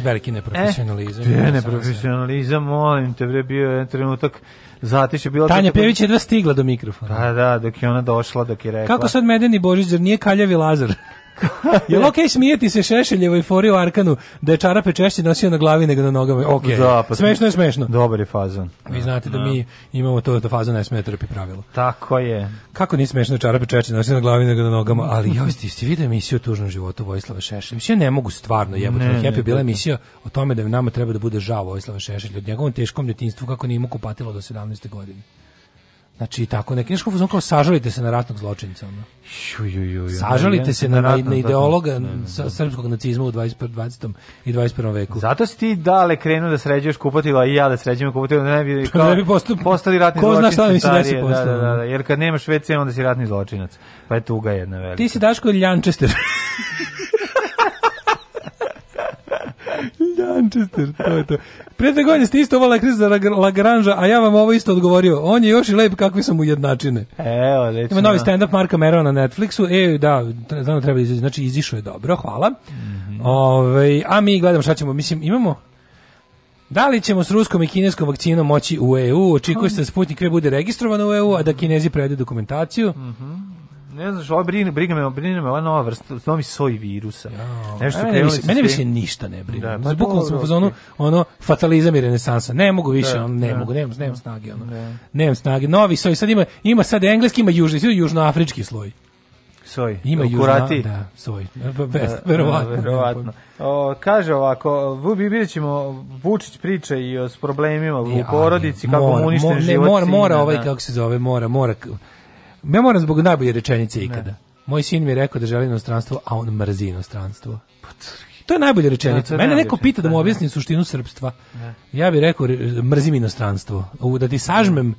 Speaker 6: veliki neprofesionalizam. E, te
Speaker 5: neprofesionalizam, molim te, bre, bio je trenutak zatiše
Speaker 6: bilo Tanja da- Pjević jedva stigla do mikrofona. Da,
Speaker 5: da, dok je ona došla, dok je rekla.
Speaker 6: Kako sad Medeni Božić, jer nije kaljavi Lazar? Jel okej okay smijeti se Šešeljevo i Fori Arkanu da je čarape češće nosio na glavi nego na nogama? Okej, da, pa smešno je smešno.
Speaker 5: Dobar
Speaker 6: je
Speaker 5: fazon.
Speaker 6: Vi znate da, da mi imamo to da fazon ne sme da trpi pravilo.
Speaker 5: Tako je.
Speaker 6: Kako nije smešno da čarape češće nosio na glavi nego na nogama, ali ja ste ste video emisiju o tužnom životu Vojislava Šešelja. Mislim, ja ne mogu stvarno jebote. Ne, Happy ne, bila emisija o tome da nama treba da bude žao Vojislava Šešelja, od njegovom teškom djetinjstvu kako nije imao kupatilo do 17. godine. Znači, tako neki, nešto kao, kao sažalite se na ratnog zločinca. Ono. Sažalite se na, na, na ideologa ne, ne, ne. srpskog nacizma u 21. 20. i 21. veku.
Speaker 5: Zato si ti dale krenuo da sređuješ kupatila i ja da sređujem kupatila, da da ne bi, kao, ne bi postup, postali ratni ko zločinac. Ko zna šta mi se da,
Speaker 6: desi da, da, da, da,
Speaker 5: jer kad nemaš WC, onda si ratni zločinac. Pa je tuga jedna velika.
Speaker 6: Ti si Daško Ljančester. Manchester, to je to. Pre dve godine ste isto ovo lekriz Lagranža, a ja vam ovo isto odgovorio. On je još i lep kakvi sam jednačine.
Speaker 5: Evo, lično. Ima
Speaker 6: novi stand-up Marka Merona na Netflixu. E, da, znam da treba izaći. Znači, izišao je dobro, hvala. Mm -hmm. Ove, ovaj, a mi gledamo šta ćemo. Mislim, imamo... Da li ćemo s ruskom i kineskom vakcinom moći u EU? Očekuje se da Sputnik V bude registrovan u EU, a da Kinezi predaju dokumentaciju. Mm
Speaker 5: -hmm. Ne znaš, ovo brine, briga me, brine me ova nova vrsta, novi soj virusa. Ja,
Speaker 6: Nešto mene, više, mene više ništa ne brine. Da, Bukvalno sam u fazonu, ono, fatalizam i renesansa. Ne mogu više, da, on, ne da. mogu, nemam, nemam snage. Ono. ne. Da. Nemam snage. Novi soj, sad ima, ima sad engleski, ima južni, sve južnoafrički sloj.
Speaker 5: Soj. Ima južna,
Speaker 6: da, soj. Best, da, da, verovatno. verovatno.
Speaker 5: O, kaže ovako, Vubi vidjet ćemo, Vučić priča i o s problemima u e, porodici, kako mu unište život.
Speaker 6: Mora, mora ovaj, kako se zove, mora, mora, Ja moram zbog najbolje rečenice ikada. Ne. Moj sin mi je rekao da želi inostranstvo, a on mrzi inostranstvo. Pa to je najbolja rečenica. Ne, da, Mene ne neko pita da mu da. objasnim suštinu srpstva. Ja bih rekao, mrzim inostranstvo. Da ti sažmem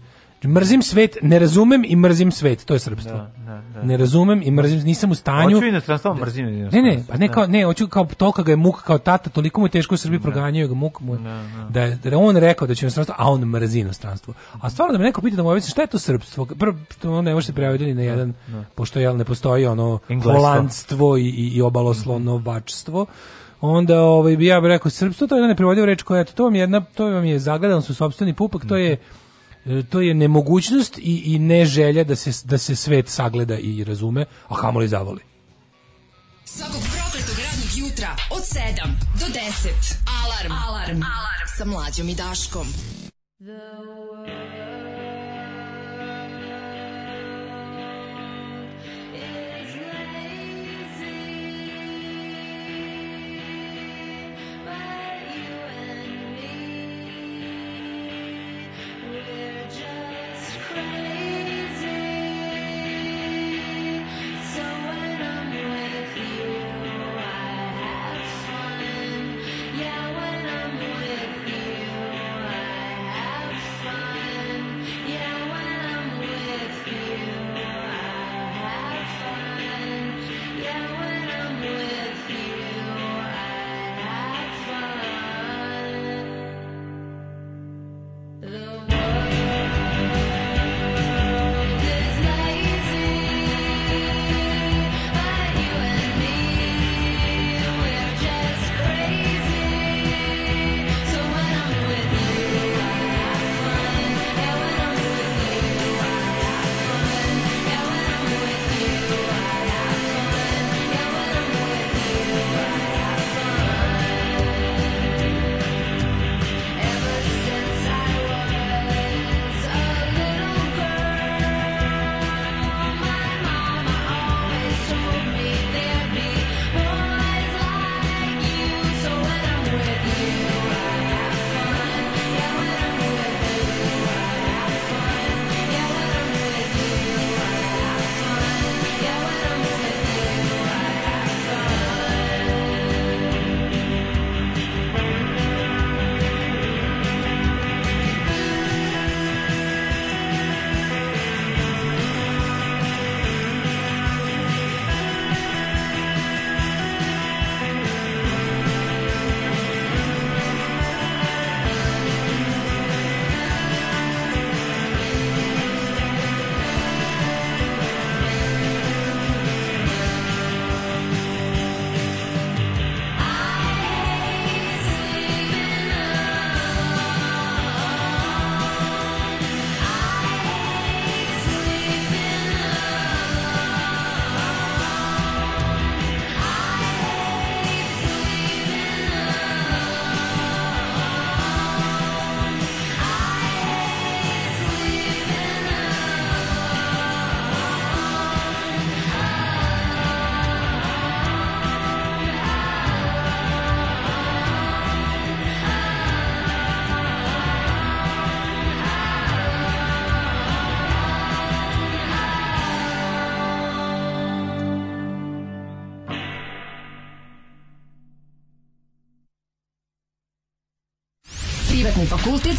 Speaker 6: Mrzim svet, ne razumem i mrzim svet, to je srpstvo. Da, da, da. Ne razumem i mrzim, nisam u stanju.
Speaker 5: Hoću inostranstvo, mrzim
Speaker 6: Ne, ne, pa ne, da. kao, ne, hoću kao tolika ga je muk kao tata, toliko mu je teško u Srbiji da. proganjaju ga muk mu. Da, da, je, da, on rekao da će inostranstvo, a on mrzi inostranstvo. A stvarno da me neko pita da mu objasni šta je to srpstvo? Prvo, to ne može se prevoditi na jedan, pošto jel ne postoji ono holandstvo i, i, i obaloslonovačstvo onda ovaj bi ja bih rekao srpstvo to je jedna neprevodiva reč koja je to vam je, jedna to vam je zagledan su sopstveni pupak to je mhm. E, to je nemogućnost i, i neželja da se, da se svet sagleda i razume, a kamoli zavoli.
Speaker 7: Svakog prokletog radnog jutra od 7 do 10. Alarm. Alarm. Alarm. Alarm. Sa mlađom i Daškom. The world.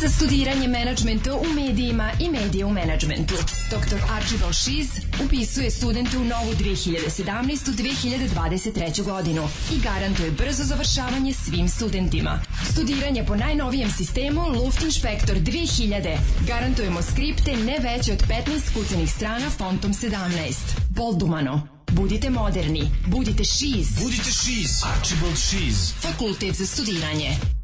Speaker 7: za studiranje menadžmenta u medijima i medije u menadžmentu. Dr. Archibald Shiz upisuje studente u novu 2017-2023. godinu i garantuje brzo završavanje svim studentima. Studiranje po najnovijem sistemu Luft Inspector 2000. Garantujemo skripte ne veće od 15 kucanih strana fontom 17. Boldumano. Budite moderni. Budite šiz. Budite šiz. Archibald Šiz. Fakultet za studiranje.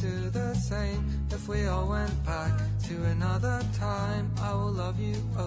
Speaker 5: do the same if we all went back to another time. I will love you. Oh.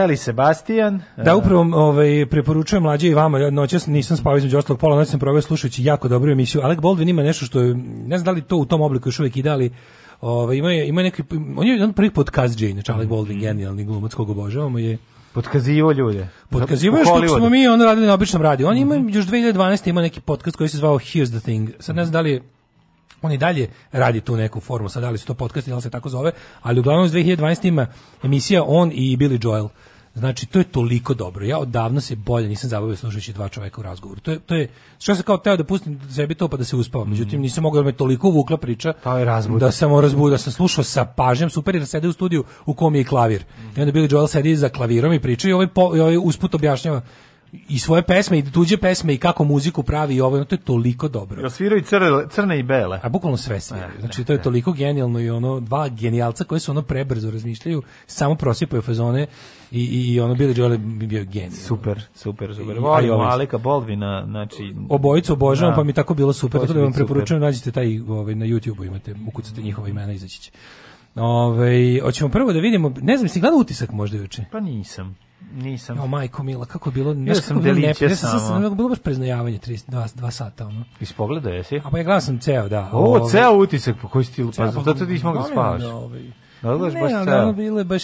Speaker 5: Beli Sebastian.
Speaker 6: Da, e, upravo ovaj, preporučujem mlađe i vama, noćas nisam spao između ostalog pola, noćas sam proveo slušajući jako dobru emisiju. Alec Baldwin ima nešto što, ne znam da li to u tom obliku još uvijek ide, ali ovaj, ima, ima neki, on je jedan prvi podcast Jane, znači Alec Baldwin, mm. genijalni glumac kog obožavamo je...
Speaker 5: Podkazivo ljude.
Speaker 6: Podkazivo je što smo mi on radili na običnom radiju. On ima, mhm. još 2012. ima neki podcast koji se zvao Here's the Thing. Sad ne znam da li je on i dalje radi tu neku formu, sad da li su to podcasti, da li se tako zove, ali uglavnom iz 2012. ima emisija on i Billy Joel. Znači, to je toliko dobro. Ja odavno se bolje nisam zabavio slušajući dva čovjeka u razgovoru. To je, to je što sam kao teo da pustim sebi to pa da se uspavam. Međutim, mhm. nisam mogao da me toliko uvukla priča
Speaker 5: pa je razbuda.
Speaker 6: da sam razbudio, da sam slušao sa pažnjom. Super je da sede u studiju u kom je i klavir. Mm. I onda bili Joel sedi za klavirom i priča i ovaj, po, i ovaj usput objašnjava i svoje pesme i tuđe pesme i kako muziku pravi i ovo, ono, to je toliko dobro. Ja sviraju
Speaker 5: crne, crne i bele.
Speaker 6: A bukvalno sve sviraju. Znači, to je toliko genijalno i ono, dva genijalca koji su ono prebrzo razmišljaju, samo prosipaju fazone i, i, i ono Billy Joel je bio genij.
Speaker 5: Super, super, super. I, Volim Aleka Bolvina, znači...
Speaker 6: Obojicu obožavam, da. pa mi tako bilo super. Tako da vam preporučujem, nađite taj ovaj, na YouTube-u, imate, ukucate njihova imena, izaći će. Ove, ovaj, hoćemo prvo da vidimo, ne znam, si gledao utisak možda juče? Pa
Speaker 5: nisam. Nisam. Jo,
Speaker 6: majko mila, kako je bilo, ja sam kako bilo Ja
Speaker 5: sam, sam,
Speaker 6: bilo baš preznajavanje 3 2 2 sata ono.
Speaker 5: Ispogledao jesi? A
Speaker 6: pa ja gledao sam ceo, da. O,
Speaker 5: ovaj. ceo utisak po pa koji stil, pa zato ti nisi pa mogao da spavaš. Da, ovaj. Da, baš ceo. Ne,
Speaker 6: bilo je baš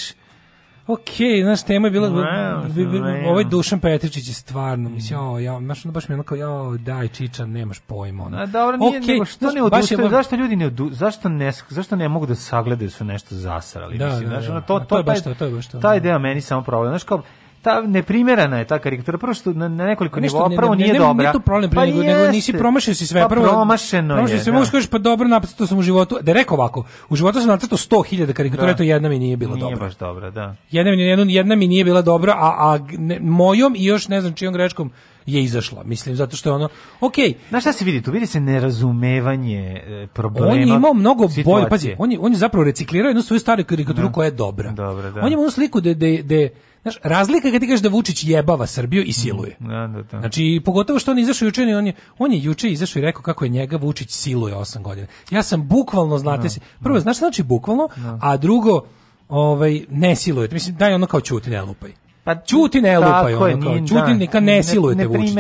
Speaker 6: Ok, znaš, tema je bila, wow, ovaj Dušan Petričić je stvarno, mm. mislim, o, ja, znaš, ono baš mi ono kao, jo, daj, Čiča, nemaš pojma, ono. A
Speaker 5: dobro, nije, okay, nego što ne odustaju, je... zašto ljudi ne odu, zašto ne, zašto ne mogu da sagledaju da su nešto zasrali, da, mislim, da, znaš, da, ono, to, to, to, je baš to, to je baš to. Taj da. deo meni samo problem, znaš, kao, ta neprimerana je ta karikatura prosto na, na nekoliko pa nivoa prvo nije ne, ne, dobra. Nije
Speaker 6: to problem
Speaker 5: pa
Speaker 6: nego, nego nisi
Speaker 5: promašio
Speaker 6: si sve pa
Speaker 5: prvo. Promašeno je. se da.
Speaker 6: možeš pa dobro napisao sam u životu. Da rekao ovako, u životu sam nacrtao 100.000 karikatura, da. to jedna mi nije bila nije dobra. Nije
Speaker 5: baš dobra, da.
Speaker 6: Jedna mi jedna, jedna mi nije bila dobra, a a ne, mojom i još ne znam čijom greškom je izašla. Mislim, zato što je ono, ok.
Speaker 5: Znaš šta se vidi tu? Vidi se nerazumevanje e, problema. On
Speaker 6: je imao mnogo bolje, pazi, on je, on je zapravo reciklirao jednu svoju staru karikaturu da. koja je dobra. Dobre, da. On je imao sliku da, da, da Znaš, razlika kad ti kažeš da Vučić jebava Srbiju i siluje. Mhm. Da, da, da. Znači, pogotovo što on izašao juče, on je, on je juče izašao i rekao kako je njega Vučić siluje 8 godina. Ja sam bukvalno, znate da, se, prvo, da. znaš znači bukvalno, a drugo, ovaj, ne silujete. Mislim, daj ono kao čuti, ne lupaj. Pa ćuti ne lupaj, ono kao, ćuti da. neka ne, ne silujete ne,
Speaker 5: Vučića.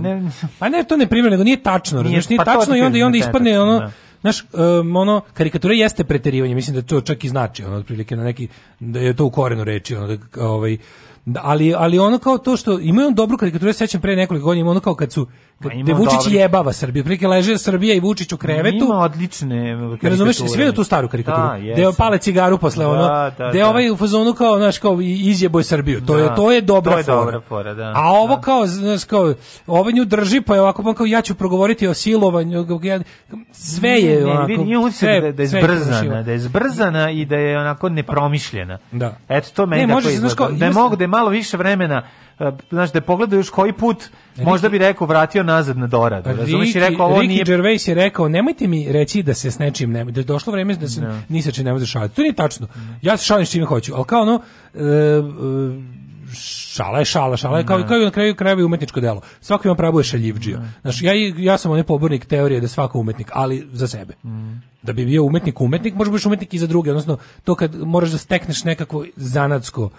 Speaker 5: Ne,
Speaker 6: pa ne, to neprimereno, nego nije tačno, razumiješ, nije, pa nije tačno i onda, i onda da ispadne ono, da. Znaš, um, ono, karikatura jeste preterivanje, mislim da to čak i znači, ono, otprilike na neki, da je to u korenu reči, ono, da, ovaj, ali, ali ono kao to što, imaju on dobru karikaturu, ja sećam pre nekoliko godina, ono kao kad su, gde Vučić dobri. jebava Srbiju. Prike leže Srbija i Vučić u krevetu.
Speaker 5: Ima odlične
Speaker 6: karikature. Razumeš, sve tu staru karikaturu. Da, yes. Deo pale cigaru posle da, ono. Da, da. ovaj u fazonu kao, znaš, kao izjeboj je Srbiju. To je da. to je dobra
Speaker 5: to je fora. Dobra fora da.
Speaker 6: A ovo da. kao, znaš, kao ovo nju drži pa je ovako pa kao ja ću progovoriti o silovanju. Sve je ne, ovako. Ne, ne,
Speaker 5: sve, da, da je zbrzana, da je zbrzana i da je onako nepromišljena.
Speaker 6: Da.
Speaker 5: Eto to meni ne, tako izgleda. Da je mogu da je malo više vremena znaš, da pogledaju još koji put, Ricky, možda bi rekao, vratio nazad na doradu.
Speaker 6: Razumeš
Speaker 5: i rekao,
Speaker 6: ovo Ricky
Speaker 5: nije...
Speaker 6: Gervais je rekao, nemojte mi reći da se s nečim ne... Da je došlo vreme da se no. Da. ni sa čim ne može šaliti. To nije tačno. Ja se šalim s čime hoću, al kao ono... Uh, uh, šala je šala, šala je kao, ne. Da. kao i na kraju krajeva i umetničko delo. Svako ima pravo da je šaljivđija. Znaš, ja, ja sam onaj pobornik teorije da svako umetnik, ali za sebe. Mm. Da bi bio umetnik umetnik, možeš biti umetnik i za druge, odnosno to kad moraš da stekneš nekakvo zanatsko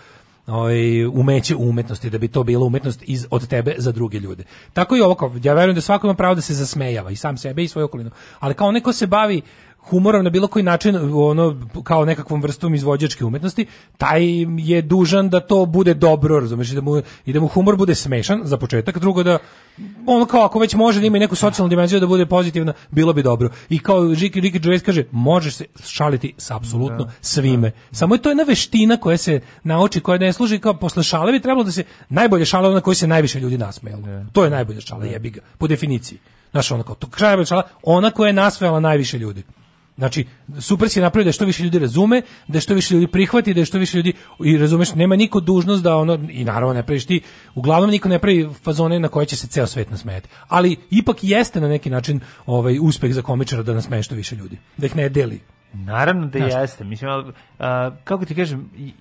Speaker 6: ovaj, umeće umetnosti, da bi to bila umetnost iz, od tebe za druge ljude. Tako i ovo, ja verujem da svako ima pravo da se zasmejava i sam sebe i svoju okolinu, ali kao neko se bavi humorom na bilo koji način ono kao nekakvom vrstom izvođačke umetnosti, taj je dužan da to bude dobro, razumeš, da mu i da mu humor bude smešan za početak, drugo da ono kao ako već može da ima neku socijalnu dimenziju da bude pozitivna, bilo bi dobro. I kao Žiki Riki Gervais kaže, može se šaliti sa apsolutno da, da. svime. Samo je to jedna veština koja se nauči, koja ne služi kao posle šale, bi trebalo da se najbolje šala na kojoj se najviše ljudi nasmejalo. To je najbolja šala, jebiga po definiciji. Znaš, ona kao, to šala, ona koja je nasmejala najviše ljudi. Znači, super si napravio da što više ljudi razume, da što više ljudi prihvati, da što više ljudi i razumeš, nema niko dužnost da ono i naravno ne praviš ti, uglavnom niko ne pravi fazone na koje će se ceo svet nasmejati. Ali ipak jeste na neki način ovaj uspeh za komičara da nasmeje što više ljudi, da ih ne deli.
Speaker 5: Naravno da Znaš, jeste. Mislim, ali, a, kako ti kažem, i,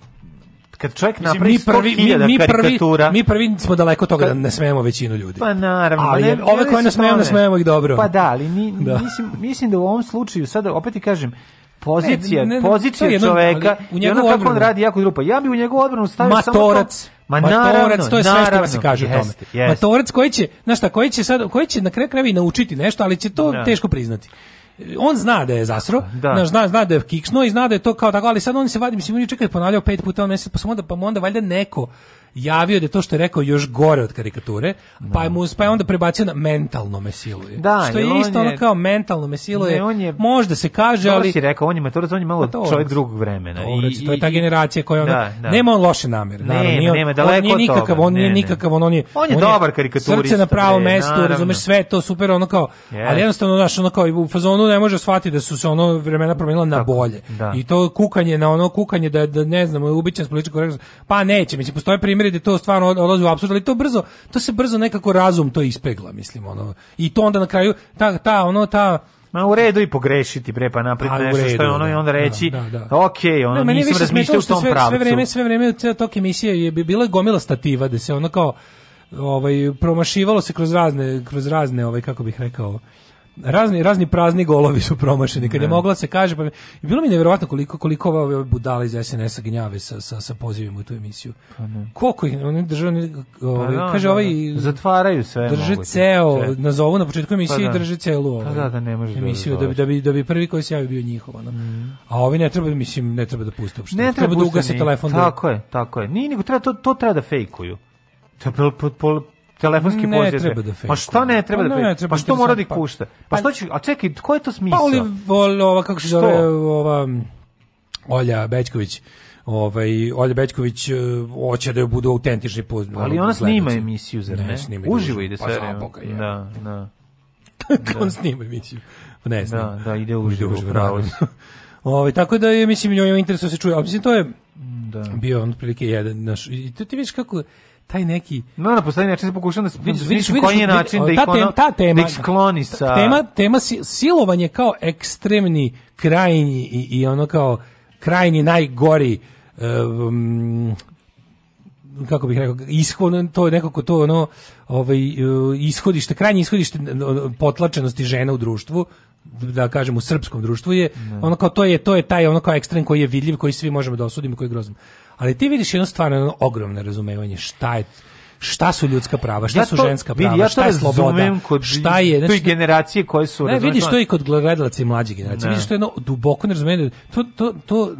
Speaker 5: kad čovjek napravi
Speaker 6: mi prvi, mi, mi karikatura... Prvi, mi prvi smo daleko toga da ne smemo većinu ljudi. Pa naravno. Ali ne, ove koje ne smemo, ne smemo ih dobro. Pa da, ali mi, da. Mislim,
Speaker 5: mislim da u ovom slučaju, sada opet ti kažem, pozicija, ne, ne, pozicija jedno, čoveka u i ono kako odbranu. on radi jako grupa. Ja bi u njegovu odbranu stavio samo to... Ma Matorac, to je sve što se kaže jest, o tome. Jest. Matorac koji će, znaš šta, koji će, sad, koji će na kraju krajeva
Speaker 6: i naučiti nešto, ali će to da. teško priznati on zna da je zasro, da. zna, zna da je kiksno i zna da je to kao tako, ali sad on se vadi, mislim, on je čekaj ponavljao pet puta, on mesec, pa, onda, pa onda valjda neko javio da je to što je rekao još gore od karikature, pa je, da. mu, pa je onda prebacio na mentalno me siluje. Da, što je isto ono kao mentalno me siluje. Ne, on je, možda se kaže,
Speaker 5: ali... si rekao, on je maturac, on je malo to, pa čovjek drugog vremena.
Speaker 6: To, I, to je ta generacija koja ona, da, da. nema on loše namere. Ne, naravno, nema, nema, daleko on nije nikakav, on nije nikakav, on, on je...
Speaker 5: On
Speaker 6: je
Speaker 5: dobar karikaturista.
Speaker 6: Srce na pravo mesto, razumeš, sve to super, ono kao... Ali jednostavno, znaš, ono kao, u fazonu ne može shvatiti da su se ono vremena promijenila na bolje. Da. I to kukanje na ono kukanje da, da ne znam, ubićen s političkog Pa neće, mislim, postoje primjer poljoprivrede to stvarno odlazi u apsurd, ali to brzo, to se brzo nekako razum to ispegla, mislim, ono. I to onda na kraju, ta, ta ono, ta,
Speaker 5: Ma u redu i pogrešiti bre pa napred nešto redu, što je ono i da. onda reći da, da, da. ok, ono ne, nisam razmišljao u tom sve, pravcu.
Speaker 6: Sve
Speaker 5: vreme,
Speaker 6: sve vreme ceo tok emisije je bila gomila stativa da se ono kao ovaj promašivalo se kroz razne kroz razne ovaj kako bih rekao razni razni prazni golovi su promašeni kad je mogla da se kaže pa mi, bilo mi neverovatno koliko koliko ove budale iz SNS-a gnjave sa sa sa pozivima u tu emisiju. Pa ne. Koliko ih oni drže pa ovaj, pa kaže da, ovaj
Speaker 5: da. zatvaraju sve
Speaker 6: drže ceo nazovu na početku pa emisije pa da. drže celu pa
Speaker 5: ovaj,
Speaker 6: pa
Speaker 5: da, da
Speaker 6: ne
Speaker 5: može
Speaker 6: emisiju da bi, da bi da bi prvi koji se javio bio njihova. ono. Mm. A ovi ne treba mislim ne treba da puste uopšte. Ne treba, treba da ugase telefon.
Speaker 5: Tako je, tako je. Ni nego treba to to treba da fejkuju. To je telefonski poziv. Da ne treba da fejkuje. Pa šta ne treba pa da fejkuje? pa što mora da ih Pa, pa, pa- što će, a čekaj, ko je to pa smisao?
Speaker 6: Pa oli, ova, kako se zove, ova, Olja Bećković, ovaj Olja Bećković eh, hoće da budu autentični po
Speaker 5: Ali ona snima emisiju zar ne, ne?
Speaker 6: uživo ide sve. Pa je. Da, da. Kako da. on snima emisiju? Ne znam. Da,
Speaker 5: da, ide uživo.
Speaker 6: Ide uživo, Ovaj tako da je mislim njoj interesu se čuje, ali mislim to je da. bio on prilike jedan naš i ti vidiš kako taj neki
Speaker 5: no na poslednji način da se pokušao da vidiš, vidiš, koji je
Speaker 6: način da ih ona ta tema da skloni sa
Speaker 5: tema tema silovanje kao ekstremni krajnji i, i ono kao krajnji najgori um, kako bih rekao ishod to je nekako to ono ovaj eh, ishodište krajnje ishodište potlačenosti žena u društvu da kažem u srpskom društvu je ne. Da. ono kao to je to je taj ono kao ekstrem koji je vidljiv koji svi možemo da osudimo koji je grozan ali ti vidiš jednu stvarno jedno ogromno razumevanje šta je šta su ljudska prava, šta
Speaker 6: ja su
Speaker 5: ženska prava, vidi, ja šta je sloboda, kod šta je... Znači,
Speaker 6: to je
Speaker 5: generacije koje su... Ne, vidiš
Speaker 6: to i kod gledalaca i mlađe generacije. Ne. Da. Vidiš to jedno duboko nerazumevanje. To, to, to,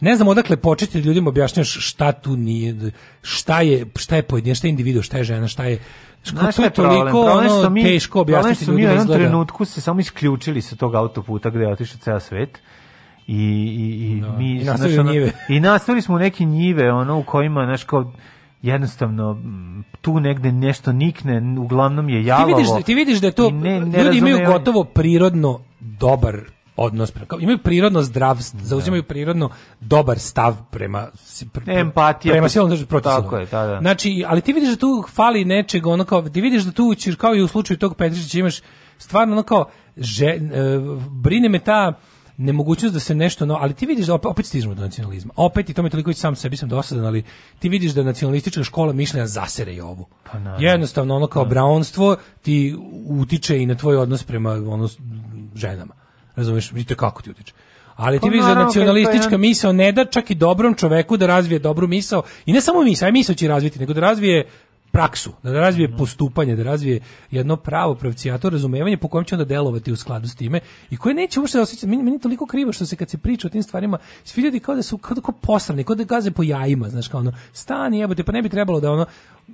Speaker 6: ne znam odakle početi da ljudima objašnjaš šta tu nije, šta je, šta je pojedin, šta je individu, šta je žena, šta je... Znaš šta je problem? ono,
Speaker 5: mi,
Speaker 6: teško objasniti mi u jednom
Speaker 5: trenutku se samo isključili sa tog autoputa gde je otišao ceo svet i i
Speaker 6: i
Speaker 5: no, da. mi i nastavili,
Speaker 6: naš, njive.
Speaker 5: i nastavili smo neke njive ono u kojima znaš kao jednostavno tu negde nešto nikne uglavnom je jalovo ti vidiš da-
Speaker 6: ti vidiš da je to ne, ne ljudi imaju gotovo prirodno dobar odnos prema imaju prirodno zdrav da. zauzimaju prirodno dobar stav prema pre,
Speaker 5: empatija
Speaker 6: prema silom drži protiv tako je da, da. znači ali ti vidiš da tu fali nečeg ono kao ti vidiš da tu ćeš kao i u slučaju tog Petričića imaš stvarno ono kao že, e, brine me ta nemogućnost da se nešto no, ali ti vidiš da opet, opet stižemo do nacionalizma. Opet i tome toliko sam sebi sam dosadan, ali ti vidiš da nacionalistička škola mišljenja zasere i ovu. Pa, na, Jednostavno ono kao da. braunstvo ti utiče i na tvoj odnos prema ono ženama. Razumeš, vidite kako ti utiče. Ali ti pa, vidiš da nacionalistička misao ne da čak i dobrom čoveku da razvije dobru misao i ne samo misao, aj misao će razviti, nego da razvije praksu, da, da razvije mhm. postupanje, da razvije jedno pravo pravcijato razumevanje po kojem će onda delovati u skladu s time i koje neće uopšte da osjećati. Meni, meni je toliko krivo što se kad se priča o tim stvarima, svi ljudi kao da su kao da kao posrani, kao da gaze po jajima, znaš, kao ono, stani jebote, pa ne bi trebalo da ono,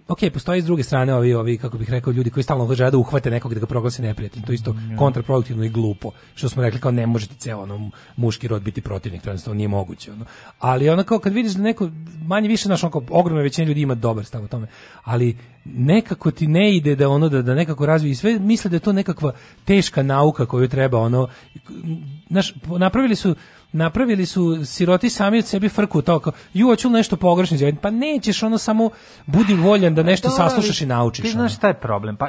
Speaker 6: ok, postoji s druge strane ovi, ovi kako bih rekao, ljudi koji stalno žele da uhvate nekog da ga proglase neprijatelj. To isto mm. kontraproduktivno i glupo. Što smo rekli kao ne možete ceo ono, muški rod biti protivnik, to jednostavno nije moguće. Ono. Ali ono kao kad vidiš da neko manje više naš onako ogromna većina ljudi ima dobar stav o tome, ali nekako ti ne ide da ono da, da nekako razvije sve misle da je to nekakva teška nauka koju treba ono naš napravili su napravili su siroti sami od sebi frku to kao ju hoću nešto pogrešno izjaviti. Pa nećeš ono samo budi voljan da nešto Dobar, saslušaš i naučiš.
Speaker 5: Ti znaš šta je problem? Pa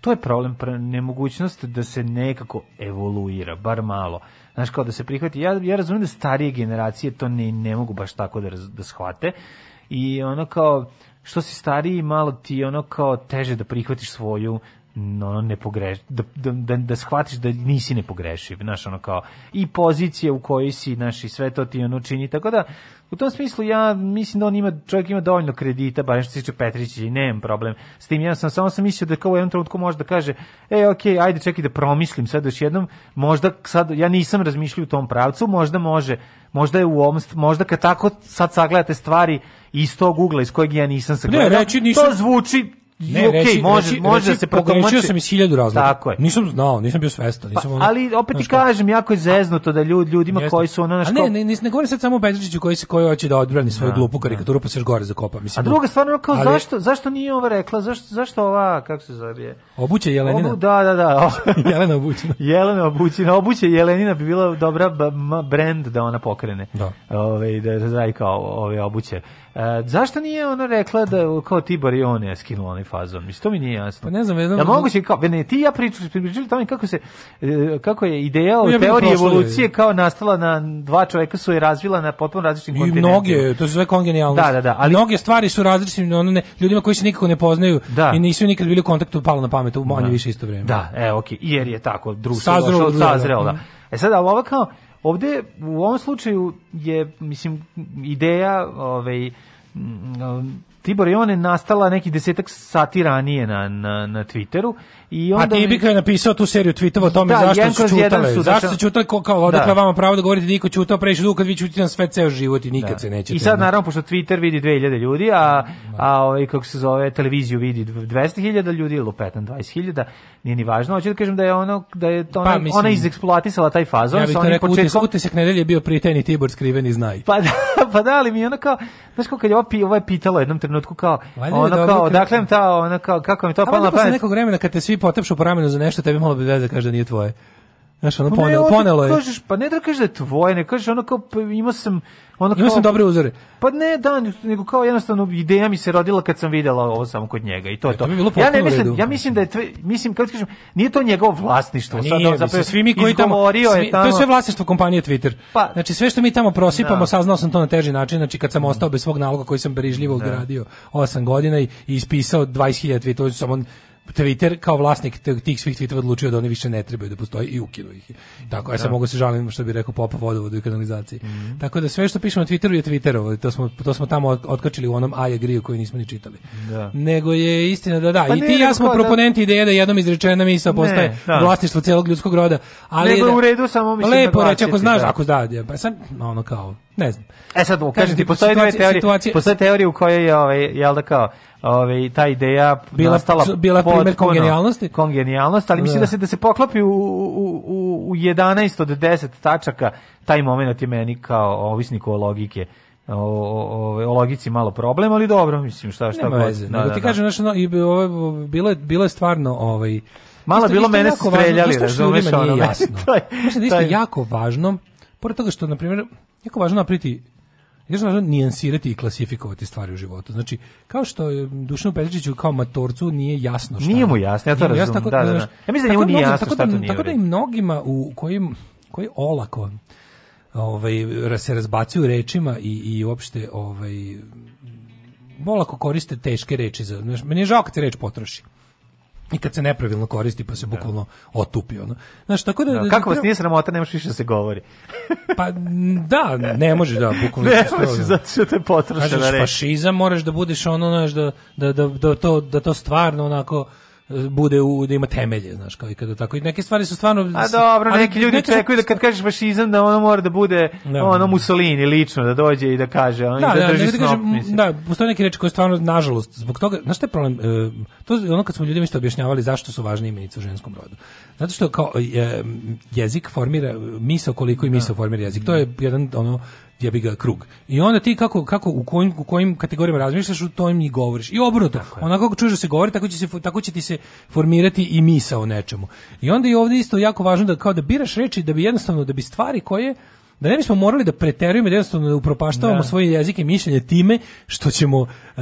Speaker 5: to je problem nemogućnost da se nekako evoluira, bar malo. Znaš, kao da se prihvati. Ja, ja razumem da starije generacije to ne, ne mogu baš tako da, raz, da shvate. I ono kao, što si stariji, malo ti ono kao teže da prihvatiš svoju no, ne pogreš da, da, da, da, shvatiš da nisi nepogrešiv, znaš, ono kao, i pozicije u kojoj si, naši i sve to ti ono čini, tako da, u tom smislu ja mislim da on ima, čovjek ima dovoljno kredita, barem što se tiče Petrića i nemam problem s tim, ja sam samo sam mislio da kao u jednom trenutku može da kaže, e, ok, ajde čekaj da promislim sad još jednom, možda sad, ja nisam razmišljao u tom pravcu, možda može, možda je u ovom, možda kad tako sad sagledate stvari iz tog ugla iz kojeg ja nisam sagledao, ne, reći, nisam... to zvuči ne, okay, reći, može, reći, može reći, da se protumači.
Speaker 6: sam iz hiljadu razloga. Tako je. Nisam znao, nisam bio svestan.
Speaker 5: Nisam pa, ono, ali opet
Speaker 6: ti
Speaker 5: kažem, jako je zeznuto da ljudi, ljudima Jeste. koji su ono... Naš,
Speaker 6: A ne, ne, ne, ne govorim sad samo o Petričiću koji, se, koji hoće da odbrani svoju na, da, glupu da. karikaturu pa se još gore zakopa. Mislim, A
Speaker 5: druga stvar, ono kao, ali, zašto, zašto nije ova rekla, zašto, zašto ova, kako se zove?
Speaker 6: Obuće Jelenina.
Speaker 5: Obu, da, da, da.
Speaker 6: Jelena Obućina.
Speaker 5: Jelena Obućina. Obuće Jelenina bi bila dobra brand da ona pokrene. Da. Ove, da, da, da, kao ove obuće. E, zašto nije ona rekla da kao Tibor i on je skinuo onaj fazon? Mislim, to mi nije jasno.
Speaker 6: Pa ne znam,
Speaker 5: jednom... Ja se kao, ne, ti ja pričali, pričali tamo kako, se, e, kako je ideja o no, ja teoriji evolucije kao nastala na dva čoveka su je razvila na potpuno različitim kontinentima. I
Speaker 6: mnoge, to
Speaker 5: su
Speaker 6: sve kongenijalnosti.
Speaker 5: Da, da, da.
Speaker 6: Ali... Mnoge stvari su različite, ono ne, ljudima koji se nikako ne poznaju da. i nisu nikad bili u kontaktu, palo na pamet u manje
Speaker 5: da.
Speaker 6: više isto vrijeme.
Speaker 5: Da, e, okej, okay. jer je tako, društvo sazreo, došlo, sazreo, da. Mm. E sada, ovo kao, Ovde u ovom slučaju je mislim ideja ovaj Tibor Jovan je nastala neki desetak sati ranije na, na, na Twitteru. I pa
Speaker 6: onda A Tibika je napisao tu seriju tweetova o tome da, zašto su čutale. Su, zašto se čutale, kao, kao odakle da. vama pravo da govorite da niko čutao previše dugo kad vi čutite na sve ceo život i da. nikad da. se nećete.
Speaker 5: I sad naravno, pošto Twitter vidi 2000 ljudi, a, da. a ovaj, kako se zove, televiziju vidi 200.000 ljudi ili 15-20.000, nije ni važno. Hoću da kažem da je ono, da je to pa, ona, pa, mislim, ona izeksploatisala taj fazon. Ja bih to rekao,
Speaker 6: početkom... utisak nedelje je bio pritajni Tibor skriveni
Speaker 5: znaj. Pa da. pa da, ali mi ona kao, znaš kako kad je ovo, ovo je pitalo jednom trenutku kao, ona kao, dakle ta, ona kao, kako mi to palo na pamet.
Speaker 6: Pa nekog vremena kad te svi potepšu po ramenu za nešto, tebi malo bi veze da kaže da nije tvoje. Znaš, ono pa ponelo, ponelo je. Kažeš,
Speaker 5: pa ne da kažeš da je tvoje, ne kažeš ono kao, pa imao sam... Ono imao
Speaker 6: kao, sam dobre uzore.
Speaker 5: Pa ne, da, nego kao jednostavno ideja mi se rodila kad sam videla ovo samo kod njega i to e, je
Speaker 6: to. bi
Speaker 5: ja,
Speaker 6: ne
Speaker 5: mislim, ja mislim da je, tve, mislim, kako kažem, nije to njegovo vlasništvo. A pa nije, sad, zapravo, svi mi koji
Speaker 6: tamo, svi, je tamo... To je sve vlasništvo kompanije Twitter. Pa, znači, sve što mi tamo prosipamo, da. saznao sam to na teži način, znači kad sam mm. ostao bez svog naloga koji sam brižljivo da. gradio 8 godina i, i ispisao 20.000 to je samo Twitter kao vlasnik tih svih tweetova odlučio da oni više ne trebaju da postoje i ukinu ih. Tako ja e, da. se mogu da se žalim što bi rekao popa vodovodu i kanalizaciji. Mm -hmm. Tako da sve što pišemo na Twitteru je Twitterovo, to smo to smo tamo otkačili u onom I agree koji nismo ni čitali. Da. Nego je istina da da, pa i ti ja smo da- proponenti da... ideje da jednom izrečena misao postaje ne, da. vlasništvo celog ljudskog roda,
Speaker 5: ali Nego da, u redu samo mislim
Speaker 6: lepo reći ako znaš, da. ako da, pa sam ono kao, ne znam.
Speaker 5: E sad, kažem ti, postoje situacija, dve teorije, situacija, postoje teorije u kojoj je, ovaj, jel da kao, ovaj ta ideja
Speaker 6: bila nastala bila primer kongenijalnosti
Speaker 5: kongenijalnost ali mislim da. se da se poklopi u u u, u 11 od 10 tačaka taj momenat je meni kao ovisniku o logike o, o, o, logici malo problem, ali dobro, mislim, šta, šta
Speaker 6: Nema god. Veze. Da, Nego da, ti da. kažem, znaš, no, i, ovo, bilo, je, bilo je stvarno, ovaj,
Speaker 5: Malo isto, bilo isto mene streljali,
Speaker 6: razumeš ono. Jasno. to da je, mislim, da isto taj... jako važno, pored toga što, na primjer, jako važno napriti Ja sam važno nijansirati i klasifikovati stvari u životu. Znači, kao što je eh, Dušanu Petričiću kao matorcu nije jasno šta. Nije
Speaker 5: mu jasno, ja to razumem. Jasno, tako, da,
Speaker 6: da, da. Ja mislim da njemu da nije jasno šta da to nije. Tako da i mnogima u kojim, koji olako ovaj, se razbacuju rečima i, i uopšte ovaj, olako koriste teške reči. Za, znači, meni je žao kad se reč potroši i kad se nepravilno koristi pa se da. bukvalno otupi ono. Znaš, tako da, da, da-
Speaker 5: kako vas da- nije sramota, ne više da se govori.
Speaker 6: pa da, ne može da bukvalno
Speaker 5: ne možeš zato što te potrošena reč.
Speaker 6: fašizam, moraš da budeš ono znaš da, da, da, da to da to stvarno onako bude u, da ima temelje, znaš, kao i kada tako. I neke stvari su stvarno...
Speaker 5: A dobro, ali neki ljudi očekuju da kad kažeš fašizam da ono mora da bude da, ono Mussolini lično, da dođe i da kaže, on,
Speaker 6: da, da, da, drži snop, da, kažem, da, postoje neke reči koje stvarno, nažalost, zbog toga, znaš šta je problem, e, to je ono kad smo ljudima isto objašnjavali zašto su važne imenice u ženskom rodu. Zato što kao je, jezik formira misao koliko i misao formira jezik. To je jedan, ono, ja bi ga krug. I onda ti kako, kako u, kojim, u kojim kategorijama razmišljaš, u to im i govoriš. I obrnuto, onako kako čuješ da se govori, tako će, se, tako će ti se formirati i misa o nečemu. I onda je ovde isto jako važno da kao da biraš reči, da bi jednostavno, da bi stvari koje da ne bismo morali da preterujemo da jednostavno da upropaštavamo da. svoje jezike i mišljenje time što ćemo e,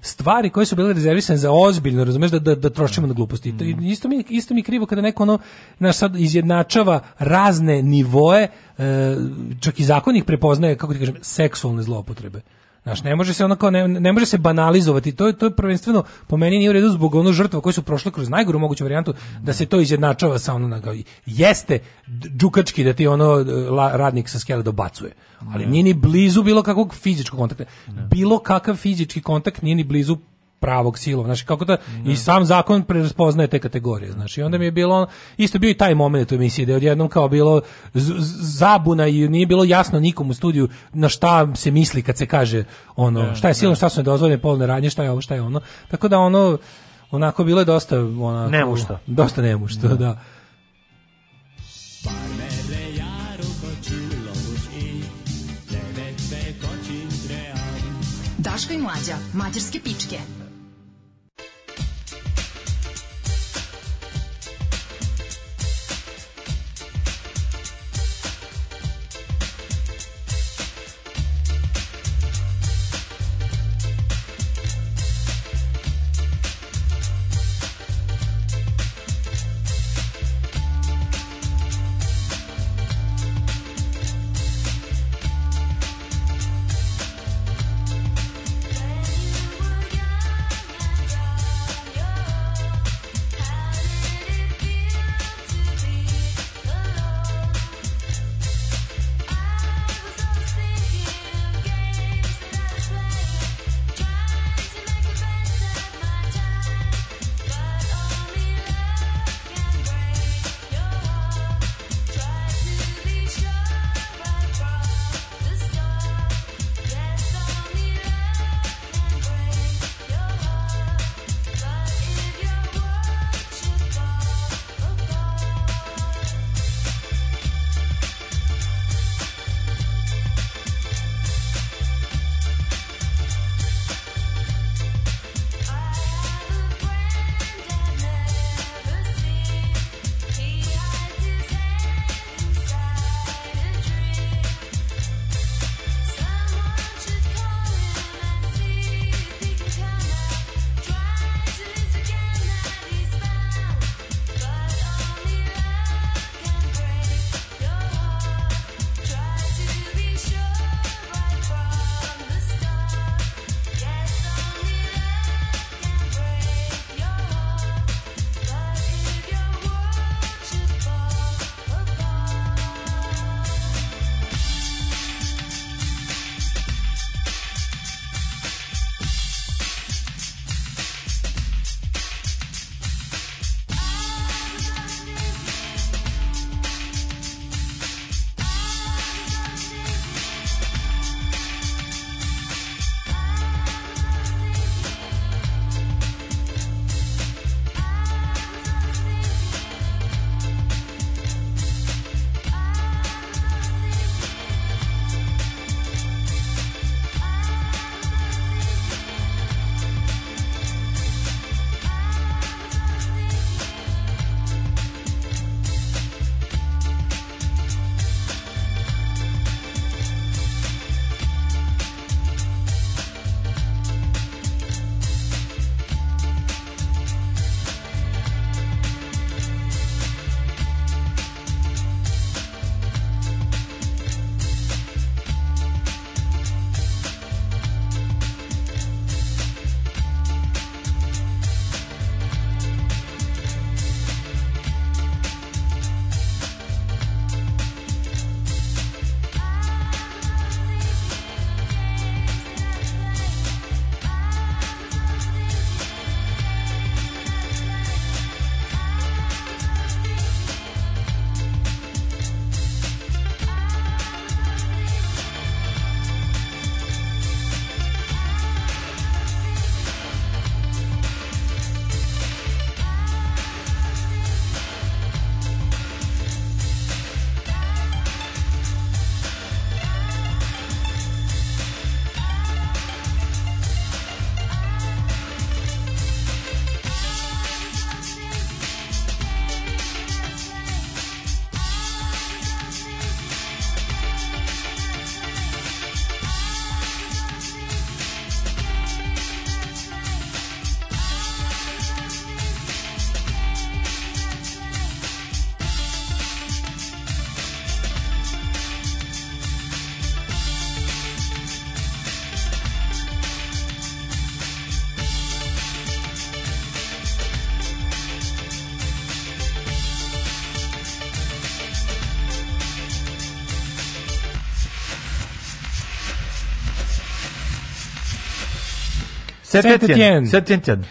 Speaker 6: stvari koje su bile rezervisane za ozbiljno, razumeš, da, da, da trošimo na gluposti. Mm. Isto, mi, isto mi krivo kada neko ono, naš sad izjednačava razne nivoe, e, čak i zakonik prepoznaje, kako ti kažem, seksualne zloupotrebe. Znaš, ne može se onako, ne, ne, može se banalizovati. To je to je prvenstveno po meni nije u redu zbog ono žrtva koje su prošle kroz najgoru moguću varijantu da se to izjednačava sa ono na jeste đukački da ti ono e, la, radnik sa skele dobacuje. Ali nije ni blizu bilo kakvog fizičkog kontakta. Bilo kakav fizički kontakt nije ni blizu pravog silova, znači kako da i sam zakon prepoznaje te kategorije, znači onda mi je bilo isto bio i taj momenat u emisiji da je odjednom kao bilo zabuna i nije bilo jasno nikom u studiju na šta se misli kad se kaže ono da, šta je silno, da. šta su nedozvoljene polne radnje, šta je ovo, šta je ono. Tako da ono onako bilo je dosta
Speaker 5: ona nemušto.
Speaker 6: Dosta nemušto, da. da. Daško i mlađa, mađarske pičke. Saint-Étienne. Saint-Étienne.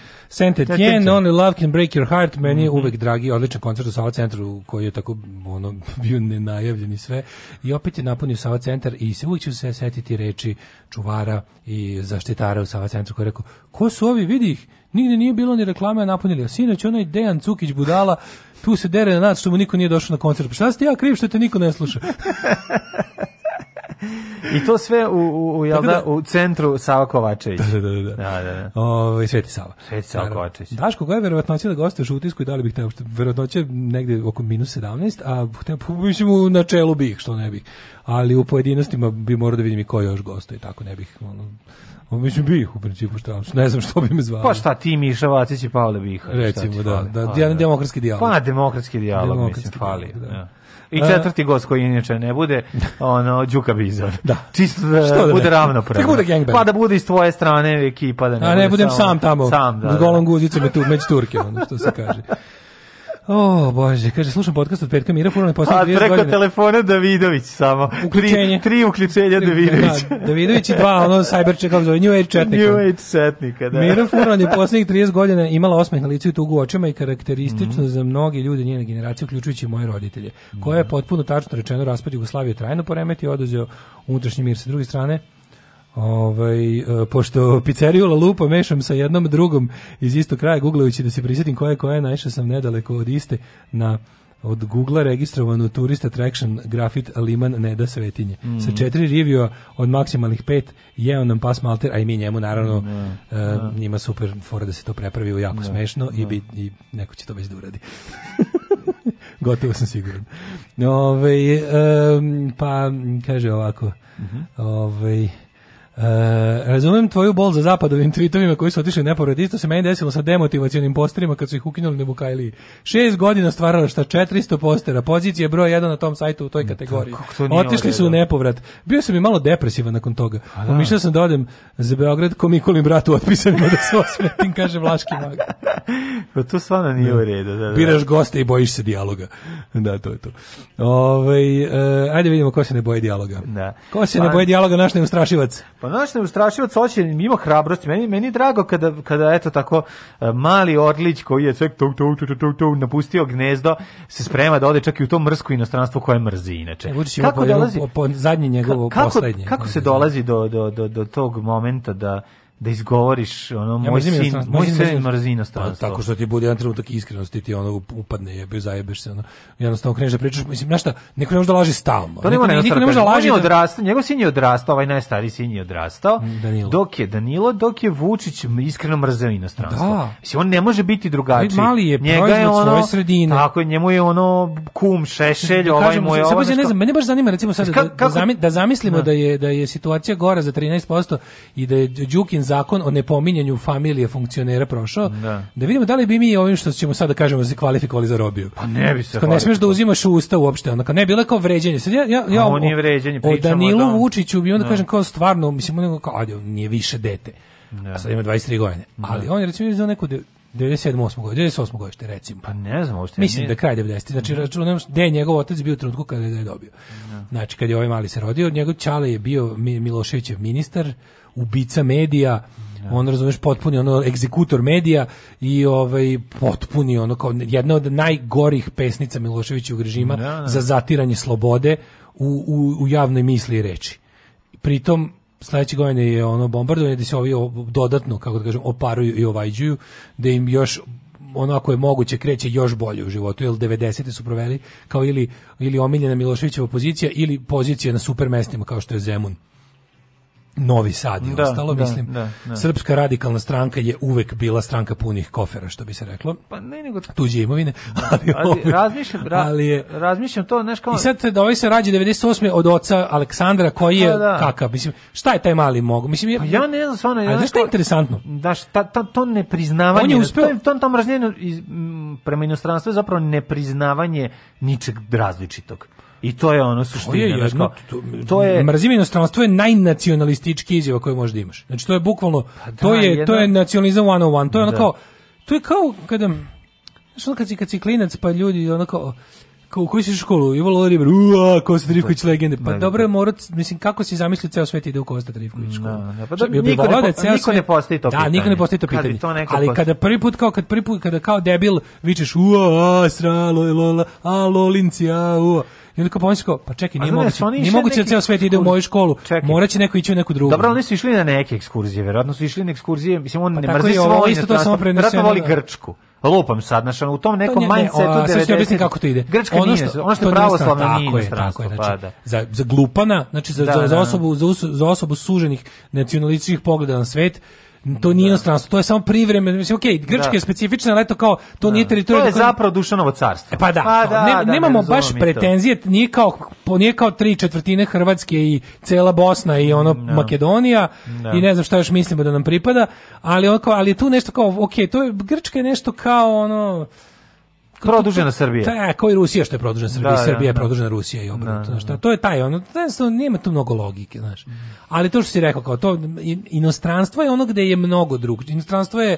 Speaker 6: saint Only Love Can Break Your Heart, meni mm -hmm. uvek dragi, odličan koncert u Sava centru koji je tako ono, bio nenajavljen i sve. I opet je napunio Sava centar i se uvijek ću se setiti reči čuvara i zaštitara u Sava centru koji je rekao, ko su ovi, vidi ih, nigde nije bilo ni reklame, a napunili. A sinoć onaj Dejan Cukić budala, tu se dere na nas što mu niko nije došao na koncert. Pa šta ste ja kriv što te niko ne sluša?
Speaker 5: I to sve u, u, u, jel da, da, u centru Sava Kovačević.
Speaker 6: Da da, da, da, da. da, da, Ovaj Sveti Sava.
Speaker 5: Sveti Sava Kovačević.
Speaker 6: Daško, koja je verovatnoća da gostuješ u utisku i da li bih teo, verovatnoća negde oko minus 17, a teo, mislim, na čelu bih, što ne bih. Ali u pojedinostima bi morao da vidim i ko još i tako ne bih, ono, Mislim bih u principu šta, ne znam što bi me zvao.
Speaker 5: Pa šta ti
Speaker 6: Miša
Speaker 5: Vacić i Pavle
Speaker 6: Bihar? Recimo da, da, pa, da, demokratski dijalog. Pa demokratski dijalog, mislim, fali. Da. Ja.
Speaker 5: I četvrti gost koji inače ne bude, ono, Đuka Bizon. Da. Čisto da, da
Speaker 6: bude
Speaker 5: ravnopravno.
Speaker 6: Tako bude
Speaker 5: gangbang. Pa da bude s tvoje strane ekipa. Da ne
Speaker 6: A ne budem
Speaker 5: sam
Speaker 6: tamo. Sam, da. S da. golom guzicom među Turke, ono što se kaže. O, oh, bože, kaže, slušam podcast od petka Mira Furlan, posle 30 godina. A preko
Speaker 5: telefona Davidović samo. Uključenje. Tri, tri uključenja da, Davidovića.
Speaker 6: Da, Davidović i dva, ono, cyberček, kako zove, New
Speaker 5: Age
Speaker 6: četnika. New
Speaker 5: Age četnika, da.
Speaker 6: Mira Furlan je poslednjih 30 godina imala osmeh na licu i tugu u očima i karakteristično mm -hmm. za mnogi ljudi njene generacije, uključujući moje roditelje, mm koja je mhm. potpuno tačno rečeno raspad Jugoslavije trajno poremeti i oduzeo unutrašnji mir. Sa druge strane, Ovaj, e, pošto pizzeriju La Lupa mešam sa jednom drugom iz istog kraja, googlajući da se prisetim koja je koja, naišao sam nedaleko od iste na od Google registrovano Tourist Attraction Grafit Liman Neda Svetinje. Mm. Sa četiri reviewa od maksimalnih pet jeo nam pas Malter, a i mi njemu naravno ne, ne. Uh, njima super fora da se to prepravi u jako ne, da, smešno i, da. bi, i neko će to već da uradi. Gotovo sam siguran. Ove, ovaj, um, pa kaže ovako mm -hmm. Ove, ovaj, Uh, razumem tvoju bol za zapadovim tweetovima koji su otišli nepovrat. Isto se meni desilo sa demotivacionim posterima kad su ih ukinuli na Bukajliji. Šest godina stvarala šta 400 postera. Pozicija je broj 1 na tom sajtu u toj da, kategoriji. Tako, otišli su u nepovrat. Bio sam i malo depresivan nakon toga. Pa da. Pomišljao sam da odem za Beograd ko Mikolim bratu otpisanima da se osmetim, kaže Vlaški mag.
Speaker 5: Pa to stvarno nije da. u redu. Da, da.
Speaker 6: Biraš goste i bojiš se dijaloga. Da, to je to. Ove, ovaj, uh, ajde vidimo ko se ne boji dijaloga. Da. Ko se
Speaker 5: pa,
Speaker 6: ne boji dijaloga, naš neustrašivac.
Speaker 5: Pa Pa znaš, ne ustrašivac oće mimo hrabrosti. Meni, meni drago kada, kada eto tako e, mali orlić koji je cek tuk, tuk, tuk, tuk, tuk, napustio gnezdo, se sprema da ode čak i u to mrsko inostranstvo koje mrzi inače. E,
Speaker 6: kako dolazi, po, zadnje
Speaker 5: njegovo poslednje. Kako se dolazi do, do, do, do tog momenta da da izgovoriš ono ja, moj da sin, moj, moj da sin mrzina inostranstvo.
Speaker 6: Pa, tako što ti bude jedan trenutak iskrenosti ti ono upadne, jebe, zajebeš se ono. Jednostavno kreneš da pričaš, mislim, znaš šta, neko ne može da laži stalno. Pa niko, ne, niko ne može da laži. Da-
Speaker 5: odrastao, njegov sin je odrastao, ovaj najstariji sin je odrastao. Mm, Danilo. Dok je Danilo, dok je Vučić iskreno mrzeo inostranstvo. Da. Mislim, on ne može biti drugačiji.
Speaker 6: Mali je Njega je ono, svoje sredine.
Speaker 5: Tako, njemu je ono kum, šešelj, ovaj moj, ovo.
Speaker 6: Sad, ne znam, mene baš zanima, recimo sad, da, da, zamislimo da je, da je situacija gora za 13% i da je Đukin zakon o nepominjanju familije funkcionera prošao, da. da vidimo da li bi mi ovim što ćemo sada kažemo se kvalifikovali za robiju. Pa
Speaker 5: ne bi se.
Speaker 6: Kao ne smeš da uzimaš u usta uopšte, onda kao ne bilo kao vređanje. Sad ja ja ja
Speaker 5: on je vređanje pričamo.
Speaker 6: O Danilu da on... Vučiću bi onda da. kažem kao stvarno mislim on kao ajde, nije više dete. Da. A sad ima 23 godine. Da. Ali da. on je recimo izdao neku 97. 8. godine, 98. godine, recimo.
Speaker 5: Pa ne znam,
Speaker 6: uopšte. Mislim nije... da kraj 90. Znači da. računam da je njegov otac bio u trenutku kada je dobio. Da. Znači kad je ovaj mali se rodio, njegov čale je bio Miloševićev ministar ubica medija, on razumeš potpuni ono egzekutor medija i ovaj potpuni ono kao jedna od najgorih pesnica Miloševićevog režima da, da. za zatiranje slobode u, u, u javnoj misli i reči. Pritom sledeće godine je ono bombardovanje gde se ovi dodatno, kako da kažem, oparuju i ovajđuju, da im još ono ako je moguće kreće još bolje u životu, jer 90. su proveli kao ili, ili omiljena Miloševićeva pozicija ili pozicija na super mestima kao što je Zemun. Novi Sad i da, ostalo, da, mislim. Da, da. Srpska radikalna stranka je uvek bila stranka punih kofera, što bi se reklo.
Speaker 5: Pa ne nego
Speaker 6: tuđe imovine, da, ali, ali uvek,
Speaker 5: razmišljam, ra, ali je, razmišljam to nešto
Speaker 6: kao... I sad da ovaj se rađa 98. od oca Aleksandra koji je da, da, kakav, mislim, šta je taj mali mog? Mislim,
Speaker 5: je, pa ja ne znam stvarno,
Speaker 6: ja znaš šta je interesantno?
Speaker 5: Da, šta, ta, to nepriznavanje, on je uspeo, to, to, to mržnje iz, prema inostranstvu je zapravo nepriznavanje ničeg različitog. I to je ono suština. To to, to je
Speaker 6: mrzim inostranstvo je najnacionalistički izjava koju možda imaš. Znači to je bukvalno pa da, to je jedno, to je nacionalizam 101. To je onako da. kao to je kao kada znači kad si kad si klinac pa ljudi onako kao u koju si školu, Ivo Loriber, ua, Kosta Trivković da. legende. Pa ne, da, da, dobro je morat, mislim, kako si zamislio ceo svet ide u Kosta Trivković školu?
Speaker 5: No, no, pa da, bi
Speaker 6: niko,
Speaker 5: ne, po, niko ne postoji to da, pitanje. Da,
Speaker 6: niko ne postoji to pitanje. To Ali postoji. kada prvi put, kao, kad prvi put, kada kao debil vičeš, ua, a, sra, lo, lo, a, lolinci, a, ua. I onda kao pomislio, pa čekaj, nije moguće, nije moguće da ceo svet ide u moju školu, moraće neko ići
Speaker 5: u
Speaker 6: neku drugu.
Speaker 5: Dobro, oni su išli na neke ekskurzije, verovatno su išli na ekskurzije, mislim, on pa ne mrzi svoje, isto to samo Verovatno voli Grčku Lupam sad, znači u tom pa nekom mindsetu 90. Sad kako to ide. Grčka ono što, nije, ono što je pravoslavno nije tako je, tako je,
Speaker 6: pa znači, pa, da. za, za glupana, znači za, da, za, za, da, da. osobu, za, za osobu suženih nacionalističkih pogleda na svet, To nije inostranstvo, to je samo privremeno. Mislim, okej, okay, Grčka da. je specifična, ali
Speaker 5: to
Speaker 6: kao, to da. nije teritorija... To
Speaker 5: je zapravo Dušanovo carstvo.
Speaker 6: Pa da, pa, da, ne, da, da nemamo ne baš pretenzije, to. nije kao, nije kao tri četvrtine Hrvatske i cela Bosna i ono no. Da. Makedonija no. Da. i ne znam šta još mislimo da nam pripada, ali, on kao, ali je tu nešto kao, okej, okay, to je, Grčka je nešto kao ono
Speaker 5: produžena Srbija. Tako
Speaker 6: i Rusija što je produžena Srbija, da, Srbija da, je da. produžena da. Rusija i obrnuto, da, da, da, To je taj ono, jednostavno nema tu mnogo logike, znaš. Mhm. Ali to što si rekao kao to inostranstvo je ono gde je mnogo drugačije. Inostranstvo je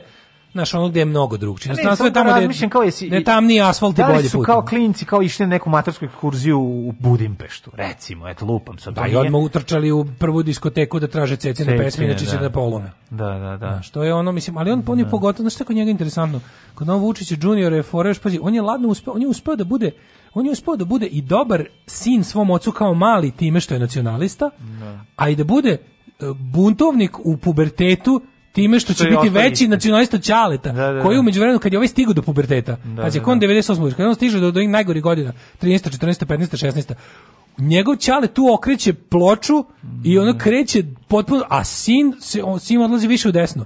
Speaker 6: naš ono gdje je mnogo drugčije. Znaš, sve tamo da gde mislim kao jesi ne tamni asfalt i bolji put. Da
Speaker 5: su kao klinci kao išli na neku matorsku ekskurziju u Budimpeštu, recimo, eto lupam
Speaker 6: sad. Da, i odmah utrčali u prvu diskoteku da traže cece
Speaker 5: na
Speaker 6: pesmi, inače da. će da polome.
Speaker 5: Da, da, da. Na,
Speaker 6: što je ono, mislim, ali on ponio da. pogotovo, znaš što je njega interesantno, kod Novo Vučića juniora je foreš, pazi, on je ladno uspeo, on je uspeo da bude on je uspeo da bude i dobar sin svom ocu kao mali time što je nacionalista, da. a i da bude e, buntovnik u pubertetu time što, što će biti veći nacionalista Ćaleta, da, da, da. koji umeđu vremenu kad je ovaj stigao do puberteta, da, znači da, da. kad je kon 98, kad on stiže do, do ovih najgorih godina, 13, 14, 15, 16, njegov Ćale tu okreće ploču i ono kreće potpuno, a sin, se, on, sin odlazi više u desno.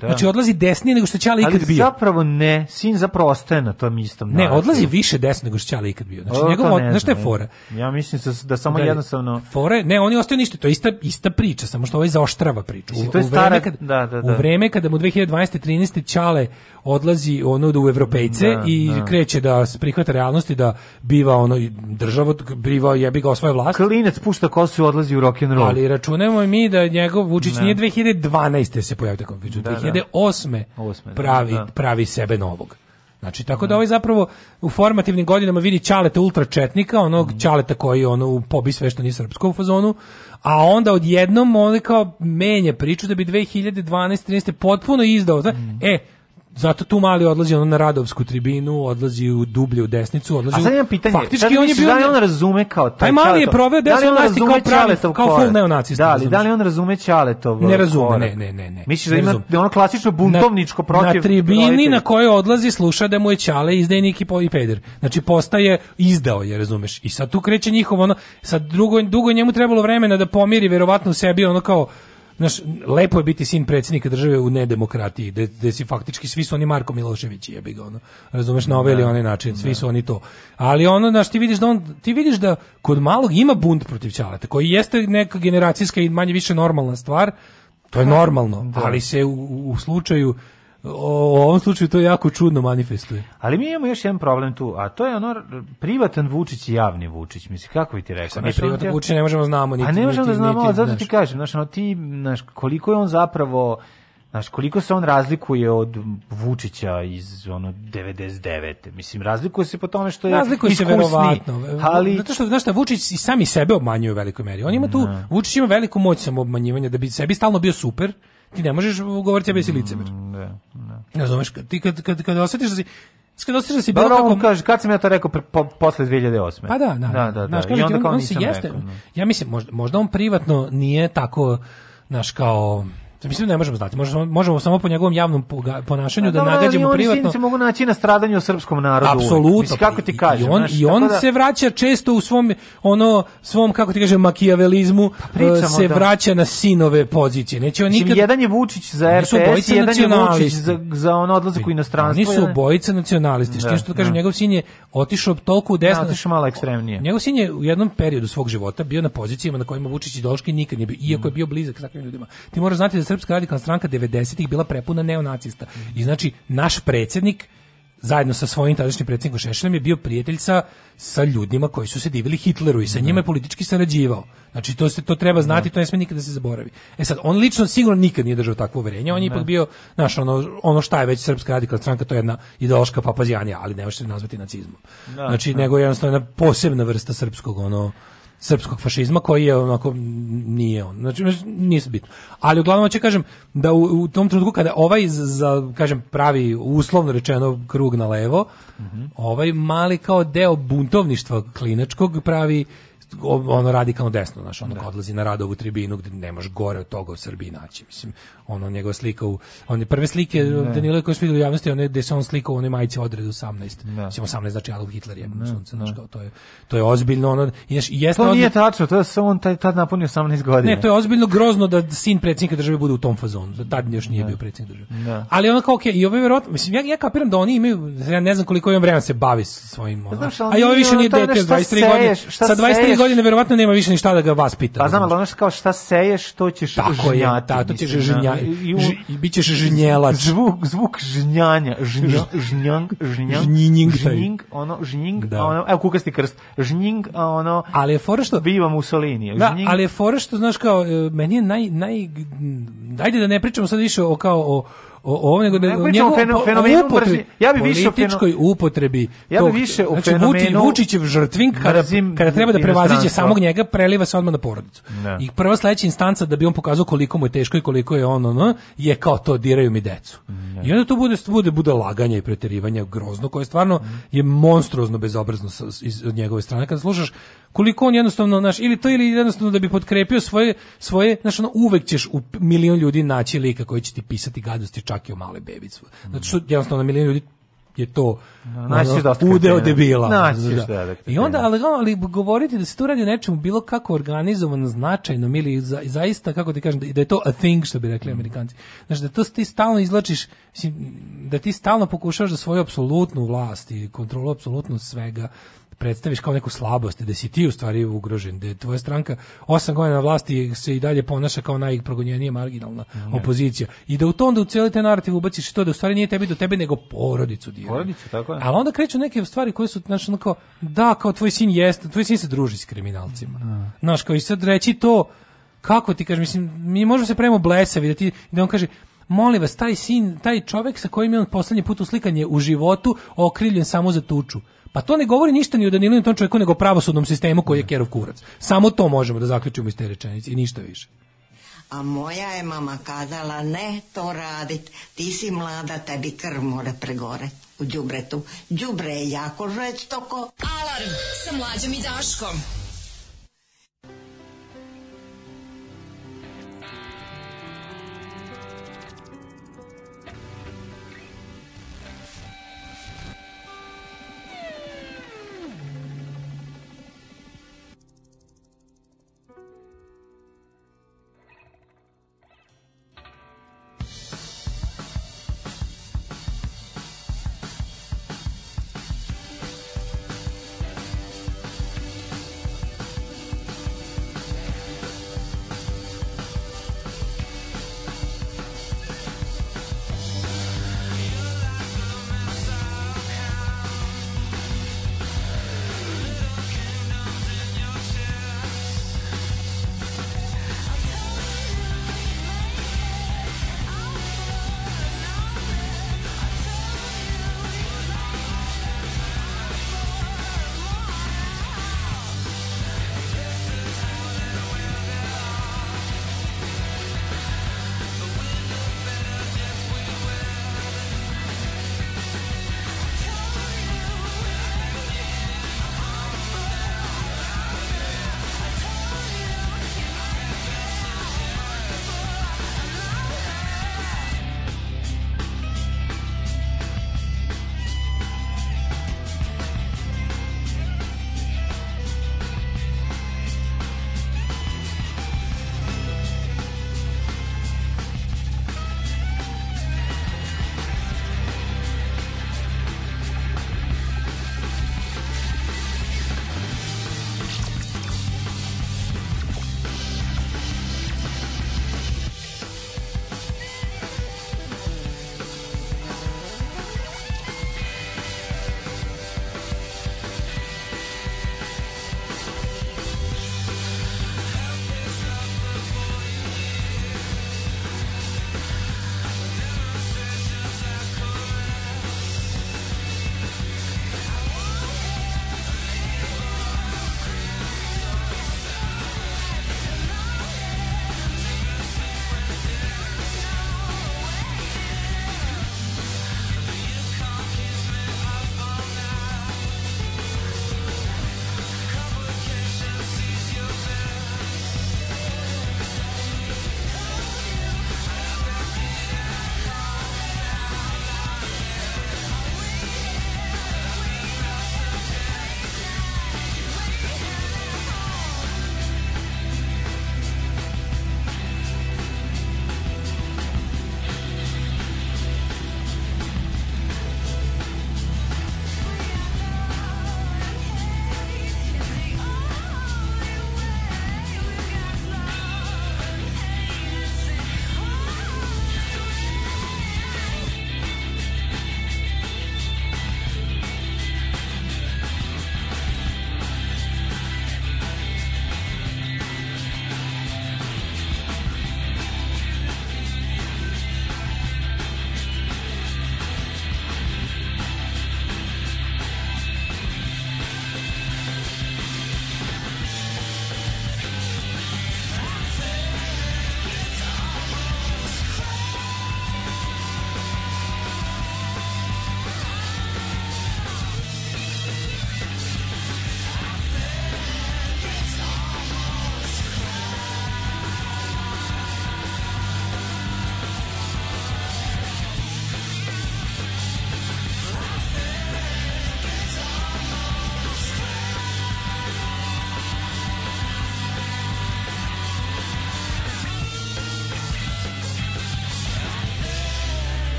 Speaker 6: Da. Znači odlazi desnije nego što Ćale ikad bio.
Speaker 5: Ali zapravo ne, sin zapravo ostaje na tom istom. Ne,
Speaker 6: način. odlazi više desno nego što Ćale ikad bio. Znači njegov, znaš šta je fora?
Speaker 5: Ja mislim da, da samo da, jednostavno
Speaker 6: Fora ne, oni ostaju ništa, to je ista ista priča, samo što ovaj zaoštrava priču. U,
Speaker 5: to je stara,
Speaker 6: kad,
Speaker 5: da, da, da.
Speaker 6: u vreme kada mu 2012 13 Čale odlazi ono da u evropejce da, i da. kreće da prihvata realnosti da biva ono država biva jebi ga osvaja vlast.
Speaker 5: Klinac pušta kosu i odlazi u rock and roll.
Speaker 6: Ali računamo i mi da njegov Vučić da. nije 2012 se pojavio tako, 2008. Da, da. da, pravi pravi sebe novog. Znači, tako da ovaj zapravo u formativnim godinama vidi Ćaleta ultračetnika, onog mm. Ćaleta koji ono pobi sve što nije srpsko u fazonu, a onda odjednom on kao menja priču da bi 2012-13 potpuno izdao. Mm. E, zato tu mali odlazi ono na Radovsku tribinu, odlazi u dublje desnicu, odlazi.
Speaker 5: A sad imam pitanje, faktički
Speaker 6: on
Speaker 5: je bio
Speaker 6: da li on razume kao taj. Taj mali je
Speaker 5: proveo da li
Speaker 6: on razume Čaletov kao full neonacista.
Speaker 5: Da, ali da li on razume Čaletov?
Speaker 6: Ne razume, ne, ne, ne, ne.
Speaker 5: Misliš da ima da ono klasično buntovničko protiv
Speaker 6: Na tribini na kojoj odlazi sluša da mu je Čale izdajnik i i peder. Znači postaje izdao je, razumeš? I sad tu kreće njihovo ono, sad drugo dugo njemu trebalo vremena da pomiri verovatno u sebi ono kao znaš, lepo je biti sin predsjednika države u nedemokratiji, gde, gde si faktički, svi su oni Marko Milošević, jebi ga, ono, razumeš, na ovaj ili da. onaj način, svi da. su oni to. Ali ono, znaš, ti vidiš da on, ti vidiš da kod malog ima bunt protiv Ćaleta, koji jeste neka generacijska i manje više normalna stvar, to je pa, normalno, da. ali se u, u slučaju o, u ovom slučaju to jako čudno manifestuje.
Speaker 5: Ali mi imamo još jedan problem tu, a to je ono privatan Vučić i javni Vučić. Mislim, kako bi ti rekao? Znači,
Speaker 6: privatan Vučić ne možemo znamo niti.
Speaker 5: A ne možemo da niti, da znamo, niti, zato ti kažem, znači, no, ti, znaš, koliko je on zapravo... Znaš, koliko se on razlikuje od Vučića iz ono 99. Mislim, razlikuje se po tome što je razlikuje iskusni, se verovatno.
Speaker 6: Ali... Zato što, znaš, Vučić i sami sebe obmanjuje u velikoj meri. On ima tu, mhm. Vučić ima veliku moć samobmanjivanja da bi sebi stalno bio super, Ti ne možeš govoriti ja besi mm, licemer. Ne, ne. Ne znaš, ti kad, kad, kad osjetiš da si... Kad osjetiš da si bilo kako...
Speaker 5: kaže, kad sam ja to rekao pre, po, posle 2008.
Speaker 6: Pa da, da,
Speaker 5: da.
Speaker 6: da,
Speaker 5: da. Kažete, da. I da onda kao on, on nisam jeste, rekao.
Speaker 6: Ja mislim, možda, možda on privatno nije tako, naš kao Mislim da ne možemo znati, možemo, možemo samo po njegovom javnom ponašanju da, da nagađamo oni privatno.
Speaker 5: se mogu naći na stradanju srpskom narodu.
Speaker 6: Apsolutno.
Speaker 5: kako ti kažem, I on, znaš,
Speaker 6: i on da... se vraća često u svom ono svom kako ti kažeš makijavelizmu pa eh, se da. vraća na sinove pozicije. Neće on nikad Mislim,
Speaker 5: jedan je Vučić za RTS, jedan je Vučić za za on odlazak u inostranstvo. Oni su
Speaker 6: obojica nacionalisti. Da, što da kažem, da. njegov sin je otišao toliko u da, desno. otišao
Speaker 5: malo ekstremnije.
Speaker 6: Njegov sin je u jednom periodu svog života bio na pozicijama na kojima Vučić i Doški nikad nije bio, iako je bio blizak sa takvim ljudima. Ti moraš znati da Srpska radikalna stranka 90-ih bila prepuna neonacista. I znači, naš predsjednik zajedno sa svojim tadašnjim predsjednikom Šešeljem je bio prijatelj sa, sa ljudima koji su se divili Hitleru i sa njima je da. politički sarađivao. Znači to se to treba da. znati, to ne sme nikada da se zaboravi. E sad on lično sigurno nikad nije držao takvo uverenje, on je ipak da. bio naš ono ono šta je već srpska radikalna stranka, to je jedna ideološka papazjanija, ali ne može se nazvati nacizmom. Znači nego je jednostavno jedna posebna vrsta srpskog ono srpskog fašizma koji je onako nije on. Znači nije bitno. Ali uglavnom hoće da kažem da u, u, tom trenutku kada ovaj za kažem pravi uslovno rečeno krug na levo, mm -hmm. ovaj mali kao deo buntovništva klinačkog pravi ono radikalno desno, znaš, ono da. odlazi na Radovu tribinu gde ne može gore od toga u Srbiji naći, mislim, ono njegova slika u, one prve slike da. Danilo koje su u javnosti, one gde se on slikao u one majice odred 18, da. mislim, 18 znači Adolf Hitler je, da. sunce, znaš, kao, to je, to je ozbiljno, ono, ješ, jeste... To odne...
Speaker 5: nije tačno, to je samo on taj, tad napunio 18 godina.
Speaker 6: Ne, to je ozbiljno grozno da sin predsjednika države bude u tom fazonu, da tad još nije da. bio predsjednik države. Da. Ali ono kao, okay, i ovo je verovatno, mislim, ja, ja kapiram da oni imaju, ja ne znam koliko imam vremena da se bavi svojim, ono, Znaš, a ja više nije dete, 23 godine, sa 23 godine verovatno nema više ništa da ga vas pita. Pa znam, ali ono
Speaker 5: što kao šta seješ, to ćeš Tako žnjati.
Speaker 6: Tako je, to
Speaker 5: ćeš žnjati.
Speaker 6: Bićeš žnjelac.
Speaker 5: Zvuk, zvuk žnjanja. Žnjang, žnjang, žnjing,
Speaker 6: žnjing,
Speaker 5: ono, žnjing, da. ono, evo kukasti krst, žnjing, a ono,
Speaker 6: ali je fora što... Biva
Speaker 5: Mussolini.
Speaker 6: Da, žnjing. ali je fora što, znaš, kao, meni je naj, naj, ajde da ne pričamo sad više o kao o o, o, nego da, o njegovom feno,
Speaker 5: ja
Speaker 6: bih više političkoj upotrebi
Speaker 5: ja bih više o znači,
Speaker 6: Vučićev žrtvink kada, kada treba da prevaziđe samog njega preliva se odmah na porodicu ne. Da. i prva sledeća instanca da bi on pokazao koliko mu je teško i koliko je ono je kao to diraju mi decu ne. Da. i onda to bude, bude, bude laganje i preterivanje grozno koje stvarno mhm. je monstruozno bezobrazno sa, iz, od njegove strane kada slušaš koliko on jednostavno naš ili to ili jednostavno da bi potkrepio svoje svoje znaš uvek ćeš u milion ljudi naći lika koji će ti pisati gadosti čak i o male bebice. Znači, što, jednostavno, na milijon ljudi je to ono, udeo debila.
Speaker 5: Da. Da
Speaker 6: I onda, ali, ali govoriti da se tu radi o nečemu bilo kako organizovano, značajno, ili za, zaista, kako ti kažem, da, da je to a thing, što bi rekli mm. amerikanci. Znači, da to ti stalno izlačiš, mislim, da ti stalno pokušaš da svoju apsolutnu vlast i kontrolu apsolutno svega, predstaviš kao neku slabost, da si ti u stvari ugrožen, da je tvoja stranka osam godina na vlasti se i dalje ponaša kao najprogonjenija marginalna ne. opozicija. I da u tom da u cijeli taj narativ ubaciš i to da u stvari nije tebi do tebe nego porodicu dira. Porodicu,
Speaker 5: tako je. Ali
Speaker 6: onda kreću neke stvari koje su, znaš, onako, da, kao tvoj sin jeste, tvoj sin se druži s kriminalcima. Ne. Da. Znaš, kao i sad reći to, kako ti kažeš, mislim, mi možemo se premo blesavi, da, ti, da on kaže, molim vas, taj sin, taj čovek sa kojim je on poslednji put uslikan je u životu okriljen samo za tuču. Pa to ne govori ništa ni o Danilinu tom čovjeku, nego pravosudnom sistemu koji je Kerov kurac. Samo to možemo da zaključimo iz te rečenice i ništa više. A moja je mama kazala, ne to radit, ti si mlada, tebi krv mora pregore u džubretu. Džubre je jako žveć toko. Alarm sa mlađom i daškom.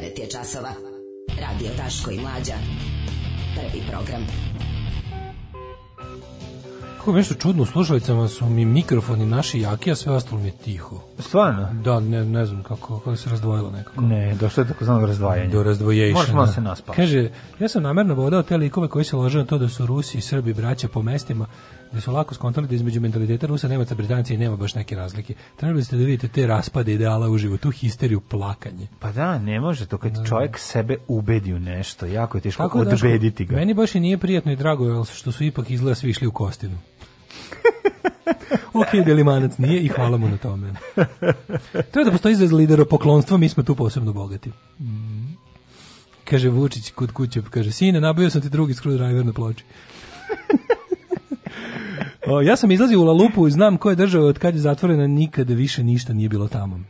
Speaker 8: 9 je časova. Radio Taško i Mlađa. Prvi program. Kako nešto čudno, u slušalicama su mi mikrofoni naši jaki, a sve ostalo mi je tiho. Stvarno? Da, ne, ne znam kako, kako se razdvojilo nekako. Ne, došlo je tako znam razdvajanja. Do razdvojejšana. Možeš malo da. se naspati. Kaže, ja sam namerno vodao te likove koji se lože na to da su Rusi i Srbi braća po mestima, gde da su lako skontali da između mentaliteta Rusa, Nemaca, Britanci i nema baš neke razlike. Trebali ste da vidite te raspade ideala u životu, tu histeriju, plakanje. Pa da, ne može to kad da. čovjek sebe ubedi u nešto, jako je teško Tako, da, odbediti ga. Meni baš i nije prijatno i drago, što su ipak izgleda svi išli u kostinu. ok, Delimanac nije i hvala mu na tome. Treba da postoji izraz lidera poklonstva, mi smo tu posebno bogati. Mhm. Kaže Vučić kod kuće, kaže, sine, nabio sam ti drugi screwdriver na ploči. O, ja sam izlazio u Lalupu i znam koje države od kad je zatvorena nikada više ništa nije bilo tamo.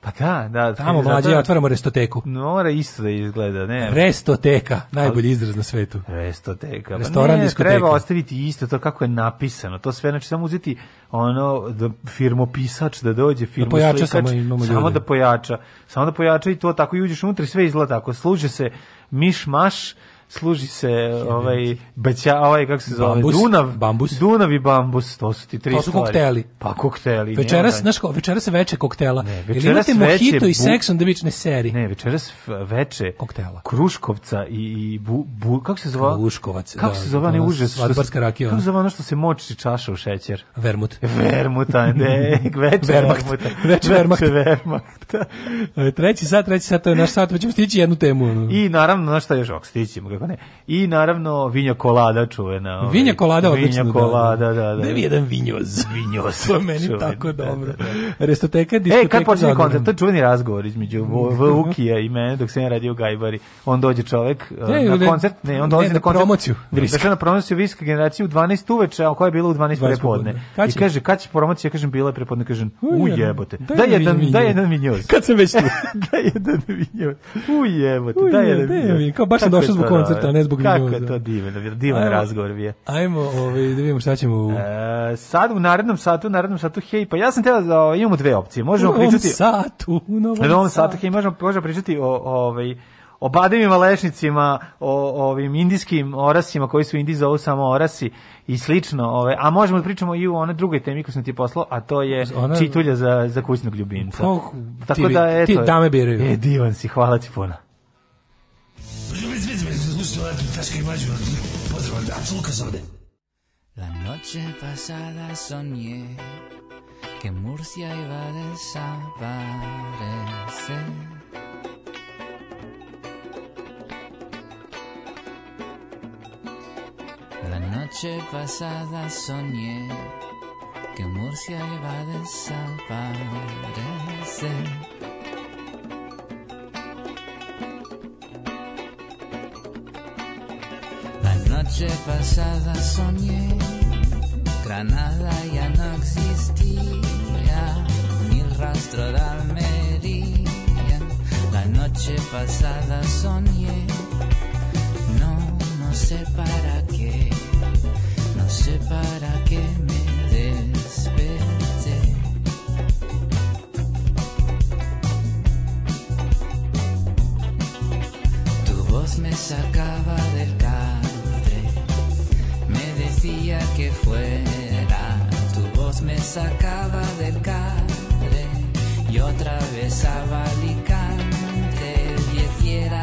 Speaker 9: Pa da, da.
Speaker 8: Tamo da, mlađe ja da. otvaramo restoteku.
Speaker 9: Mora isto da izgleda, ne.
Speaker 8: Restoteka, najbolji izraz na svetu.
Speaker 9: Restoteka. Pa Restoran, ne, diskoteka. Treba ostaviti isto to kako je napisano. To sve, znači samo uzeti ono da firmopisač da dođe, firmoslikač, da samo, imamo samo da pojača. Samo da pojača i to tako i uđeš unutra i sve izgleda tako. Služe se miš maš, služi se ovaj baća, ovaj kako se zove,
Speaker 8: bambus,
Speaker 9: Dunav, bambus. Dunav i bambus, to su ti tri To su
Speaker 8: stvari. kokteli.
Speaker 9: Pa kokteli.
Speaker 8: Večeras, znaš, večeras se veče koktela. Ne, Ili imate veče, mojito bu... i seks on the beach seri.
Speaker 9: Ne, večeras veče koktela. Kruškovca i, i bu, bu, kako se zove?
Speaker 8: Kruškovac.
Speaker 9: Kako da, se zove ne da, užas što se rakija. Kako se zove ono što se moči čaša u šećer?
Speaker 8: Vermut.
Speaker 9: Vermuta, ne, veče vermuta.
Speaker 8: Veče vermakt.
Speaker 9: Vermakt.
Speaker 8: E, treći sat, treći sat, to je naš sat, pa ćemo stići jednu temu. I naravno, na šta još, ok, stićemo
Speaker 9: ne. I naravno vinja kolada čuvena.
Speaker 8: Ovaj. Vinja kolada odlično. Vinja da,
Speaker 9: da. kolada, da, da. Da
Speaker 8: je jedan vinjoz.
Speaker 9: Vinjoz.
Speaker 8: to meni čuven, tako da, dobro. Da, da. Restoteka, e, diskoteka. E, kad
Speaker 9: počinje koncert, to je čuveni razgovor između Vukija i mene dok sam ja radio Gajbari. On dođe čovek ne, eh, na koncert, ne, on dolazi na, na koncert. promociju. Viska. Dakle, na
Speaker 8: promociju
Speaker 9: Viska generacija u 12 uveče, a koja je bila u 12 prepodne. I kaže, kad će promocija, kažem, bila je prepodne, kažem, ujebote. Da jedan, da jedan vinjoz.
Speaker 8: Kad sam već tu. Da
Speaker 9: jedan vinjoz. Ujebote,
Speaker 8: da
Speaker 9: jedan
Speaker 8: vinjoz. Kao baš sam došao zbog koncerta, a ne zbog Kako je
Speaker 9: to divan, da divan ajmo, razgovor bio.
Speaker 8: Ajmo ovaj, da vidimo šta ćemo... U...
Speaker 9: E, sad u narednom satu, u narednom satu, hej, pa ja sam teo da ovaj, imamo dve opcije. Možemo u pričati...
Speaker 8: satu, u
Speaker 9: novom, u novom satu. satu. Hej, možemo, možemo pričati o, ovaj, o bademima lešnicima, o, o ovim indijskim orasima koji su Indi zovu samo orasi i slično, ovaj, a možemo da pričamo i o onoj drugoj temi koju sam ti poslao, a to je Ona... čitulja za, za kućnog ljubimca. Oh, Tako ti, da, eto, ti dame biraju. E, divan si, hvala ti puno. La noche pasada soñé que Murcia iba a desaparecer. La noche pasada soñé que Murcia iba a desaparecer. La noche pasada soñé, Granada ya no existía, ni rastro de Almería. La noche pasada soñé, no, no sé para qué, no sé para qué me desperté. Tu voz me sacaba del Decía que fuera, tu voz me sacaba del y otra vez abalicante y hiciera.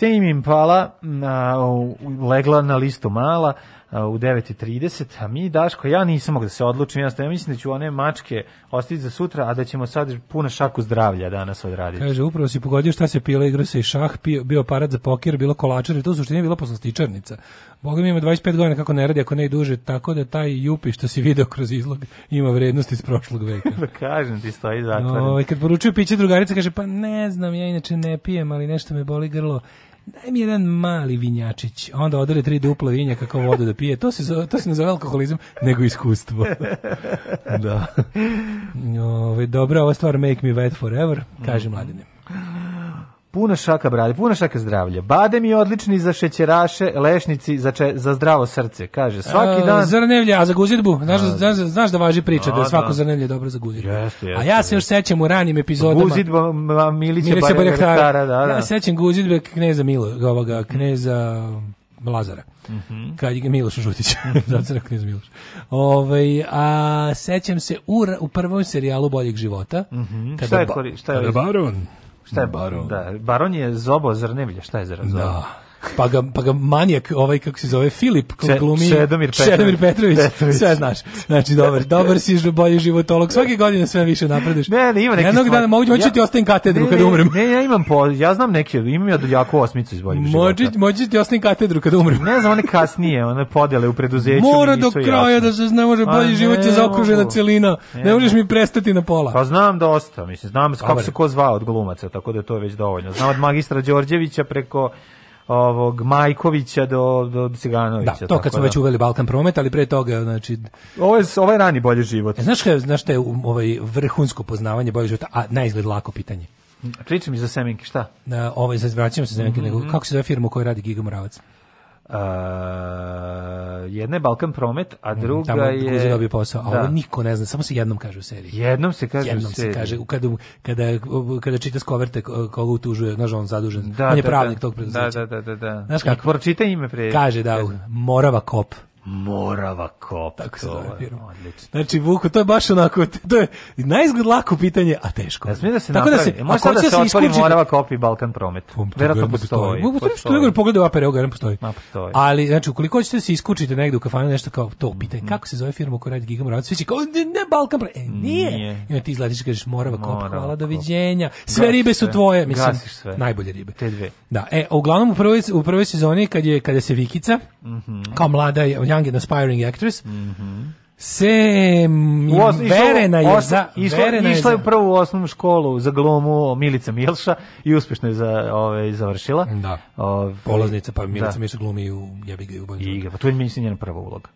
Speaker 8: Te im impala uh, legla na listu mala u 9.30, a mi, Daško, ja nisam mogu da se odlučim, ja mislim da ću one mačke ostaviti za sutra, a da ćemo sad puno šaku zdravlja danas odraditi. Kaže, upravo si pogodio šta se pila, igra se i šah, pio, bio aparat za pokir, bilo kolačar i to u suštini bila poslastičarnica. Boga mi ima 25 godina kako ne radi, ako ne i duže, tako da taj jupi što si video kroz izlog ima vrednost iz prošlog veka. da
Speaker 9: kažem ti, stoji zatvoren. No, ovaj,
Speaker 8: kad poručuju piće drugarica, kaže, pa ne znam, ja inače ne pijem, ali nešto me boli grlo daj mi jedan mali vinjačić, onda odere tri dupla vinja kako vodu da pije. To se, to se ne zove alkoholizam, nego iskustvo. da. Ove, dobra, ova stvar make me wet forever, kaže mhm. mladine.
Speaker 9: Puna šaka, brade, puna šaka zdravlja. Badem je odlični za šećeraše, lešnici, za, če, za zdravo srce. Kaže,
Speaker 8: svaki e, dan... A, zrnevlje, a za guzidbu? Znaš, znaš, znaš da važi priča da a, da je svako da. zarnevlje dobro za guzidbu. Jeste, jeste, a ja se još sećam u ranim epizodama...
Speaker 9: Guzidba Milića, Milića Barjaktara, da, da.
Speaker 8: Ja sećam guzidbe kneza Milo, ovoga, kneza... Um, Lazara. Mm Kad je Miloš Žutić, zato se rekao Miloš. Ove, ovaj, a sećam se u, u prvom serijalu Boljeg života.
Speaker 9: Mm šta je, šta je, šta Baron Šta je da, baron? Da, baron je zobo zrnevlja, šta je zra zobo? Da,
Speaker 8: pa ga, pa ga manijak, ovaj kako se zove, Filip, ko glumi, Čedomir
Speaker 9: Petrović, Čedomir Petrović, Petrović,
Speaker 8: sve znaš, znači dobar, dobar si, bolji životolog, svake godine sve više napredeš.
Speaker 9: Ne, ne, ima neki Jednog
Speaker 8: dana mogu, moći ja, ti ostavim katedru ne, kada umrem.
Speaker 9: Ne, ne, ja imam, po, ja znam neke, imam ja jako osmicu iz boljih moći,
Speaker 8: života. Moći ti ostavim katedru kada umrem.
Speaker 9: Ne znam, one kasnije, one podele u preduzeću.
Speaker 8: Mora do kraja jasne. da se pa ne može, bolji A, život je zaokružena celina, ne, ne možeš mi prestati na pola.
Speaker 9: Pa znam dosta, mislim, znam kako se ko zvao od glumaca, tako da to već dovoljno. Znam od magistra Đorđevića preko ovog Majkovića do do Ciganovića.
Speaker 8: Da,
Speaker 9: to
Speaker 8: kad smo da. već uveli Balkan promet, ali pre toga znači
Speaker 9: ovo je ovaj rani bolji život.
Speaker 8: E, znaš šta znaš šta ovaj vrhunsko poznavanje bolji života, a najizgled lako pitanje.
Speaker 9: Pričam mi za Semenke, šta?
Speaker 8: Na, ovaj, vraćam se za Semenke, mm -hmm. nego, kako se zove firma u kojoj radi Giga Moravac? Uh,
Speaker 9: jedna je Balkan Promet, a mm, druga Tamo
Speaker 8: je... Tamo dobio posao, a da. ovo niko ne zna, samo se jednom kaže u seriji.
Speaker 9: Jednom se kaže
Speaker 8: jednom u seriji. se kaže, kada, kada, kada čita skoverte koga utužuje, znaš, on zadužen, da, on je da, da. pravnik
Speaker 9: da,
Speaker 8: tog preduzeća.
Speaker 9: Da, da, da, da. da. Znaš kako? Pročita ime pre.
Speaker 8: Kaže da, Morava Kop.
Speaker 9: Morava kop. Tako se zove firma. Odlično.
Speaker 8: Znači, Vuko, to je baš onako, to je najizgled lako pitanje, a teško.
Speaker 9: Ja smije da se Tako da napravi. Da se, Može da, da se, se otvori Morava kop i Balkan promet. Verovatno da
Speaker 8: postoji. Mogu postoji. Što nego pogledaj APR, evo
Speaker 9: garam postoji. Ma,
Speaker 8: postoji. Ali, znači, ukoliko hoćete da se iskučiti negde u kafanu, nešto kao to pitanje, mm. kako se zove firma koja radi Giga Morava, svi će kao, ne, Balkan promet. E, nije. nije. I onda ti izletiš i kažeš Morava kop, hvala, doviđenja. Sve Gasiš ribe su tvoje, mislim. sve. Najbolje ribe. Te dve. Da, e, uglavnom u prvoj, u prvoj sezoni kad je, kada se Vikica, mhm. kao mlada young and aspiring actress. Mhm. Mm se verena je osno, za
Speaker 9: išla, verena išla je prvo u osnovnu školu za glumu Milica Milša i uspešno je za ovaj završila. Da.
Speaker 8: Ove, Polaznica pa da. Milica da. Milša glumi u jebi ga
Speaker 9: u Banju. Igra, pa to je mislim njena prva uloga.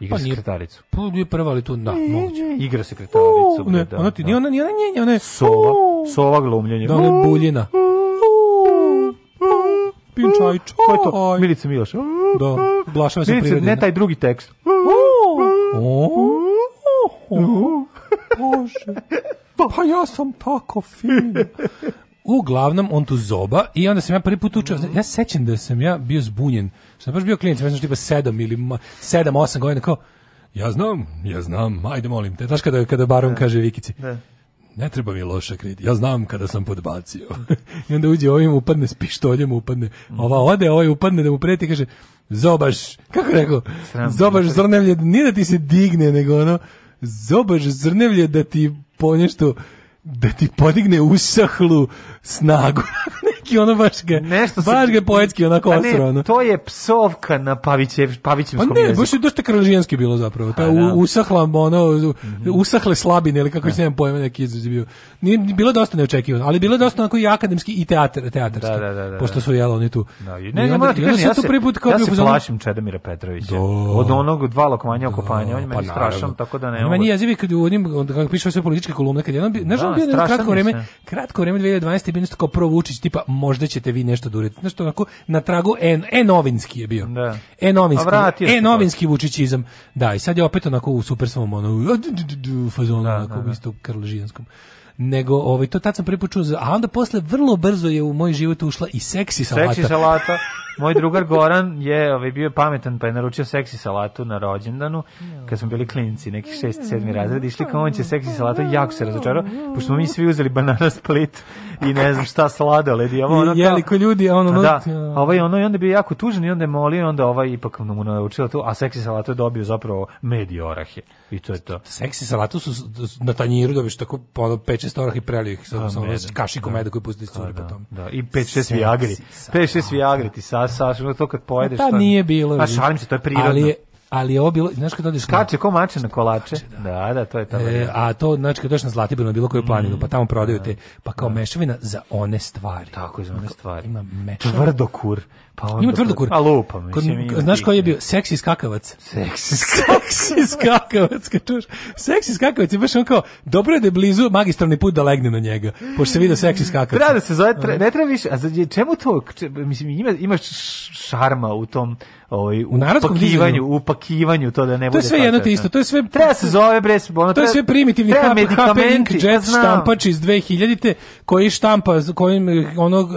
Speaker 9: Igra pa sekretaricu.
Speaker 8: Pa nije prva, ali tu, da, moguće.
Speaker 9: Igra sekretaricu.
Speaker 8: U, ne, da, ona ti, da. nije ona, nije ona njenja, ona je...
Speaker 9: Sova, sova glumljenja.
Speaker 8: Da, ona je buljina. Pinčajč. Ko je to?
Speaker 9: Milica Miloša da,
Speaker 8: blašava se prirodina. Ne
Speaker 9: taj drugi tekst.
Speaker 8: Bože, pa. pa ja sam tako fin. Uglavnom, on tu zoba i onda sam ja prvi put učio, ja sećam da sam ja bio zbunjen, sam baš bio klijent, ja sam tipa sedam ili sedam, osam godina, kao, ja znam, ja znam, ajde molim te. Znaš kada, kada Baron da. kaže Vikici, da ne treba mi loša kritika. Ja znam kada sam podbacio. I onda uđe ovim, upadne s pištoljem, upadne. Ova ode, ovaj upadne da mu preti, kaže, zobaš, kako rekao, zobaš zrnevlje, nije da ti se digne, nego ono, zobaš zrnevlje da ti po nešto, da ti podigne usahlu snagu. neki ono baš ga, Nešto baš ga poetski onako
Speaker 9: pa ostro. Ono. To je psovka na Pavićev, Pavićevskom jeziku. Pa ne, jeziku.
Speaker 8: baš je dosta kraližijanski bilo zapravo. Ta, pa da. u, usahla, ono, mm -hmm. usahle slabine ili kako da. se nemam pojma neki izraz bio. Nije, bilo dosta neočekivano, ali bilo dosta onako i akademski i teatar, teatarski. Da, da, da, da. da. Pošto su jelo oni tu. Da,
Speaker 9: ne, ne, onda, ne, ne, ja, se, prvi put kao ja se plašim Čedomira Petrovića. Do, od onog dva lokmanja oko on je pa meni strašan, tako da ne mogu.
Speaker 8: Meni jezivi kad u onim, kako piše sve političke kolumne, kad jedan, ne znam, bio kratko vreme, kratko vreme 2012 bi nešto kao prvo Vučić, tipa možda ćete vi nešto da uredite. Nešto onako na tragu e, e novinski je bio. Da. E novinski. E novinski Vučićizam. Da, i sad je opet onako u super svom ono fazonu, da, onako da, da. isto krlžijanskom nego ovaj to tad sam pripočuo a onda posle vrlo brzo je u moj život ušla i seksi salata. Seksi
Speaker 9: salata. Moj drugar Goran je ovaj, bio pametan pa je naručio seksi salatu na rođendanu kad smo bili klinci, nekih 6. 7. razred išli kao on će seksi salatu jako se razočarao pošto smo mi svi uzeli banana split i ne znam šta sladoled i ovo ono
Speaker 8: jeli ko ljudi
Speaker 9: a
Speaker 8: ono
Speaker 9: da, ovaj ono i onda je bio jako tužan i onda je molio onda ovaj ipak mu naručila tu a seksi salatu je dobio zapravo med orahe I to je to.
Speaker 8: Seksi salatu su na tanjiru dobiš tako ono peče storah i prelijih sa sa kašikom meda koji pustiš iscuri da,
Speaker 9: potom. Da, i 5 6 viagri. 5 6 viagri ti sa sa to kad pojedeš. Pa
Speaker 8: nije bilo.
Speaker 9: Pa šalim se, to je prirodno.
Speaker 8: Ali je, ali je ovo bilo, znaš kad odeš
Speaker 9: Skače ko mače na kolače. Da. da, da, to je to. E,
Speaker 8: a to, znači kad odeš na Zlatibor na bilo koju planinu, pa mm. pa tamo prodaju da. te, pa kao da. mešavina za one stvari.
Speaker 9: Tako, za one stvari. Ima mešavina. Tvrdokur.
Speaker 8: Pa onda, ima tvrdokur.
Speaker 9: A lupa,
Speaker 8: mislim. Kod, znaš koji je bio? Seksi skakavac.
Speaker 9: Seksi skakavac. seksi skakavac, kad čuš.
Speaker 8: Seksi skakavac je baš on kao, dobro je da je blizu magistralni put da legne na njega, pošto se vidi seksi skakavac. Treba da se
Speaker 9: zove, tre, ovaj. ne treba više, a za, čemu to, če, mislim, ima, imaš šarma u tom, Oj, ovaj, u narodskom upakivanju, u pakivanju to da ne to
Speaker 8: bude. To je sve jedno te isto, to je sve
Speaker 9: treba da se zove bre, ono
Speaker 8: to je sve primitivni treba HP, jazz Ink štampač iz 2000-te koji štampa kojim eh, onog eh,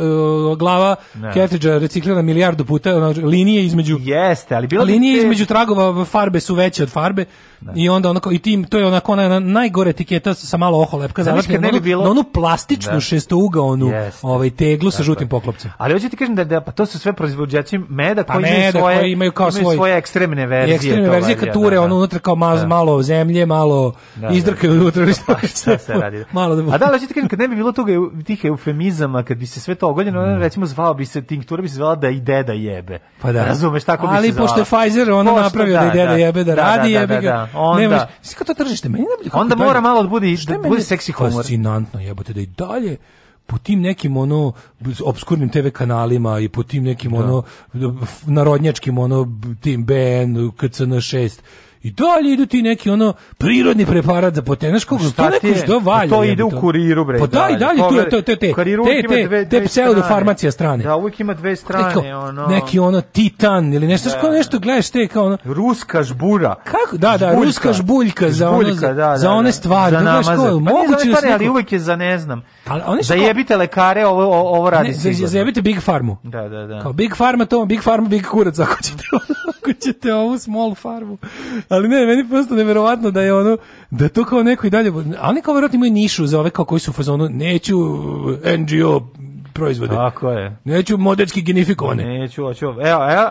Speaker 8: glava ne. cartridge reciklirana milijardu puta ono, linije između
Speaker 9: jeste, ali bilo
Speaker 8: linije te... između tragova farbe su veće od farbe da. i onda onako i tim to je onako ona najgore etiketa sa malo oholepka za ne bi bilo na onu plastičnu da. šestougaonu ovaj teglu sa žutim poklopcem.
Speaker 9: Ali hoćete ti kažem da, da pa to su sve proizvođači meda pa koji meda, imaju svoje koji
Speaker 8: imaju
Speaker 9: kao
Speaker 8: imaju svoje ekstremne verzije. Ekstremne to verzije kature da, ture da, ono unutra kao maz, da. malo zemlje, malo da, izdrkaju unutra pa šta se radi.
Speaker 9: Malo da. A da hoćete kažem kad ne bi bilo toga tih eufemizama kad bi se sve to ogoljeno, recimo zvao bi se tinktura bi se zvala da i deda jebe.
Speaker 8: Pa
Speaker 9: da.
Speaker 8: Razumeš, tako bi se Ali pošto je Pfizer, ono napravio da, da i deda da. jebe, da, da radi da, da jebe ga. Da, Onda, nemaš, kako to tržište, meni
Speaker 9: najbolje Onda mora taj, malo da bude, da bude seksi humor.
Speaker 8: Fascinantno jebote, da i dalje po tim nekim ono obskurnim TV kanalima i po tim nekim da. ono narodnjačkim ono tim BN, KCN6 I dalje idu ti neki ono prirodni preparat za potenaš kako što neko što pa valja.
Speaker 9: To ide u kuriru bre.
Speaker 8: Pa da i dalje tu je to te te te te, te pseudo farmacija strane. Da
Speaker 9: uvek ima dve strane ono.
Speaker 8: Neki ono titan ili nešto što da. nešto gledaš te kao ono
Speaker 9: ruska žbura.
Speaker 8: Kako? Da, da, ruska žbuljka za ono za one da stvari.
Speaker 9: Da, moguće ali uvek je za ne znam Ali oni su zajebite kao, lekare, ovo, ovo radi ne, sigurno.
Speaker 8: Zajebite Big Farmu.
Speaker 9: Da, da, da.
Speaker 8: Kao Big Farma, to Big Farma, Big Kurac, ako ćete, ako ćete ovu small farmu. Ali ne, meni prosto neverovatno da je ono, da to kao neko i dalje, ali kao verovatno imaju nišu za ove kao koji su u fazonu, neću uh, NGO proizvode.
Speaker 9: Tako je.
Speaker 8: Neću modetski genifikovane.
Speaker 9: Neću, hoću. Evo,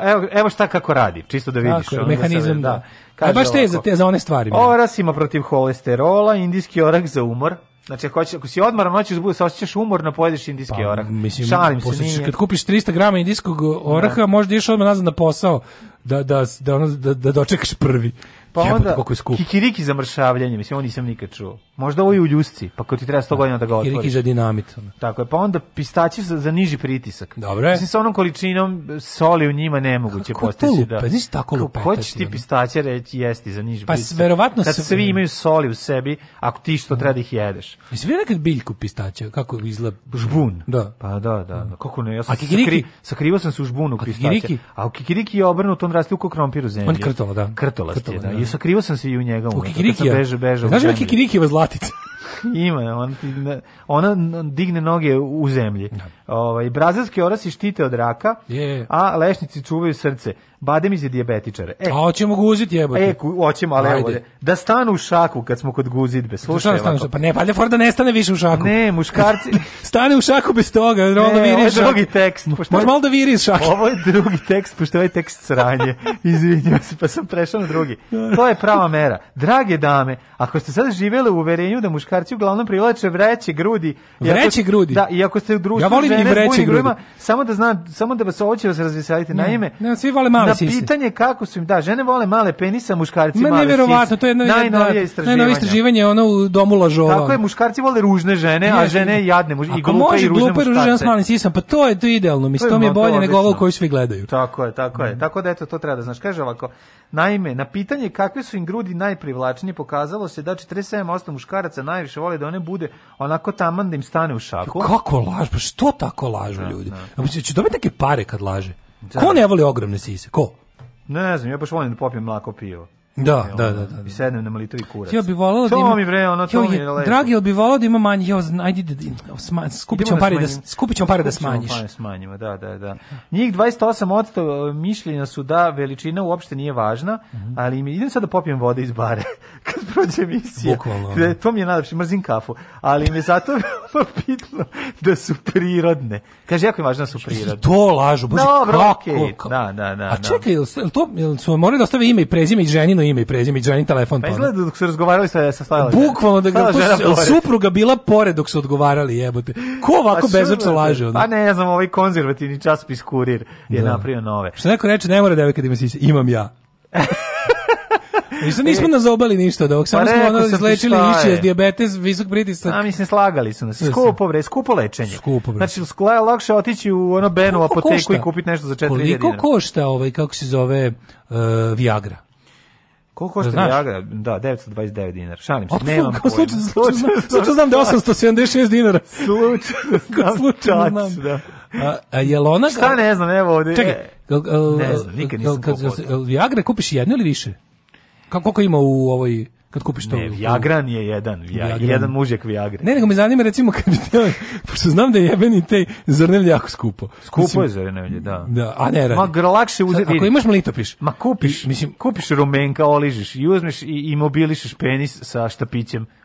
Speaker 9: evo, evo šta kako radi, čisto da vidiš. Tako
Speaker 8: je, mehanizam, da. da. Kaže A baš te za, te za one stvari.
Speaker 9: Oras
Speaker 8: da.
Speaker 9: ima protiv holesterola, indijski orak za umor. Znači, ako, hoćeš, ako si odmoran, hoćeš da bude, se osjećaš umorno, pojedeš indijski pa, orah.
Speaker 8: Mislim, Šalim se, nije. Kad kupiš 300 grama indijskog oraha, da. možda ideš odmah nazad na posao da, da, da, da, da dočekaš prvi.
Speaker 9: Pa onda, Jebate, koliko kikiriki za mršavljanje, mislim, ovo nisam nikad čuo. Možda ovo je u ljusci, pa kad ti treba 100 da. godina da ga otvoriš. Kiriki
Speaker 8: za dinamit.
Speaker 9: Tako je, pa onda pistači za, za niži pritisak.
Speaker 8: Dobro je. Mislim,
Speaker 9: sa onom količinom soli u njima nemoguće
Speaker 8: Kako postići.
Speaker 9: Kako
Speaker 8: to nisi tako lupetati. Ko će
Speaker 9: ti pistače reći jesti za niži
Speaker 8: pa, pritisak? Pa verovatno...
Speaker 9: Kad svi imaju soli u sebi, ako ti što treba da ih jedeš.
Speaker 8: Jesi vidio nekad biljku pistača, kako izgleda?
Speaker 9: Žbun.
Speaker 8: Da.
Speaker 9: Pa da, da. da. da. Kako ne, ja sam kikiriki? sakrivo sam se u žbunu pistaća. A kikiriki? A u kikiriki je obrnuto, on raste u krompiru zemlje.
Speaker 8: On krtola,
Speaker 9: da. Krtolast krtola, je, da. da. I sakrivo sam se i u njega. U kikiriki je. Beže, beže, Znaš da kikiriki vas batica.
Speaker 8: Ima,
Speaker 9: ona, ona digne noge u zemlji. Da. Ovaj brazilski orasi štite od raka, je. a lešnici čuvaju srce badem iz dijabetičare. E,
Speaker 8: a hoćemo guziti jebote.
Speaker 9: E, hoćemo, ali Ajde. evo, da, da stanu u šaku kad smo kod guzidbe. Da
Speaker 8: slušaj, stanu, pa ne, valjda for da ne stane više u šaku.
Speaker 9: Ne, muškarci.
Speaker 8: stane u šaku bez toga, da ne, onda viri iz
Speaker 9: drugi tekst. Možeš malo da viri iz šaka. Ovo je drugi tekst, pošto ovaj tekst sranje. Izvinjavam se, pa sam prešao na drugi. To je prava mera. Drage dame, ako ste sad živele u uverenju da muškarci uglavnom privlače
Speaker 8: vreće grudi,
Speaker 9: vreće grudi. Da, i ako ste u društvu
Speaker 8: ja volim
Speaker 9: žene, i
Speaker 8: vreće grudima,
Speaker 9: samo da znam, samo da vas hoće vas razveseliti. Naime, ne, svi
Speaker 8: vole male na
Speaker 9: sise. pitanje kako su im, da, žene vole male penisa, muškarci male sise. Ma nevjerovatno,
Speaker 8: to je jedno,
Speaker 9: jedno istraživanje. Najnovije
Speaker 8: da, istraživanje, ono u domu lažova. Kako
Speaker 9: je, muškarci vole ružne žene, a žene jadne, muž, i glupe i ružne muškarce. Ako može glupe žene
Speaker 8: s malim sisom, pa to je to idealno, mislim, to mi je bolje nego ovo koji svi gledaju.
Speaker 9: Tako je, tako je. Mhm. Tako da eto, to treba da znaš. Kaže ovako, naime, na pitanje kakve su im grudi najprivlačnije, pokazalo se da 47% muškaraca najviše vole da one bude onako taman da im stane u šaku.
Speaker 8: Kako lažu? Pa što tako lažu da, ljudi? Da. će dobiti neke pare kad laže. Ko da. ne voli ogromne sise? Ko?
Speaker 9: Ne znam, ja baš volim da popijem mlako pivo.
Speaker 8: Da, da, da, da, da, I
Speaker 9: sednem na malitrovi kurac. Ja
Speaker 8: bih volao da
Speaker 9: ima... mi bre, ono, to
Speaker 8: mi je lepo. Dragi, ja bih volao da ima manje, ja,
Speaker 9: ajde, da, da
Speaker 8: skupićemo ćemo pare, da, skupit pare da smanjiš. Pare
Speaker 9: smanjimo, da, da, da. Njih 28% e, mišljenja su da veličina uopšte nije važna, mhm. ali mi, idem sad da popijem vode iz bare, kad prođe emisija. Bukvalno. To mi je najlepše, mrzim kafu, ali mi zato veoma da su prirodne. Kaže, jako je važno da su prirodne.
Speaker 8: To lažu, bože, Dobro, kako?
Speaker 9: Da, da, da. A
Speaker 8: čekaj, jel, to, jel su morali da ostave ime i prezime i ženino ime i prezime i ženin telefon.
Speaker 9: Pa izgleda dok su razgovarali sa sa stajala.
Speaker 8: Bukvalno da ga supruga bila pored dok su odgovarali, jebote. Ko ovako pa bezočno laže onda?
Speaker 9: Pa ne znam, ovaj konzervativni časopis Kurir je da. napravio nove.
Speaker 8: Što neko reče, ne mora devojka kad da ima sise, imam ja. Ništa nismo e, nazobali ništa dok pa samo pa smo ono izlečili išće iz diabetes, visok pritisak.
Speaker 9: A mislim, slagali su nas. Skupo, bre, skupo lečenje. Skupo, bre. Znači, skla lakše otići u ono Benu apoteku košta? i kupiti nešto za 4
Speaker 8: Koliko košta ovaj, kako se zove, uh,
Speaker 9: Viagra? Koliko košta da, Viagra? Da, 929 dinara. Šalim se,
Speaker 8: Otko,
Speaker 9: nemam pojma. Slučajno,
Speaker 8: slučajno, slučajno znam da je 876 dinara.
Speaker 9: Slučajno, znam, slučajno znam. Da.
Speaker 8: A, a jel ona...
Speaker 9: Šta ne znam, evo ovde. Čekaj, e, ne znam, nikad nisam
Speaker 8: jel, kad, jel, Viagra kupiš jednu ili više? Kako, koliko ima u ovoj kad kupiš to.
Speaker 9: Ne, Viagran je jedan, Viagran. jedan mužjak Viagre.
Speaker 8: Ne, nego me zanima recimo kad bi teo, pošto znam da je jebeni taj zrnevlje jako skupo.
Speaker 9: Skupo mislim, je zrnevlje, da.
Speaker 8: Da, a ne radi.
Speaker 9: Ma gr, lakše uzeti.
Speaker 8: Ako imaš mlitopiš.
Speaker 9: Ma kupiš, mislim, kupiš rumenka, oližeš i uzmeš i imobilišeš penis sa štapićem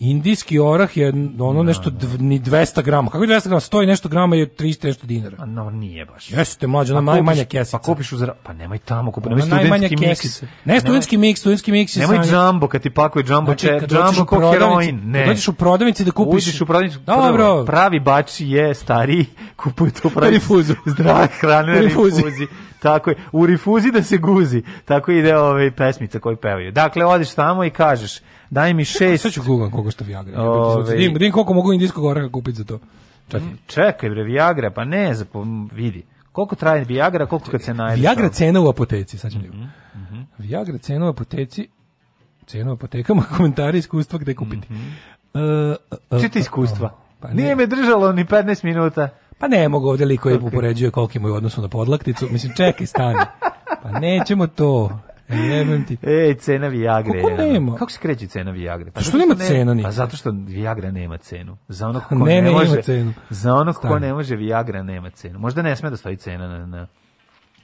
Speaker 8: Indijski orah je ono no, da, nešto da. dv, ni 200 grama. Kako je 200 grama? 100 i nešto grama je 300 nešto dinara. A
Speaker 9: no, nije baš.
Speaker 8: Jeste, mlađe, pa ona pa najmanja kesica.
Speaker 9: Pa kupiš uzra... Pa nemaj tamo, kupi, nemaj studentski miks.
Speaker 8: Ne studentski miks, studentski miks je Nemaj
Speaker 9: džambo, kad ti pakuje džambo, znači, če, džambo ko heroin.
Speaker 8: Ne. Dođeš u prodavnici da kupiš... Uđeš
Speaker 9: u prodavnici, Dobro. Da, pravi bači je stari, kupuje to pravi...
Speaker 8: Rifuzu.
Speaker 9: Zdrave hrane, rifuzi. rifuzi. Tako je, u rifuzi da se guzi. Tako ide ove ovaj, pesmica koju pevaju. Dakle, odeš tamo i kažeš, Daj mi šest. Sad ću
Speaker 8: googlam koliko što Viagra. Ove... Dim, dim koliko mogu indijskog oraka kupiti za to.
Speaker 9: Čekaj. Mm, čekaj bre, Viagra, pa ne, zapom, vidi. Koliko traje Viagra, koliko kad
Speaker 8: se
Speaker 9: najde?
Speaker 8: Viagra cena u apoteci, sad ćemo. Mm -hmm. Viagra cena u apoteci, cena u apotekama, komentari iskustva gde kupiti. Mm -hmm.
Speaker 9: E, uh, e, uh, e, Čita pa, iskustva. Pa, pa Nije me držalo ni 15 minuta.
Speaker 8: Pa ne mogu ovdje liko okay. upoređuje koliki mu je u odnosu na podlakticu. Mislim, čekaj, stani. Pa nećemo to. E, jebem
Speaker 9: ti. Ej, cena Viagre.
Speaker 8: Kako
Speaker 9: nema? Kako se kreće cena Viagre?
Speaker 8: Pa što nema
Speaker 9: cena ni? Pa zato što Viagra nema cenu. Za onog pa ko ne, ne, može cenu. Za onog ko ne može Viagra nema cenu. Možda ne sme da stoji cena na, na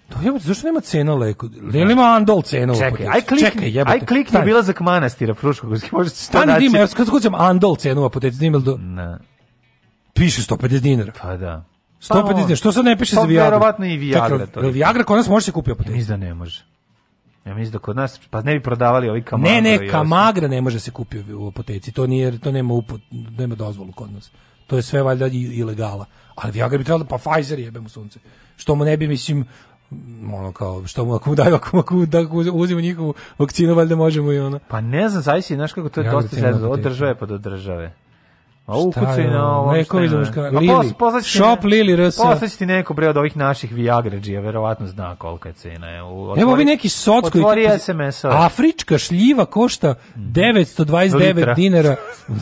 Speaker 8: to je, zašto nema cena leku? Ili da. ima Andol cenu?
Speaker 9: Čekaj, aj klikni, Čekaj, aj klikni bilazak manastira Fruškogorski, možete šta
Speaker 8: naći. Stani, kad skucam Andol cenu u apoteci, dime do... Ne. Piše 150 dinara.
Speaker 9: Pa da.
Speaker 8: 150 dinara, što sad ne piše
Speaker 9: pa,
Speaker 8: za Viagra?
Speaker 9: Pa verovatno i Viagra. Čekaj, to
Speaker 8: je. Viagra kod nas može se kupiti apoteci? Ja,
Speaker 9: mislim da ne može. Ja mislim da kod nas pa ne bi prodavali ovi kamagra. Ne,
Speaker 8: ne, kamagra ne može se kupiti u apoteci. To nije to nema uput, nema dozvolu kod nas. To je sve valjda ilegala. Ali Viagra bi trebalo pa Pfizer jebe mu sunce. Što mu ne bi mislim mm, ono kao što mu ako mu daju ako mu da uzimo njihovu vakcinu valjda možemo i ona.
Speaker 9: Pa ne znam, zavisi znaš kako to je ja dosta od države pa do države. A
Speaker 8: ukucaj na ovo. Neko iz muška. Lili. Shop Lili RS.
Speaker 9: Poslaći ti neko bre od ovih naših Viagrađija, verovatno zna kolika je cena.
Speaker 8: Je. Otvori, Evo vi neki soc
Speaker 9: koji... Otvori SMS-a.
Speaker 8: Afrička šljiva košta 929 mhm. litra. dinara.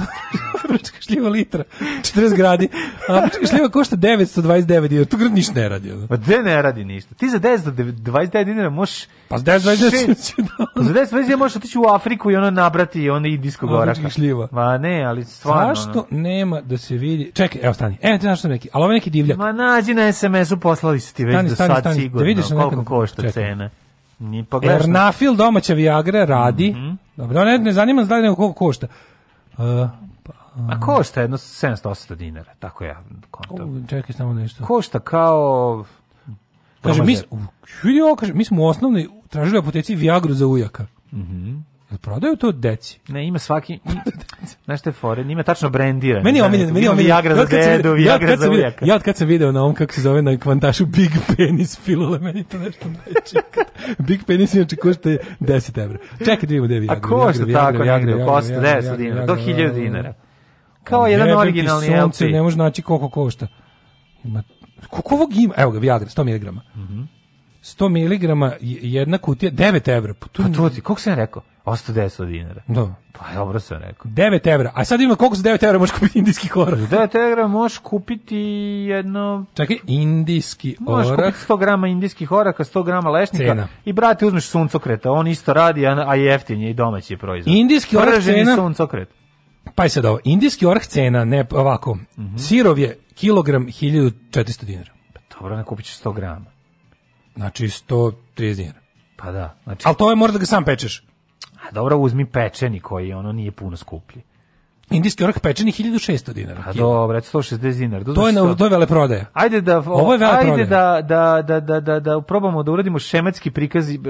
Speaker 8: Afrička šljiva litra. 40 gradi. Afrička šljiva košta 929 dinara. Tu grad ništa ne radi.
Speaker 9: Pa gde ne radi ništa? Ti za 10 do 29 dinara možeš...
Speaker 8: Pa za 10 do da-
Speaker 9: pa Za 10 dinara možeš otići u Afriku i ono nabrati i onda i diskogoraka. Afrička
Speaker 8: šljiva.
Speaker 9: Ma ne, ali stvarno. Zašto
Speaker 8: nema da se vidi. Čekaj, evo stani. Evo ti našao neki, ali ovo je neki divljak.
Speaker 9: Ma nađi na SMS-u, poslali su ti već stani, do sad stani, da sigurno. Da vidiš koliko košta Čekaj. cena.
Speaker 8: Ni pogledaš. Pa Ernafil domaća Viagra radi. Mm -hmm. Dobro, ne, ne zanima da li nego koliko košta. Uh,
Speaker 9: pa, um... A košta jedno 700-800 dinara, tako ja
Speaker 8: kontam. Čekaj, samo
Speaker 9: nešto. Košta kao...
Speaker 8: Kaže, mi, vidi ovo, kaže, mi smo u osnovnoj tražili apoteci Viagru za ujaka. Mhm. Mm Jel prodaju to deci?
Speaker 9: Ne, ima svaki Znaš te fore, njima tačno brendirane.
Speaker 8: Meni je
Speaker 9: omiljen, meni je omiljen. Viagra za dedu, Viagra za ujaka.
Speaker 8: Ja od kad sam video na ovom, kako se zove, na kvantašu Big Penis pilule, meni to nešto najčeka. Big Penis inače košta 10 evra. Čekaj, da vidimo gde je Viagra. A
Speaker 9: košta tako, Viagra, košta 10 dinara, do 1000 dinara. Kao jedan originalni LP.
Speaker 8: Ne može naći koliko košta. Ima, koliko ovog ima? Evo ga, Viagra, 100 mg. 100 mg jedna kutija 9 evra.
Speaker 9: Pa to, pa to ti, koliko sam rekao? 110 dinara. Da. Pa dobro
Speaker 8: sam rekao. 9 evra. A sad ima koliko za 9 evra možeš kupiti indijski orah?
Speaker 9: Za 9 evra možeš kupiti jedno...
Speaker 8: Čekaj, indijski orah?
Speaker 9: Možeš kupiti 100 grama indijskih oraka, 100 grama lešnika cena. i brate uzmeš suncokreta. On isto radi, a jeftin je i domaći je proizvod.
Speaker 8: Indijski orah Praženi cena... suncokret. Pa je sad ovo, indijski orah cena, ne ovako, mm -hmm. sirov je kilogram 1400 dinara.
Speaker 9: Pa dobro, ne kupit 100 grama.
Speaker 8: Znači 130 dinara.
Speaker 9: Pa da.
Speaker 8: Znači... Ali to je, možda da ga sam pečeš.
Speaker 9: A dobro, uzmi pečeni koji ono nije puno skuplji.
Speaker 8: Indijski orah pečeni 1600 dinara. A
Speaker 9: pa dobro, 160 dinara. To,
Speaker 8: je na to je prodaje.
Speaker 9: Ajde da o, Ovo je veleprodaja. Ajde da-, da da da da da da probamo da uradimo šematski prikaz uh,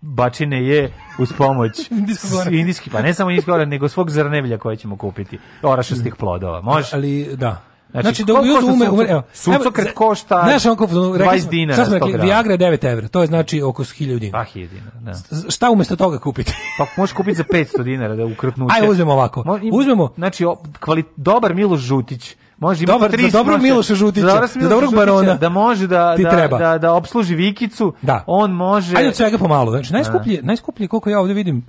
Speaker 9: bačine je uz pomoć indijski, pa ne samo indijski orah, nego svog zrnevlja koje ćemo kupiti, orašastih plodova. Može?
Speaker 8: Ali da. Znači, znači da
Speaker 9: ubiju ume, ume, evo. Suncokret košta znaš, onko, 20 dinara. Šta smo rekli?
Speaker 8: Viagra 9 evra, to je znači oko 1000 dinara.
Speaker 9: Pa 1000 dinara,
Speaker 8: da. Šta umesto toga kupiti?
Speaker 9: pa možeš kupiti za 500 dinara da ukrupnuće. Ajde,
Speaker 8: uzmemo ovako. uzmemo...
Speaker 9: Znači, kvali, dobar Miloš Žutić, Može
Speaker 8: imati Dobar, tri,
Speaker 9: za dobrog
Speaker 8: Miloša Žutića, za, za dobrog barona. Da može
Speaker 9: da, ti da, treba. da, da, da obsluži Vikicu, da. on može...
Speaker 8: Ajde od svega pomalo, znači najskuplje, da. najskuplje koliko ja ovde vidim,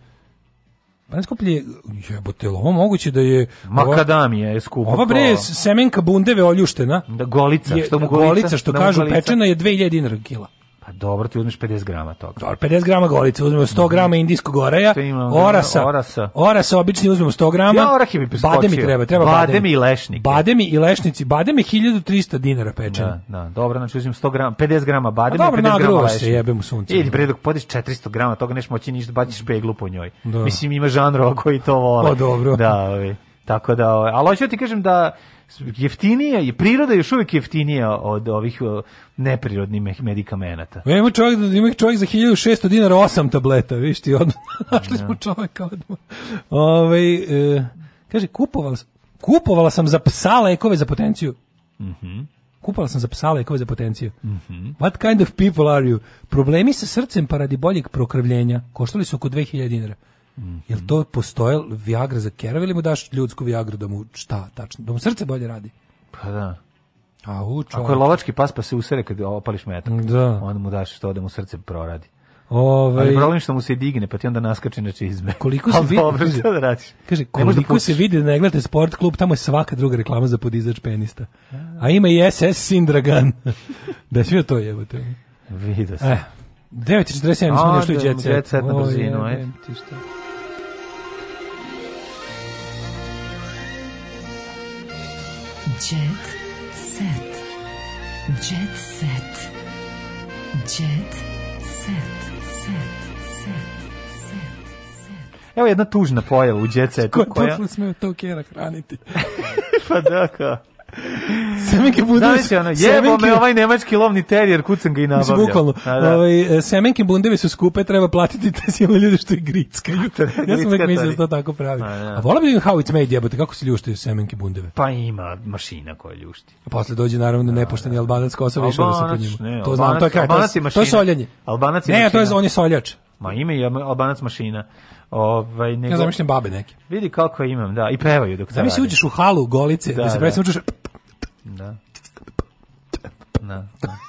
Speaker 8: Pa najskuplje, jebote, ovo moguće da je...
Speaker 9: Makadamija je skupa. Ova
Speaker 8: bre, semenka bundeve oljuštena.
Speaker 9: Da golica, je, što mu golica, golica
Speaker 8: što da kažu, golica. pečena je 2000 dinara kila
Speaker 9: dobro, ti uzmeš 50 g toga.
Speaker 8: Dobro, 50 g golice, uzmemo 100 mhm. g indijskog oraja, orasa, orasa, orasa obični uzmemo 100 grama, ja, orah mi preskočio. Bademi treba, treba bademi. Bademi i lešnici. Bademi
Speaker 9: i
Speaker 8: lešnici, bademi 1300 dinara pečen.
Speaker 9: Da, da, dobro, znači uzmem 100 g, 50 g bademi, A 50 g lešnike. se jebem
Speaker 8: sunce. Ili predok podiš 400 g toga neš moći ništa, baciš peglu po njoj. Da. Mislim, ima žanrova koji to vole. Pa dobro.
Speaker 9: Da,
Speaker 8: ovi.
Speaker 9: Tako da, ali hoću da ti kažem da jeftinija je priroda još uvijek jeftinija od ovih neprirodnih medikamenata.
Speaker 8: Ima čovjek, ima ih čovjek za 1600 dinara osam tableta, viš ti odmah. Da. Našli smo čovjeka odmah. Ove, ovaj, e, kaže, kupovala, kupovala sam za psa lekove za potenciju. Mhm. Mm Kupala sam za psa lekove za potenciju. Mm -hmm. What kind of people are you? Problemi sa srcem pa radi boljeg prokrvljenja koštali su oko 2000 dinara. Mm -hmm. Jel to postoje Viagra za kerove ili mu daš ljudsku Viagra da mu šta tačno, da mu srce bolje radi?
Speaker 9: Pa da. A u Ako je lovački pas pa se usere kad opališ metak, da. onda mu daš to da mu srce proradi. Ove... Ovaj- Ali problem što mu se digne, pa ti onda naskače na čizme. Koliko
Speaker 8: se vidi, dobro,
Speaker 9: šta
Speaker 8: da
Speaker 9: radiš?
Speaker 8: Kaže, da koliko se vidi da ne gledate sport klub, tamo je svaka druga reklama za podizač penista. A ima i SS Sindragan. da svi to jebote.
Speaker 9: Vidio se. Eh,
Speaker 8: 9.47, mi smo nešto u djece. Djece na brzinu, ej. Ti
Speaker 9: Jet set. Jet set. Jet set. Set. Set. Set. set. Evo jedna tužna pojava u Jet setu.
Speaker 8: Koja... Kako smo od tog kjera hraniti?
Speaker 9: pa da, kao. Semenke
Speaker 8: Bundević. Znači, ono, jebo me ovaj nemački lovni terijer, kucam ga i nabavljam. Mislim, bukvalno. A, da, da. Ovaj, e, semenke Bundeve su skupe, treba platiti te sjema ljude što je grickaju. ja sam uvek mislio da to tako pravi. A, da. A volim da im how it's made jebote, kako se ljuštaju semenke Bundeve? Pa ima mašina koja ljušti. A posle dođe naravno da, nepošteni da. albanac kosa više da se pod njim. to znam, to je kaj, to,
Speaker 9: je, to je soljenje. Albanac je ne, mašina. to je,
Speaker 8: on je soljač. Ma ime i
Speaker 9: albanac mašina. Ovaj nego Ja
Speaker 8: zamišljam babe neke.
Speaker 9: Vidi kako imam, da, i pevaju dok se. Misliš
Speaker 8: uđeš u halu golice, da, da se da. presim učiš. Da. da. Da.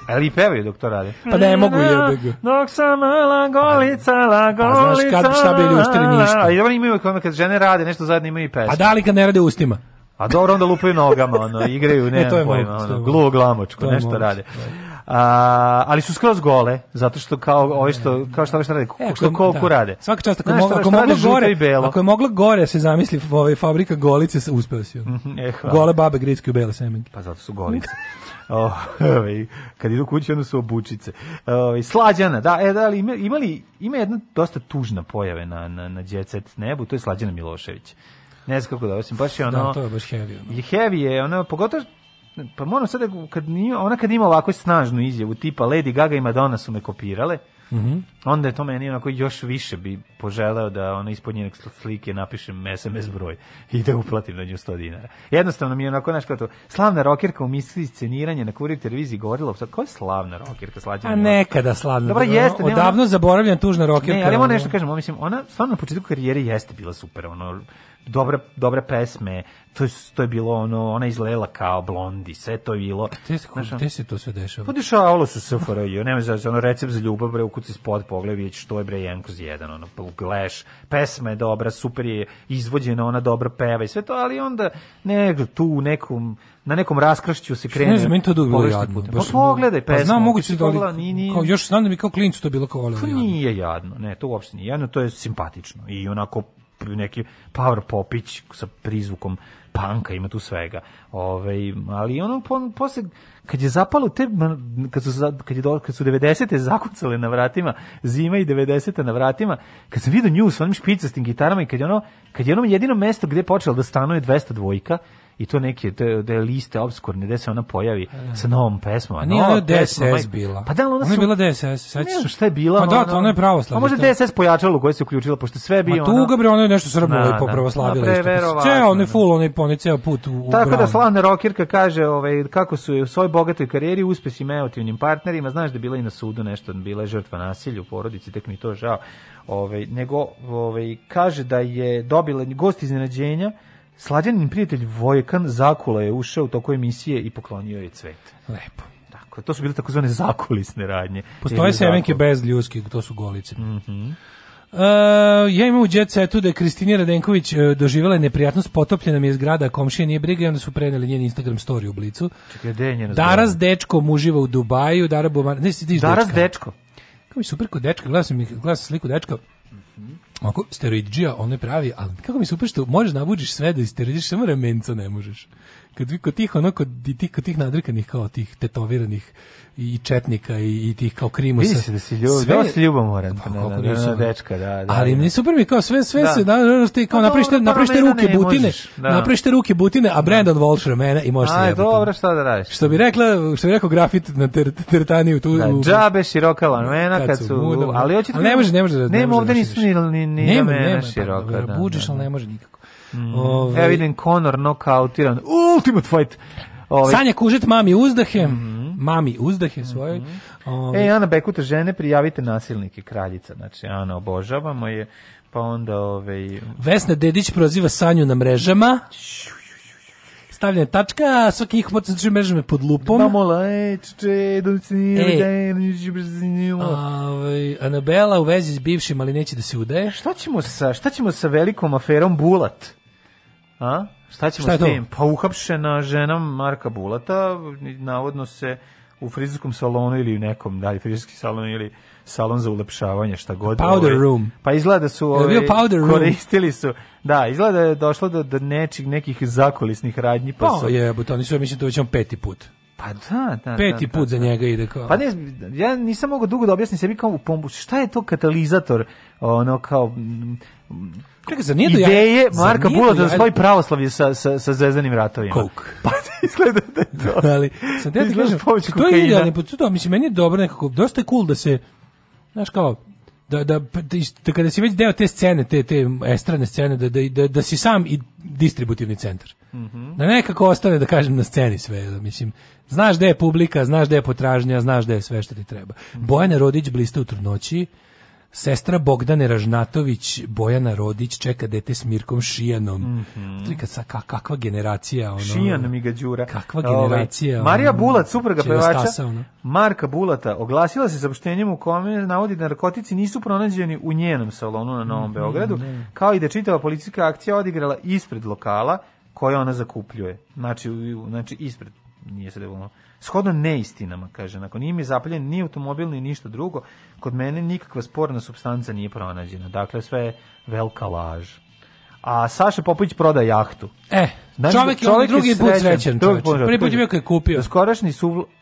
Speaker 9: Ali i pevaju dok to rade.
Speaker 8: Pa ne mogu je
Speaker 9: Dok sam la golica. Pa A
Speaker 8: znaš kad šta bili uštili ništa. I dobro
Speaker 9: imaju kad žene rade, nešto zajedno imaju i pesme. A
Speaker 8: da li kad ne rade ustima?
Speaker 9: A dobro onda lupaju nogama, ono, igraju, ne, ne to je pojma, moguće, ono, gluo glamočko, nešto moguće, rade. Da. A, ali su skroz gole, zato što kao ove što kao što ove što rade, e, ako, što koliko da. rade.
Speaker 8: Svaka čast ako, Znaš, mogla, ako mogla gore, ako je mogla gore se zamisli ovaj fabrika golice, uspeo si. Mm e, Gole babe gritske u bele semenke.
Speaker 9: Pa zato su golice. Oh, kad idu kući, onda su obučice. Oh, slađana, da, e, da, ali imali, ima jedna dosta tužna pojave na, na, na djecet nebu, to je Slađana Milošević. Ne znam kako da, osim
Speaker 8: baš je da,
Speaker 9: ono... Da,
Speaker 8: to je baš heavy. Ono.
Speaker 9: Je heavy je, ono, pogotovo pa moram sada, da kad nije, ona kad ima ovako snažnu izjavu, tipa Lady Gaga i Madonna su me kopirale, Mm onda je to meni onako još više bi poželeo da ono ispod njenog slike napišem SMS broj i da uplatim na nju 100 dinara. Jednostavno mi je onako nešto to slavna rokerka u misli sceniranja na kurir televiziji govorila, sad koja je slavna rokerka slađa? A
Speaker 8: nekada slavna. Dobro jeste, ne, odavno zaboravljena tužna rokerka.
Speaker 9: Ne, ali
Speaker 8: ono
Speaker 9: nešto da kažem, mislim ona stvarno na početku karijere jeste bila super, ono dobre, dobre pesme, to je, to je bilo ono, ona izlela kao blondi, sve to je bilo.
Speaker 8: Gde se, se to sve dešava? Pa
Speaker 9: dešavalo su SFRJ, u nema znači, ono recept za ljubav, bre, ukuci spod Poglević, što je bre 1 kroz 1, ono, Clash, pa pesma je dobra, super je izvođena, ona dobro peva i sve to, ali onda ne, tu u nekom na nekom raskršću se krene. Ne znam, meni to
Speaker 8: dugo jadno.
Speaker 9: pa pogledaj pesmu. Pa
Speaker 8: znam,
Speaker 9: moguće da li,
Speaker 8: kao, još znam da mi kao klincu to bilo kao volio
Speaker 9: pa jadno. Nije jadno, ne, to uopšte nije jadno, to je simpatično i onako neki power popić sa prizvukom panka, ima tu svega. Ove, ovaj, ali ono, on, posle, kad je zapalo te, kad su, kad je, kad su 90. zakucale na vratima, zima i 90. na vratima, kad sam vidio nju sa onim špicastim gitarama i kad je ono, kad je ono jedino mesto gde je počelo da stanuje 202 dvojka, i to neke te, te liste obskurne gde se ona pojavi e, da. sa novom pesmom. A nije ona
Speaker 8: DSS bila. Pa da, ona, ona je
Speaker 9: bila
Speaker 8: DSS, sećaš se. šta je bila? Pa
Speaker 9: da,
Speaker 8: to ona je pravoslavna. A
Speaker 9: možda DSS pojačalo koje se uključila, pošto sve bi ona...
Speaker 8: Ma tuga bre, ona je nešto srbilo i popravoslavila. Ceo, ona je da. full, ona je poni ceo put u
Speaker 9: Tako da branu. da slavna rokirka kaže ovaj, kako su u svojoj bogatoj karijeri uspesi emotivnim partnerima, znaš da bila i na sudu nešto, bila je žrtva nasilja u porodici, tek mi to žao. Ovaj, nego ovaj, kaže da je dobila gost iznenađenja, Slađanin prijatelj Vojkan Zakula je ušao u toku emisije i poklonio je cvet.
Speaker 8: Lepo.
Speaker 9: Tako, to su bile takozvane zakulisne radnje.
Speaker 8: Postoje semenke bez ljuskih, to su golice. Mhm. Mm Uh, ja imam u jet setu da je Kristina Radenković uh, doživjela neprijatnost, potopljena mi je zgrada, komšija nije briga i onda su preneli njen Instagram story u blicu.
Speaker 9: Čekaj, gde je njena
Speaker 8: Daras dečko muživa u Dubaju, Dara Bumar... Ne,
Speaker 9: si Daras dečka. dečko.
Speaker 8: Kako mi super kod dečka, gledam, sam, gledam sam sliku dečka Ako steroidđija, on ne pravi, ali kako mi se upešto, možeš da nabuđiš sve da isteroidiš, samo ramenca ne možeš kad vi kod tih onako tih kod tih nadrkanih kao tih tetoviranih i četnika i, i tih kao krimosa.
Speaker 9: Vidi se da si ljubav, sve, da si ljubomoran. Pa, kako da, da,
Speaker 8: dečka, da, da. Ali da. mi super mi kao sve sve da. se da, da, ste da, kao naprište pa naprište da ruke ne, butine, da. naprište ruke butine, a Brandon Walsh mene i možeš Aj, dobro, šta da radiš? Što bi rekla, što bi rekao grafit na ter, tertaniju tu. Da,
Speaker 9: džabe široka lamena kad su,
Speaker 8: ali hoćete. Ne može, ne može. Nema ovde
Speaker 9: nisu ni
Speaker 8: ni nema pa široka. Budžeš, al ne može
Speaker 9: nikako. Mm. Ove... Evo vidim Conor nokautiran. Ultimate fight.
Speaker 8: Ove... Sanja Kužet, mami uzdahem. Mhm. Mm mami uzdahe mhm. svoje.
Speaker 9: Mm -hmm. E, Ana Bekuta, žene, prijavite nasilnike, kraljica. Znači, Ana, obožavamo je, pa onda... Ove...
Speaker 8: Vesna Dedić proziva Sanju na mrežama. Stavljena tačka, svaki njih pot znači mrežama pod lupom. da
Speaker 9: Mamola, e, čeče,
Speaker 8: Anabela u vezi s bivšim, ali neće da se udaje.
Speaker 9: Šta ćemo sa, šta ćemo sa velikom aferom Bulat? A?
Speaker 8: Šta ćemo Šta s tim?
Speaker 9: Pa uhapšena žena Marka Bulata, navodno se u frizerskom salonu ili u nekom dalje frizerski salon ili salon za ulepšavanje, šta god.
Speaker 8: Powder ove, ovaj, room.
Speaker 9: Pa izgleda su
Speaker 8: ove, ovaj, koristili
Speaker 9: su. Da, izgleda je došlo do, do nečih nekih zakolisnih radnji.
Speaker 8: Pa, pa su, je,
Speaker 9: bo
Speaker 8: to su, ja mislim, to već peti put.
Speaker 9: Pa da, da. da
Speaker 8: peti da, put da, za njega ide kao.
Speaker 9: Pa ne, ja nisam mogao dugo da objasnim sebi kao u pombu. Šta je to katalizator? Ono kao
Speaker 8: Čekaj, za nije ideje
Speaker 9: do Ideje Marka Bula da svoj pravoslavlje sa, sa, sa zvezdanim ratovima. Kok. Pa izgleda
Speaker 8: da je to. Ali, sad ja ti kažem, to je idealno, pa to, mislim, meni je dobro nekako, dosta je cool da se, znaš kao, da, da, pa, da, da kada si već deo te scene, te, te estrane scene, da, da, da, da si sam i distributivni centar. Mm -hmm. Da nekako ostane, da kažem, na sceni sve. Da, mislim, znaš da je publika, znaš da je potražnja, znaš da je sve što ti treba. Mm -hmm. Bojana Rodić bliste u trudnoći, Sestra Bogdane Ražnatović, Bojana Rodić, čeka dete s Mirkom Šijanom. Mm -hmm. Trika, kak, kakva generacija. Ono, Šijan
Speaker 9: mi ga đura.
Speaker 8: Kakva generacija. Ove, ovaj, Marija
Speaker 9: Bulat, supruga pevača, ono. Marka Bulata, oglasila se saopštenjem u kome navodi da narkotici nisu pronađeni u njenom salonu na Novom mm -hmm, Beogradu, ne. kao i da čitava policijska akcija odigrala ispred lokala koje ona zakupljuje. Znači, znači ispred nije se debilo shodno neistinama, kaže, nakon nije mi zapaljen ni automobil ni ništa drugo, kod mene nikakva sporna substanca nije pronađena, dakle sve je velika laž a Saša Popović proda jahtu.
Speaker 8: E, Znači, čovjek, je drugi je put srećen. Drugi put, Prvi put je bio kad je kupio.
Speaker 9: Skorašnji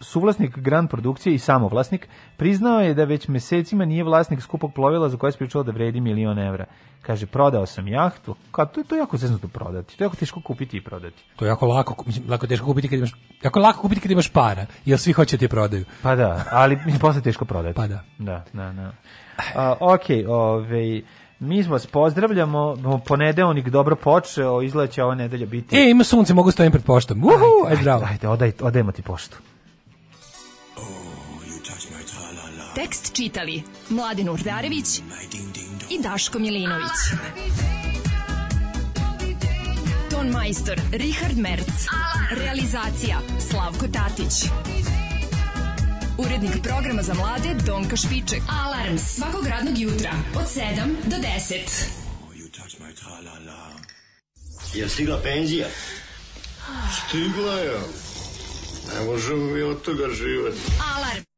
Speaker 9: suvlasnik Grand Produkcije i samovlasnik priznao je da već mesecima nije vlasnik skupog plovila za koje se pričalo da vredi milion evra. Kaže, prodao sam jahtu. Ka, to, to je jako zeznuto prodati. To je jako teško kupiti i prodati.
Speaker 8: To je jako lako, mislim, lako teško kupiti kad imaš, jako lako kupiti kad imaš para, jer svi hoće da ti prodaju.
Speaker 9: Pa da, ali posle teško prodati.
Speaker 8: Pa da.
Speaker 9: Da, da, da. A, ok, ovej... Mi smo vas pozdravljamo, ponedeonik dobro počeo, izgleda će ova nedelja biti.
Speaker 8: E, ima sunce, mogu stojim pred poštom. Uhu, ajde,
Speaker 9: ajde, zdravo. Ajde, odaj, odajmo ti poštu. Oh, Tekst čitali Mladin Urdarević i Daško Milinović. Ton majstor, Richard Merc. Realizacija, Slavko Tatić urednik programa za mlade Donka Špiček. Alarms svakog radnog jutra od 7 do 10. Oh, you touch my tra-la-la. Je stigla penzija? Stigla je. Ne možemo mi od toga živati. Alarm.